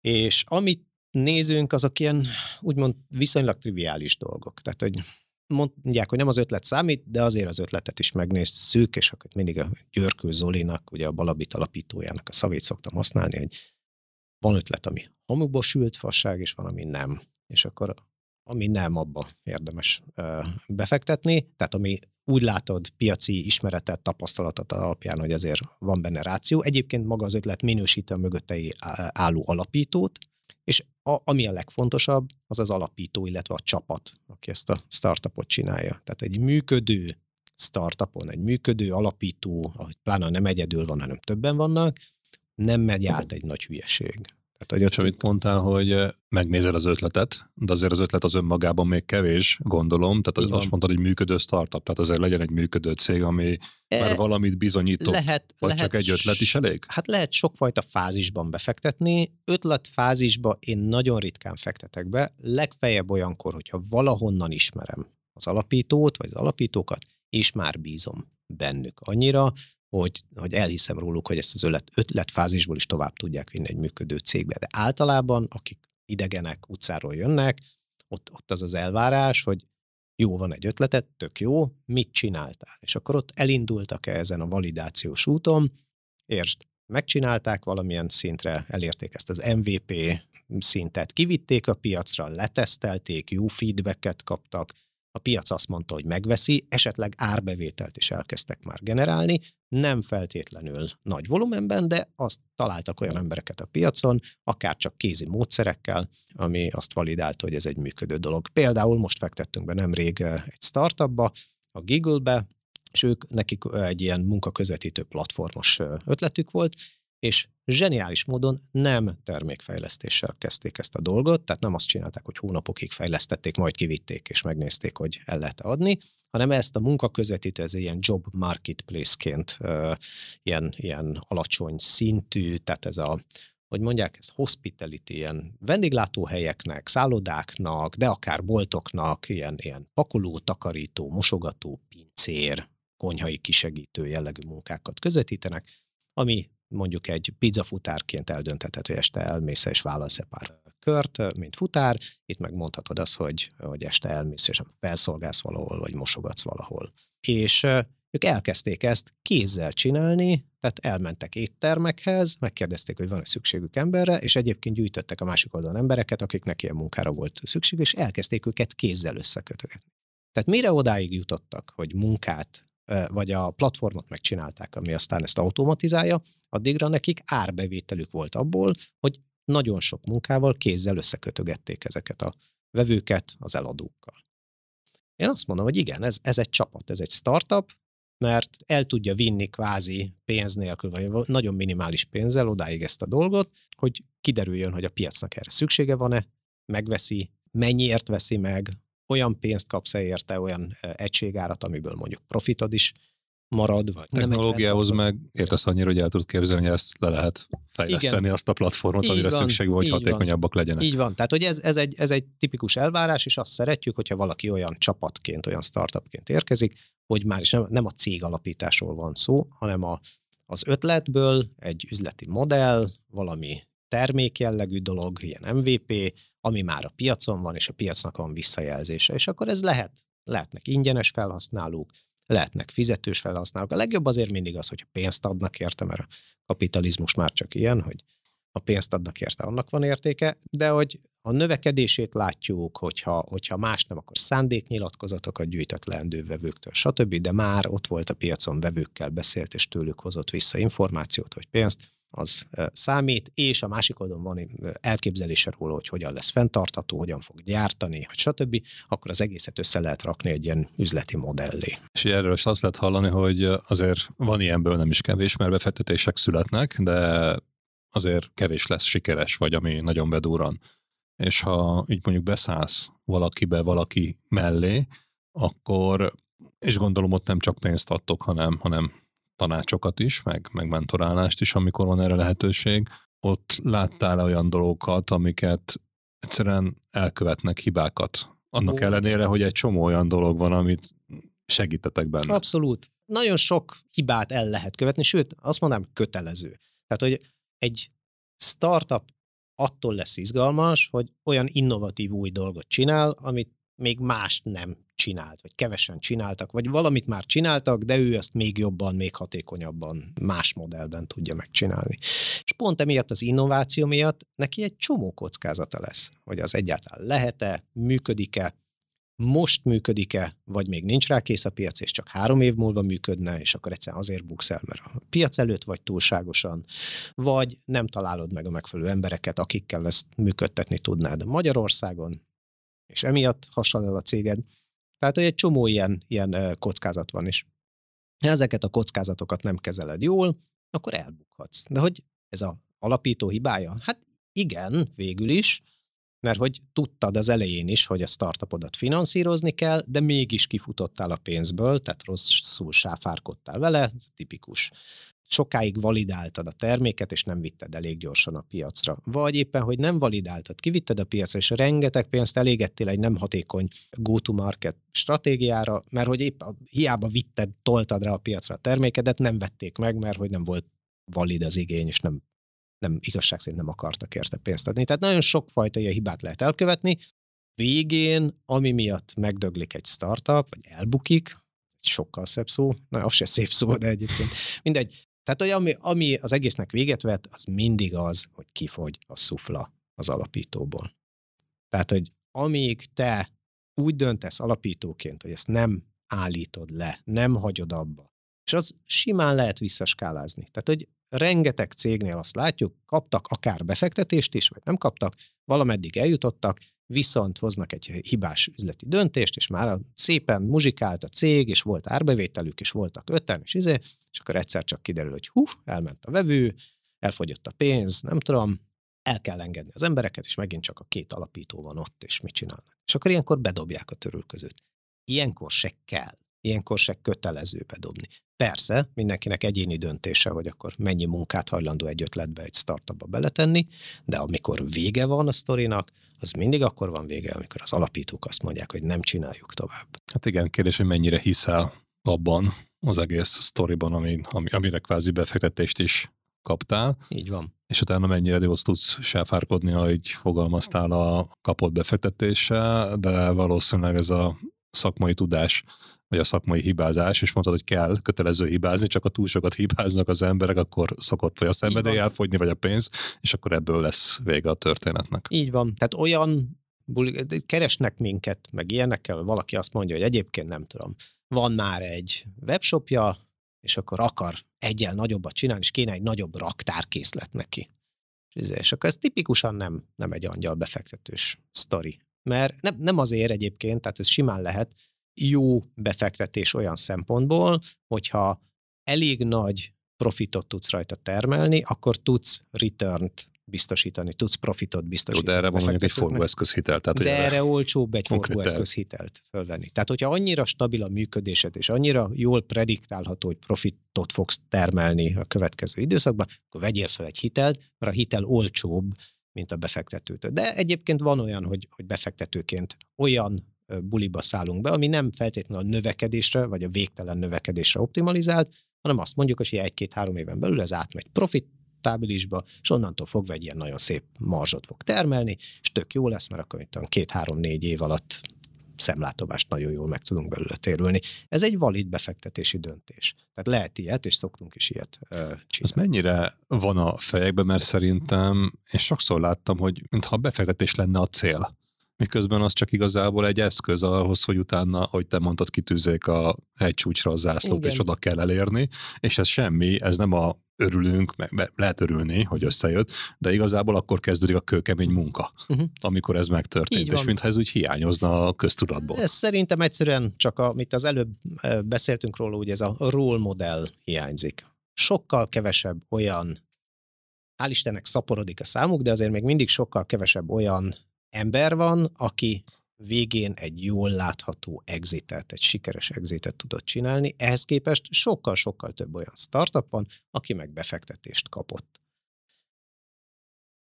és amit nézünk, azok ilyen úgymond viszonylag triviális dolgok. Tehát, hogy mondják, hogy nem az ötlet számít, de azért az ötletet is megnézzük, és akkor mindig a Györkő Zolinak, ugye a Balabit alapítójának a szavét szoktam használni, hogy van ötlet, ami hamukból sült fasság, és van, ami nem. És akkor ami nem, abba érdemes befektetni. Tehát ami úgy látod piaci ismeretet, tapasztalatot alapján, hogy azért van benne ráció. Egyébként maga az ötlet minősíti a mögöttei álló alapítót, és a, ami a legfontosabb, az az alapító, illetve a csapat, aki ezt a startupot csinálja. Tehát egy működő startupon, egy működő alapító, ahogy pláne nem egyedül van, hanem többen vannak, nem megy át egy nagy hülyeség. Tehát, hogy és amit mondtál, hogy eh, megnézel az ötletet, de azért az ötlet az önmagában még kevés, gondolom. Tehát azt mondtad, hogy működő startup, tehát azért legyen egy működő cég, ami e, már valamit bizonyított, lehet, vagy lehet, csak egy ötlet is elég? Hát lehet sokfajta fázisban befektetni. Ötletfázisba én nagyon ritkán fektetek be, legfeljebb olyankor, hogyha valahonnan ismerem az alapítót, vagy az alapítókat, és már bízom bennük annyira, hogy, hogy elhiszem róluk, hogy ezt az ötlet, ötletfázisból is tovább tudják vinni egy működő cégbe. De általában, akik idegenek, utcáról jönnek, ott, ott az az elvárás, hogy jó, van egy ötletet, tök jó, mit csináltál? És akkor ott elindultak-e ezen a validációs úton, értsd, megcsinálták valamilyen szintre, elérték ezt az MVP szintet, kivitték a piacra, letesztelték, jó feedbacket kaptak, a piac azt mondta, hogy megveszi, esetleg árbevételt is elkezdtek már generálni, nem feltétlenül nagy volumenben, de azt találtak olyan embereket a piacon, akár csak kézi módszerekkel, ami azt validálta, hogy ez egy működő dolog. Például most fektettünk be nemrég egy startupba, a Giggle-be, és ők, nekik egy ilyen munkaközvetítő platformos ötletük volt, és zseniális módon nem termékfejlesztéssel kezdték ezt a dolgot, tehát nem azt csinálták, hogy hónapokig fejlesztették, majd kivitték és megnézték, hogy el lehet adni, hanem ezt a munkaközvetítő, ez ilyen job marketplace-ként ilyen, ilyen alacsony szintű, tehát ez a hogy mondják, ez hospitality, ilyen vendéglátóhelyeknek, szállodáknak, de akár boltoknak, ilyen, ilyen pakoló, takarító, mosogató, pincér, konyhai kisegítő jellegű munkákat közvetítenek, ami mondjuk egy pizzafutárként eldöntheted, hogy este elmész és válasz pár kört, mint futár, itt meg azt, hogy, hogy este elmész és felszolgálsz valahol, vagy mosogatsz valahol. És ők elkezdték ezt kézzel csinálni, tehát elmentek éttermekhez, megkérdezték, hogy van-e szükségük emberre, és egyébként gyűjtöttek a másik oldalon embereket, akiknek ilyen munkára volt szükség, és elkezdték őket kézzel összekötögetni. Tehát mire odáig jutottak, hogy munkát vagy a platformot megcsinálták, ami aztán ezt automatizálja, addigra nekik árbevételük volt abból, hogy nagyon sok munkával kézzel összekötögették ezeket a vevőket az eladókkal. Én azt mondom, hogy igen, ez, ez egy csapat, ez egy startup, mert el tudja vinni kvázi pénz nélkül, vagy nagyon minimális pénzzel odáig ezt a dolgot, hogy kiderüljön, hogy a piacnak erre szüksége van-e, megveszi, mennyiért veszi meg, olyan pénzt kapsz-e érte, olyan egységárat, amiből mondjuk profitod is marad. Vagy Technológiához meg értesz annyira, hogy el tudod képzelni, hogy ezt le lehet fejleszteni Igen. azt a platformot, így amire van, szükség van, hogy hatékonyabbak van. legyenek. Így van. Tehát, hogy ez, ez, egy, ez egy tipikus elvárás, és azt szeretjük, hogyha valaki olyan csapatként, olyan startupként érkezik, hogy már is nem, nem a cég alapításról van szó, hanem a, az ötletből egy üzleti modell, valami termék jellegű dolog, ilyen MVP, ami már a piacon van, és a piacnak van visszajelzése. És akkor ez lehet, lehetnek ingyenes felhasználók, lehetnek fizetős felhasználók. A legjobb azért mindig az, hogy pénzt adnak érte, mert a kapitalizmus már csak ilyen, hogy a pénzt adnak érte, annak van értéke, de hogy a növekedését látjuk, hogyha, hogyha más nem, akkor szándéknyilatkozatokat gyűjtött leendő vevőktől, stb., de már ott volt a piacon vevőkkel beszélt, és tőlük hozott vissza információt vagy pénzt, az számít, és a másik oldalon van elképzelése róla, hogy hogyan lesz fenntartható, hogyan fog gyártani, vagy stb., akkor az egészet össze lehet rakni egy ilyen üzleti modellé. És erről is azt lehet hallani, hogy azért van ilyenből nem is kevés, mert befektetések születnek, de azért kevés lesz sikeres, vagy ami nagyon bedúran. És ha így mondjuk beszállsz valakibe, valaki mellé, akkor, és gondolom ott nem csak pénzt adtok, hanem, hanem tanácsokat is, meg, meg mentorálást is, amikor van erre lehetőség. Ott láttál olyan dolgokat, amiket egyszerűen elkövetnek hibákat. Annak Ó. ellenére, hogy egy csomó olyan dolog van, amit segítetek benne. Abszolút. Nagyon sok hibát el lehet követni, sőt, azt mondanám, kötelező. Tehát, hogy egy startup attól lesz izgalmas, hogy olyan innovatív új dolgot csinál, amit még mást nem csinált, vagy kevesen csináltak, vagy valamit már csináltak, de ő ezt még jobban, még hatékonyabban, más modellben tudja megcsinálni. És pont emiatt az innováció miatt neki egy csomó kockázata lesz, hogy az egyáltalán lehet-e, működik-e, most működik-e, vagy még nincs rá kész a piac, és csak három év múlva működne, és akkor egyszerűen azért buksz el, mert a piac előtt vagy túlságosan, vagy nem találod meg a megfelelő embereket, akikkel ezt működtetni tudnád Magyarországon, és emiatt hasonló a céged. Tehát, hogy egy csomó ilyen, ilyen kockázat van is. Ha ezeket a kockázatokat nem kezeled jól, akkor elbukhatsz. De hogy ez a alapító hibája? Hát igen, végül is, mert hogy tudtad az elején is, hogy a startupodat finanszírozni kell, de mégis kifutottál a pénzből, tehát rosszul sáfárkodtál vele, ez tipikus sokáig validáltad a terméket, és nem vitted elég gyorsan a piacra. Vagy éppen, hogy nem validáltad, kivitted a piacra, és rengeteg pénzt elégettél egy nem hatékony go-to-market stratégiára, mert hogy épp hiába vitted, toltad rá a piacra a termékedet, nem vették meg, mert hogy nem volt valid az igény, és nem, nem igazság szerint nem akartak érte pénzt adni. Tehát nagyon sokfajta ilyen hibát lehet elkövetni. Végén, ami miatt megdöglik egy startup, vagy elbukik, sokkal szebb szó, na, az se szép szó, de egyébként mindegy, tehát, hogy ami, ami az egésznek véget vet, az mindig az, hogy kifogy a szufla az alapítóból. Tehát, hogy amíg te úgy döntesz alapítóként, hogy ezt nem állítod le, nem hagyod abba, és az simán lehet visszaskálázni. Tehát, hogy rengeteg cégnél azt látjuk, kaptak akár befektetést is, vagy nem kaptak, valameddig eljutottak, viszont hoznak egy hibás üzleti döntést, és már szépen muzsikált a cég, és volt árbevételük, és voltak öten, és izé, és akkor egyszer csak kiderül, hogy hú, elment a vevő, elfogyott a pénz, nem tudom, el kell engedni az embereket, és megint csak a két alapító van ott, és mit csinálnak. És akkor ilyenkor bedobják a törülközőt. Ilyenkor se kell, ilyenkor se kötelező bedobni. Persze, mindenkinek egyéni döntése, hogy akkor mennyi munkát hajlandó egy ötletbe, egy startupba beletenni, de amikor vége van a sztorinak, az mindig akkor van vége, amikor az alapítók azt mondják, hogy nem csináljuk tovább. Hát igen, kérdés, hogy mennyire hiszel abban az egész sztoriban, ami, ami, amire kvázi befektetést is kaptál. Így van. És utána mennyire jó tudsz sáfárkodni, ahogy fogalmaztál a kapott befektetéssel, de valószínűleg ez a szakmai tudás vagy a szakmai hibázás, és mondtad, hogy kell kötelező hibázni, csak a túl sokat hibáznak az emberek, akkor szokott vagy a szenvedély elfogyni, vagy a pénz, és akkor ebből lesz vége a történetnek. Így van. Tehát olyan keresnek minket, meg ilyenekkel, valaki azt mondja, hogy egyébként nem tudom, van már egy webshopja, és akkor akar egyel nagyobbat csinálni, és kéne egy nagyobb raktárkészlet neki. És akkor ez tipikusan nem, nem egy angyal befektetős sztori. Mert nem, nem azért egyébként, tehát ez simán lehet jó befektetés olyan szempontból, hogyha elég nagy profitot tudsz rajta termelni, akkor tudsz return-t biztosítani, tudsz profitot biztosítani. Jó, de erre van mondjuk egy forgóeszközhitel. Tehát, de erre olcsóbb egy forgóeszközhitelt fölvenni. Tehát, hogyha annyira stabil a működésed, és annyira jól prediktálható, hogy profitot fogsz termelni a következő időszakban, akkor vegyél fel egy hitelt, mert a hitel olcsóbb, mint a befektetőtől. De egyébként van olyan, hogy, hogy befektetőként olyan buliba szállunk be, ami nem feltétlenül a növekedésre, vagy a végtelen növekedésre optimalizált, hanem azt mondjuk, hogy egy-két-három éven belül ez átmegy profit stábilisba, és onnantól fogva egy ilyen nagyon szép marzsot fog termelni, és tök jó lesz, mert akkor itt két-három-négy év alatt szemlátomást nagyon jól meg tudunk belőle térülni. Ez egy valid befektetési döntés. Tehát lehet ilyet, és szoktunk is ilyet uh, csinálni. Ez mennyire van a fejekben, mert szerintem én sokszor láttam, hogy mintha a befektetés lenne a cél miközben az csak igazából egy eszköz ahhoz, hogy utána, hogy te mondtad, kitűzzék a hegycsúcsra a zászlót, Igen. és oda kell elérni, és ez semmi, ez nem a örülünk, meg lehet örülni, hogy összejött, de igazából akkor kezdődik a kőkemény munka, uh-huh. amikor ez megtörtént, és mintha ez úgy hiányozna a köztudatból. Ez szerintem egyszerűen csak, amit az előbb beszéltünk róla, hogy ez a role model hiányzik. Sokkal kevesebb olyan, hál' Istennek szaporodik a számuk, de azért még mindig sokkal kevesebb olyan ember van, aki végén egy jól látható exitet, egy sikeres exitet tudott csinálni, ehhez képest sokkal-sokkal több olyan startup van, aki meg befektetést kapott.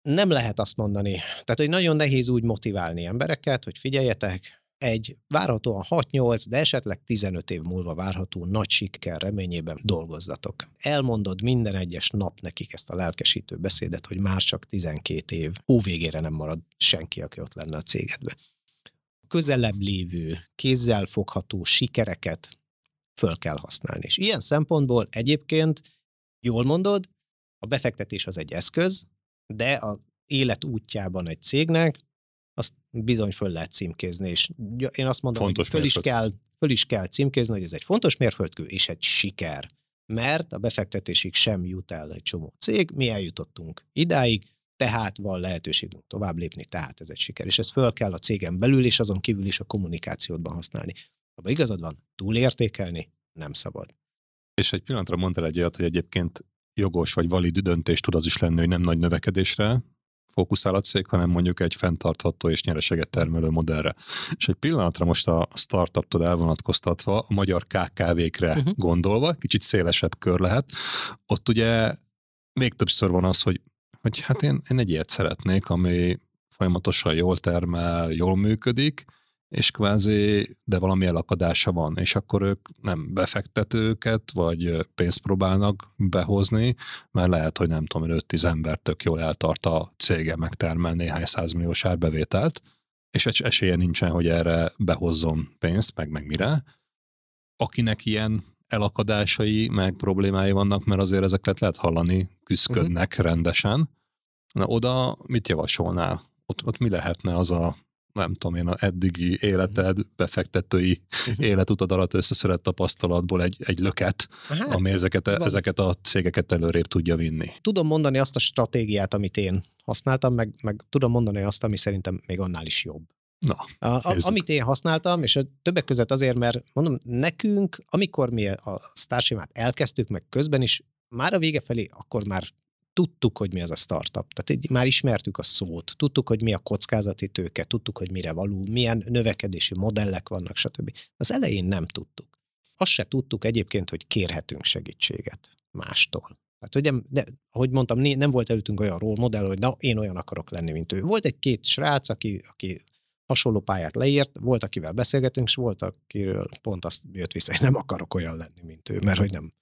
Nem lehet azt mondani, tehát hogy nagyon nehéz úgy motiválni embereket, hogy figyeljetek, egy várhatóan 6-8, de esetleg 15 év múlva várható nagy siker reményében dolgozzatok. Elmondod minden egyes nap nekik ezt a lelkesítő beszédet, hogy már csak 12 év, végére nem marad senki, aki ott lenne a cégedbe. Közelebb lévő, kézzel fogható sikereket föl kell használni. És ilyen szempontból egyébként, jól mondod, a befektetés az egy eszköz, de a élet útjában egy cégnek bizony föl lehet címkézni, és én azt mondom, fontos hogy föl is, kell, föl is kell címkézni, hogy ez egy fontos mérföldkő, és egy siker. Mert a befektetésig sem jut el egy csomó cég, mi eljutottunk idáig, tehát van lehetőségünk tovább lépni, tehát ez egy siker. És ezt föl kell a cégen belül, és azon kívül is a kommunikációdban használni. Ha igazad van, túlértékelni nem szabad. És egy pillanatra mondtál egy olyat, hogy egyébként jogos vagy valid döntés tud az is lenni, hogy nem nagy növekedésre fókuszál a cég, hanem mondjuk egy fenntartható és nyereséget termelő modellre. És egy pillanatra most a startuptól elvonatkoztatva, a magyar KKV-kre uh-huh. gondolva, kicsit szélesebb kör lehet, ott ugye még többször van az, hogy, hogy hát én, én egy ilyet szeretnék, ami folyamatosan jól termel, jól működik, és kvázi, de valami elakadása van, és akkor ők nem befektetőket, vagy pénzt próbálnak behozni, mert lehet, hogy nem tudom, 5-10 ember tök jól eltart a cége megtermel néhány százmilliós árbevételt, és esélye nincsen, hogy erre behozzon pénzt, meg meg mire. Akinek ilyen elakadásai, meg problémái vannak, mert azért ezeket lehet hallani, küzdködnek uh-huh. rendesen. Na oda mit javasolnál? Ott, ott mi lehetne az a nem tudom én, a eddigi életed, befektetői uh-huh. életutad alatt összeszedett tapasztalatból egy, egy löket, hát, ami ezeket, van. ezeket a cégeket előrébb tudja vinni. Tudom mondani azt a stratégiát, amit én használtam, meg, meg tudom mondani azt, ami szerintem még annál is jobb. Na, a, a, amit én használtam, és többek között azért, mert mondom, nekünk, amikor mi a Starsimát elkezdtük, meg közben is, már a vége felé, akkor már tudtuk, hogy mi az a startup. Tehát már ismertük a szót, tudtuk, hogy mi a kockázati tőke, tudtuk, hogy mire való, milyen növekedési modellek vannak, stb. Az elején nem tudtuk. Azt se tudtuk egyébként, hogy kérhetünk segítséget mástól. Hát, nem, de, ahogy mondtam, nem volt előttünk olyan role modell, hogy na, én olyan akarok lenni, mint ő. Volt egy-két srác, aki, aki hasonló pályát leírt, volt, akivel beszélgetünk, és volt, akiről pont azt jött vissza, hogy nem akarok olyan lenni, mint ő, mert hogy nem,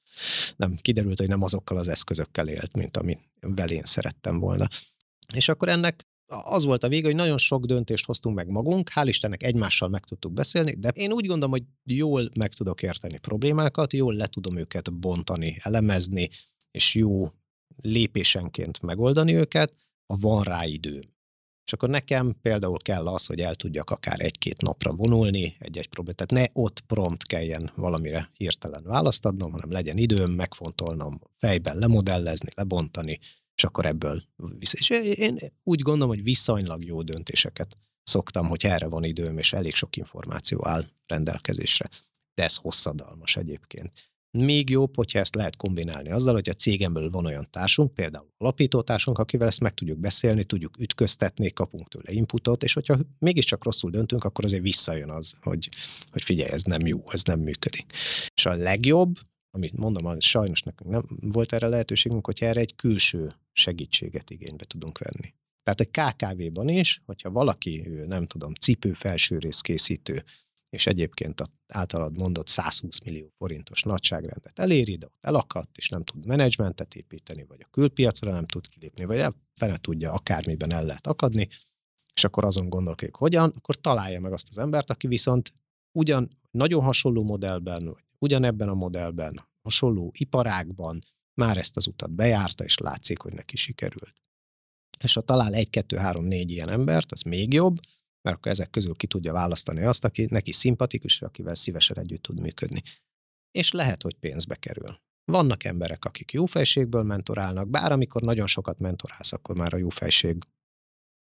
nem kiderült, hogy nem azokkal az eszközökkel élt, mint ami velén szerettem volna. És akkor ennek az volt a vége, hogy nagyon sok döntést hoztunk meg magunk, hál' Istennek egymással meg tudtuk beszélni, de én úgy gondolom, hogy jól meg tudok érteni problémákat, jól le tudom őket bontani, elemezni, és jó lépésenként megoldani őket, ha van rá időm. És akkor nekem például kell az, hogy el tudjak akár egy-két napra vonulni egy-egy problémát. Tehát ne ott prompt kelljen valamire hirtelen választ adnom, hanem legyen időm megfontolnom, fejben lemodellezni, lebontani, és akkor ebből visz. És én úgy gondolom, hogy viszonylag jó döntéseket szoktam, hogy erre van időm, és elég sok információ áll rendelkezésre. De ez hosszadalmas egyébként. Még jobb, hogyha ezt lehet kombinálni azzal, hogy a cégemből van olyan társunk, például alapítótársunk, akivel ezt meg tudjuk beszélni, tudjuk ütköztetni, kapunk tőle inputot, és hogyha mégiscsak rosszul döntünk, akkor azért visszajön az, hogy, hogy figyelj, ez nem jó, ez nem működik. És a legjobb, amit mondom, sajnos nekünk nem volt erre lehetőségünk, hogyha erre egy külső segítséget igénybe tudunk venni. Tehát egy KKV-ban is, hogyha valaki, nem tudom, cipő felsőrész készítő, és egyébként a általad mondott 120 millió forintos nagyságrendet eléri, de ott elakadt, és nem tud menedzsmentet építeni, vagy a külpiacra nem tud kilépni, vagy fene tudja, akármiben el lehet akadni, és akkor azon gondolkodik, hogyan, akkor találja meg azt az embert, aki viszont ugyan nagyon hasonló modellben, vagy ugyanebben a modellben, hasonló iparágban már ezt az utat bejárta, és látszik, hogy neki sikerült. És ha talál egy, kettő, három, négy ilyen embert, az még jobb, mert akkor ezek közül ki tudja választani azt, aki neki szimpatikus, akivel szívesen együtt tud működni. És lehet, hogy pénzbe kerül. Vannak emberek, akik jó fejségből mentorálnak, bár amikor nagyon sokat mentorálsz, akkor már a jó fejség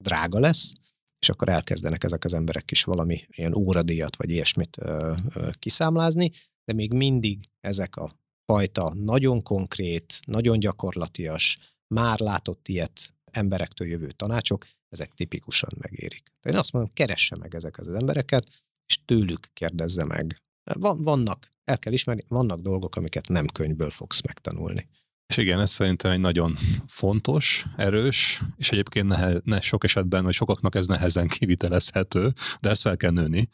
drága lesz, és akkor elkezdenek ezek az emberek is valami ilyen óradíjat vagy ilyesmit ö, ö, kiszámlázni, de még mindig ezek a fajta nagyon konkrét, nagyon gyakorlatias, már látott ilyet emberektől jövő tanácsok, ezek tipikusan megérik. Tehát én azt mondom, keresse meg ezek az embereket, és tőlük kérdezze meg. Van, vannak, el kell ismerni, vannak dolgok, amiket nem könyvből fogsz megtanulni. És igen, ez szerintem egy nagyon fontos, erős, és egyébként nehe, ne, sok esetben, vagy sokaknak ez nehezen kivitelezhető, de ezt fel kell nőni,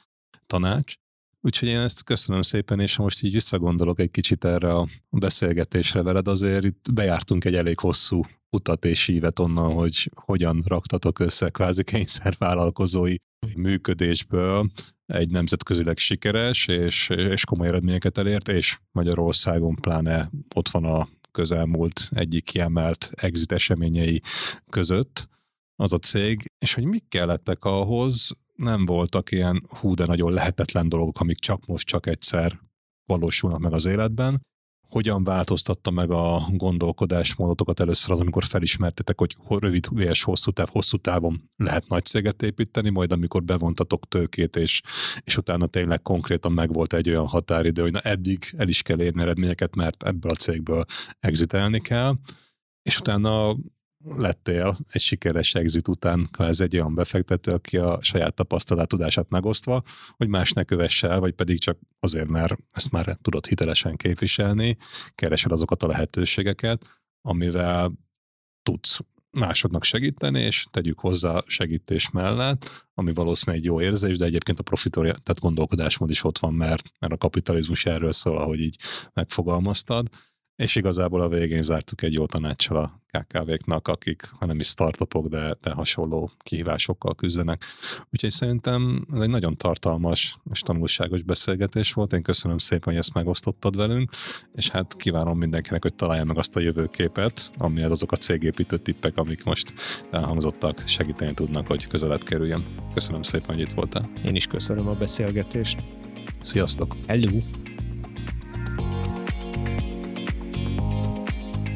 tanács. Úgyhogy én ezt köszönöm szépen, és ha most így visszagondolok egy kicsit erre a beszélgetésre veled, azért itt bejártunk egy elég hosszú utat és hívet onnan, hogy hogyan raktatok össze kvázi kényszervállalkozói működésből egy nemzetközileg sikeres és, és komoly eredményeket elért, és Magyarországon pláne ott van a közelmúlt egyik kiemelt exit eseményei között az a cég, és hogy mik kellettek ahhoz, nem voltak ilyen hú, de nagyon lehetetlen dolgok, amik csak most, csak egyszer valósulnak meg az életben, hogyan változtatta meg a gondolkodásmódotokat először az, amikor felismertetek, hogy rövid és hosszú táv, hosszú távon lehet nagy céget építeni, majd amikor bevontatok tőkét, és, és utána tényleg konkrétan megvolt egy olyan határidő, hogy na eddig el is kell érni eredményeket, mert ebből a cégből exitelni kell, és utána lettél egy sikeres exit után ez egy olyan befektető, aki a saját tapasztalat tudását megosztva, hogy más ne kövesse el, vagy pedig csak azért, mert ezt már tudod hitelesen képviselni, keresed azokat a lehetőségeket, amivel tudsz másoknak segíteni, és tegyük hozzá segítés mellett, ami valószínűleg egy jó érzés, de egyébként a profitória, tehát gondolkodásmód is ott van, mert, mert a kapitalizmus erről szól, ahogy így megfogalmaztad, és igazából a végén zártuk egy jó tanácssal a KKV-knak, akik, hanem is startupok, de, de hasonló kihívásokkal küzdenek. Úgyhogy szerintem ez egy nagyon tartalmas és tanulságos beszélgetés volt. Én köszönöm szépen, hogy ezt megosztottad velünk, és hát kívánom mindenkinek, hogy találja meg azt a jövőképet, amihez azok a cégépítő tippek, amik most elhangzottak, segíteni tudnak, hogy közelebb kerüljön. Köszönöm szépen, hogy itt voltál. Én is köszönöm a beszélgetést. Sziasztok! Hello!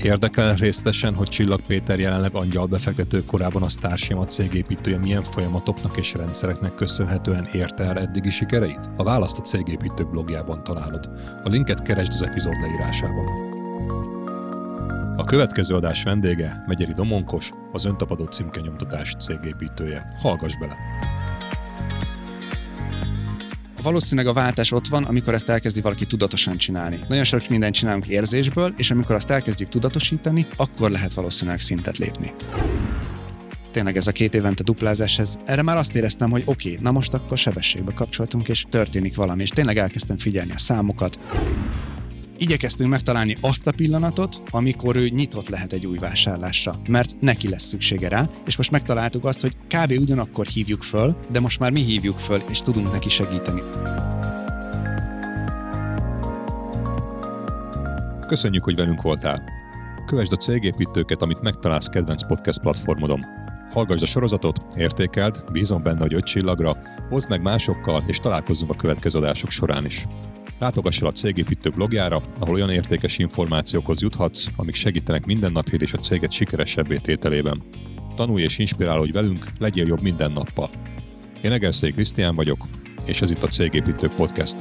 Érdekel részletesen, hogy Csillag Péter jelenleg angyal befektető korában a Starshima cégépítője milyen folyamatoknak és rendszereknek köszönhetően érte el eddigi sikereit? A választ a cégépítő blogjában találod. A linket keresd az epizód leírásában. A következő adás vendége Megyeri Domonkos, az Öntapadó címkenyomtatás cégépítője. Hallgass bele! Valószínűleg a váltás ott van, amikor ezt elkezdi valaki tudatosan csinálni. Nagyon sok mindent csinálunk érzésből, és amikor azt elkezdjük tudatosítani, akkor lehet valószínűleg szintet lépni tényleg ez a két évente duplázás, ez, erre már azt éreztem, hogy oké, okay, na most akkor sebességbe kapcsoltunk, és történik valami, és tényleg elkezdtem figyelni a számokat, igyekeztünk megtalálni azt a pillanatot, amikor ő nyitott lehet egy új vásárlásra, mert neki lesz szüksége rá, és most megtaláltuk azt, hogy kb. ugyanakkor hívjuk föl, de most már mi hívjuk föl, és tudunk neki segíteni. Köszönjük, hogy velünk voltál! Kövesd a cégépítőket, amit megtalálsz kedvenc podcast platformodon. Hallgassd a sorozatot, értékeld, bízom benne, hogy öt csillagra, hozd meg másokkal, és találkozzunk a következő adások során is. Látogass el a Cégépítő blogjára, ahol olyan értékes információkhoz juthatsz, amik segítenek mindennapjét és a céget sikeresebbé tételében. Tanulj és inspirálódj velünk, legyél jobb minden nappal. Én Egerszék Krisztián vagyok, és ez itt a Cégépítő Podcast.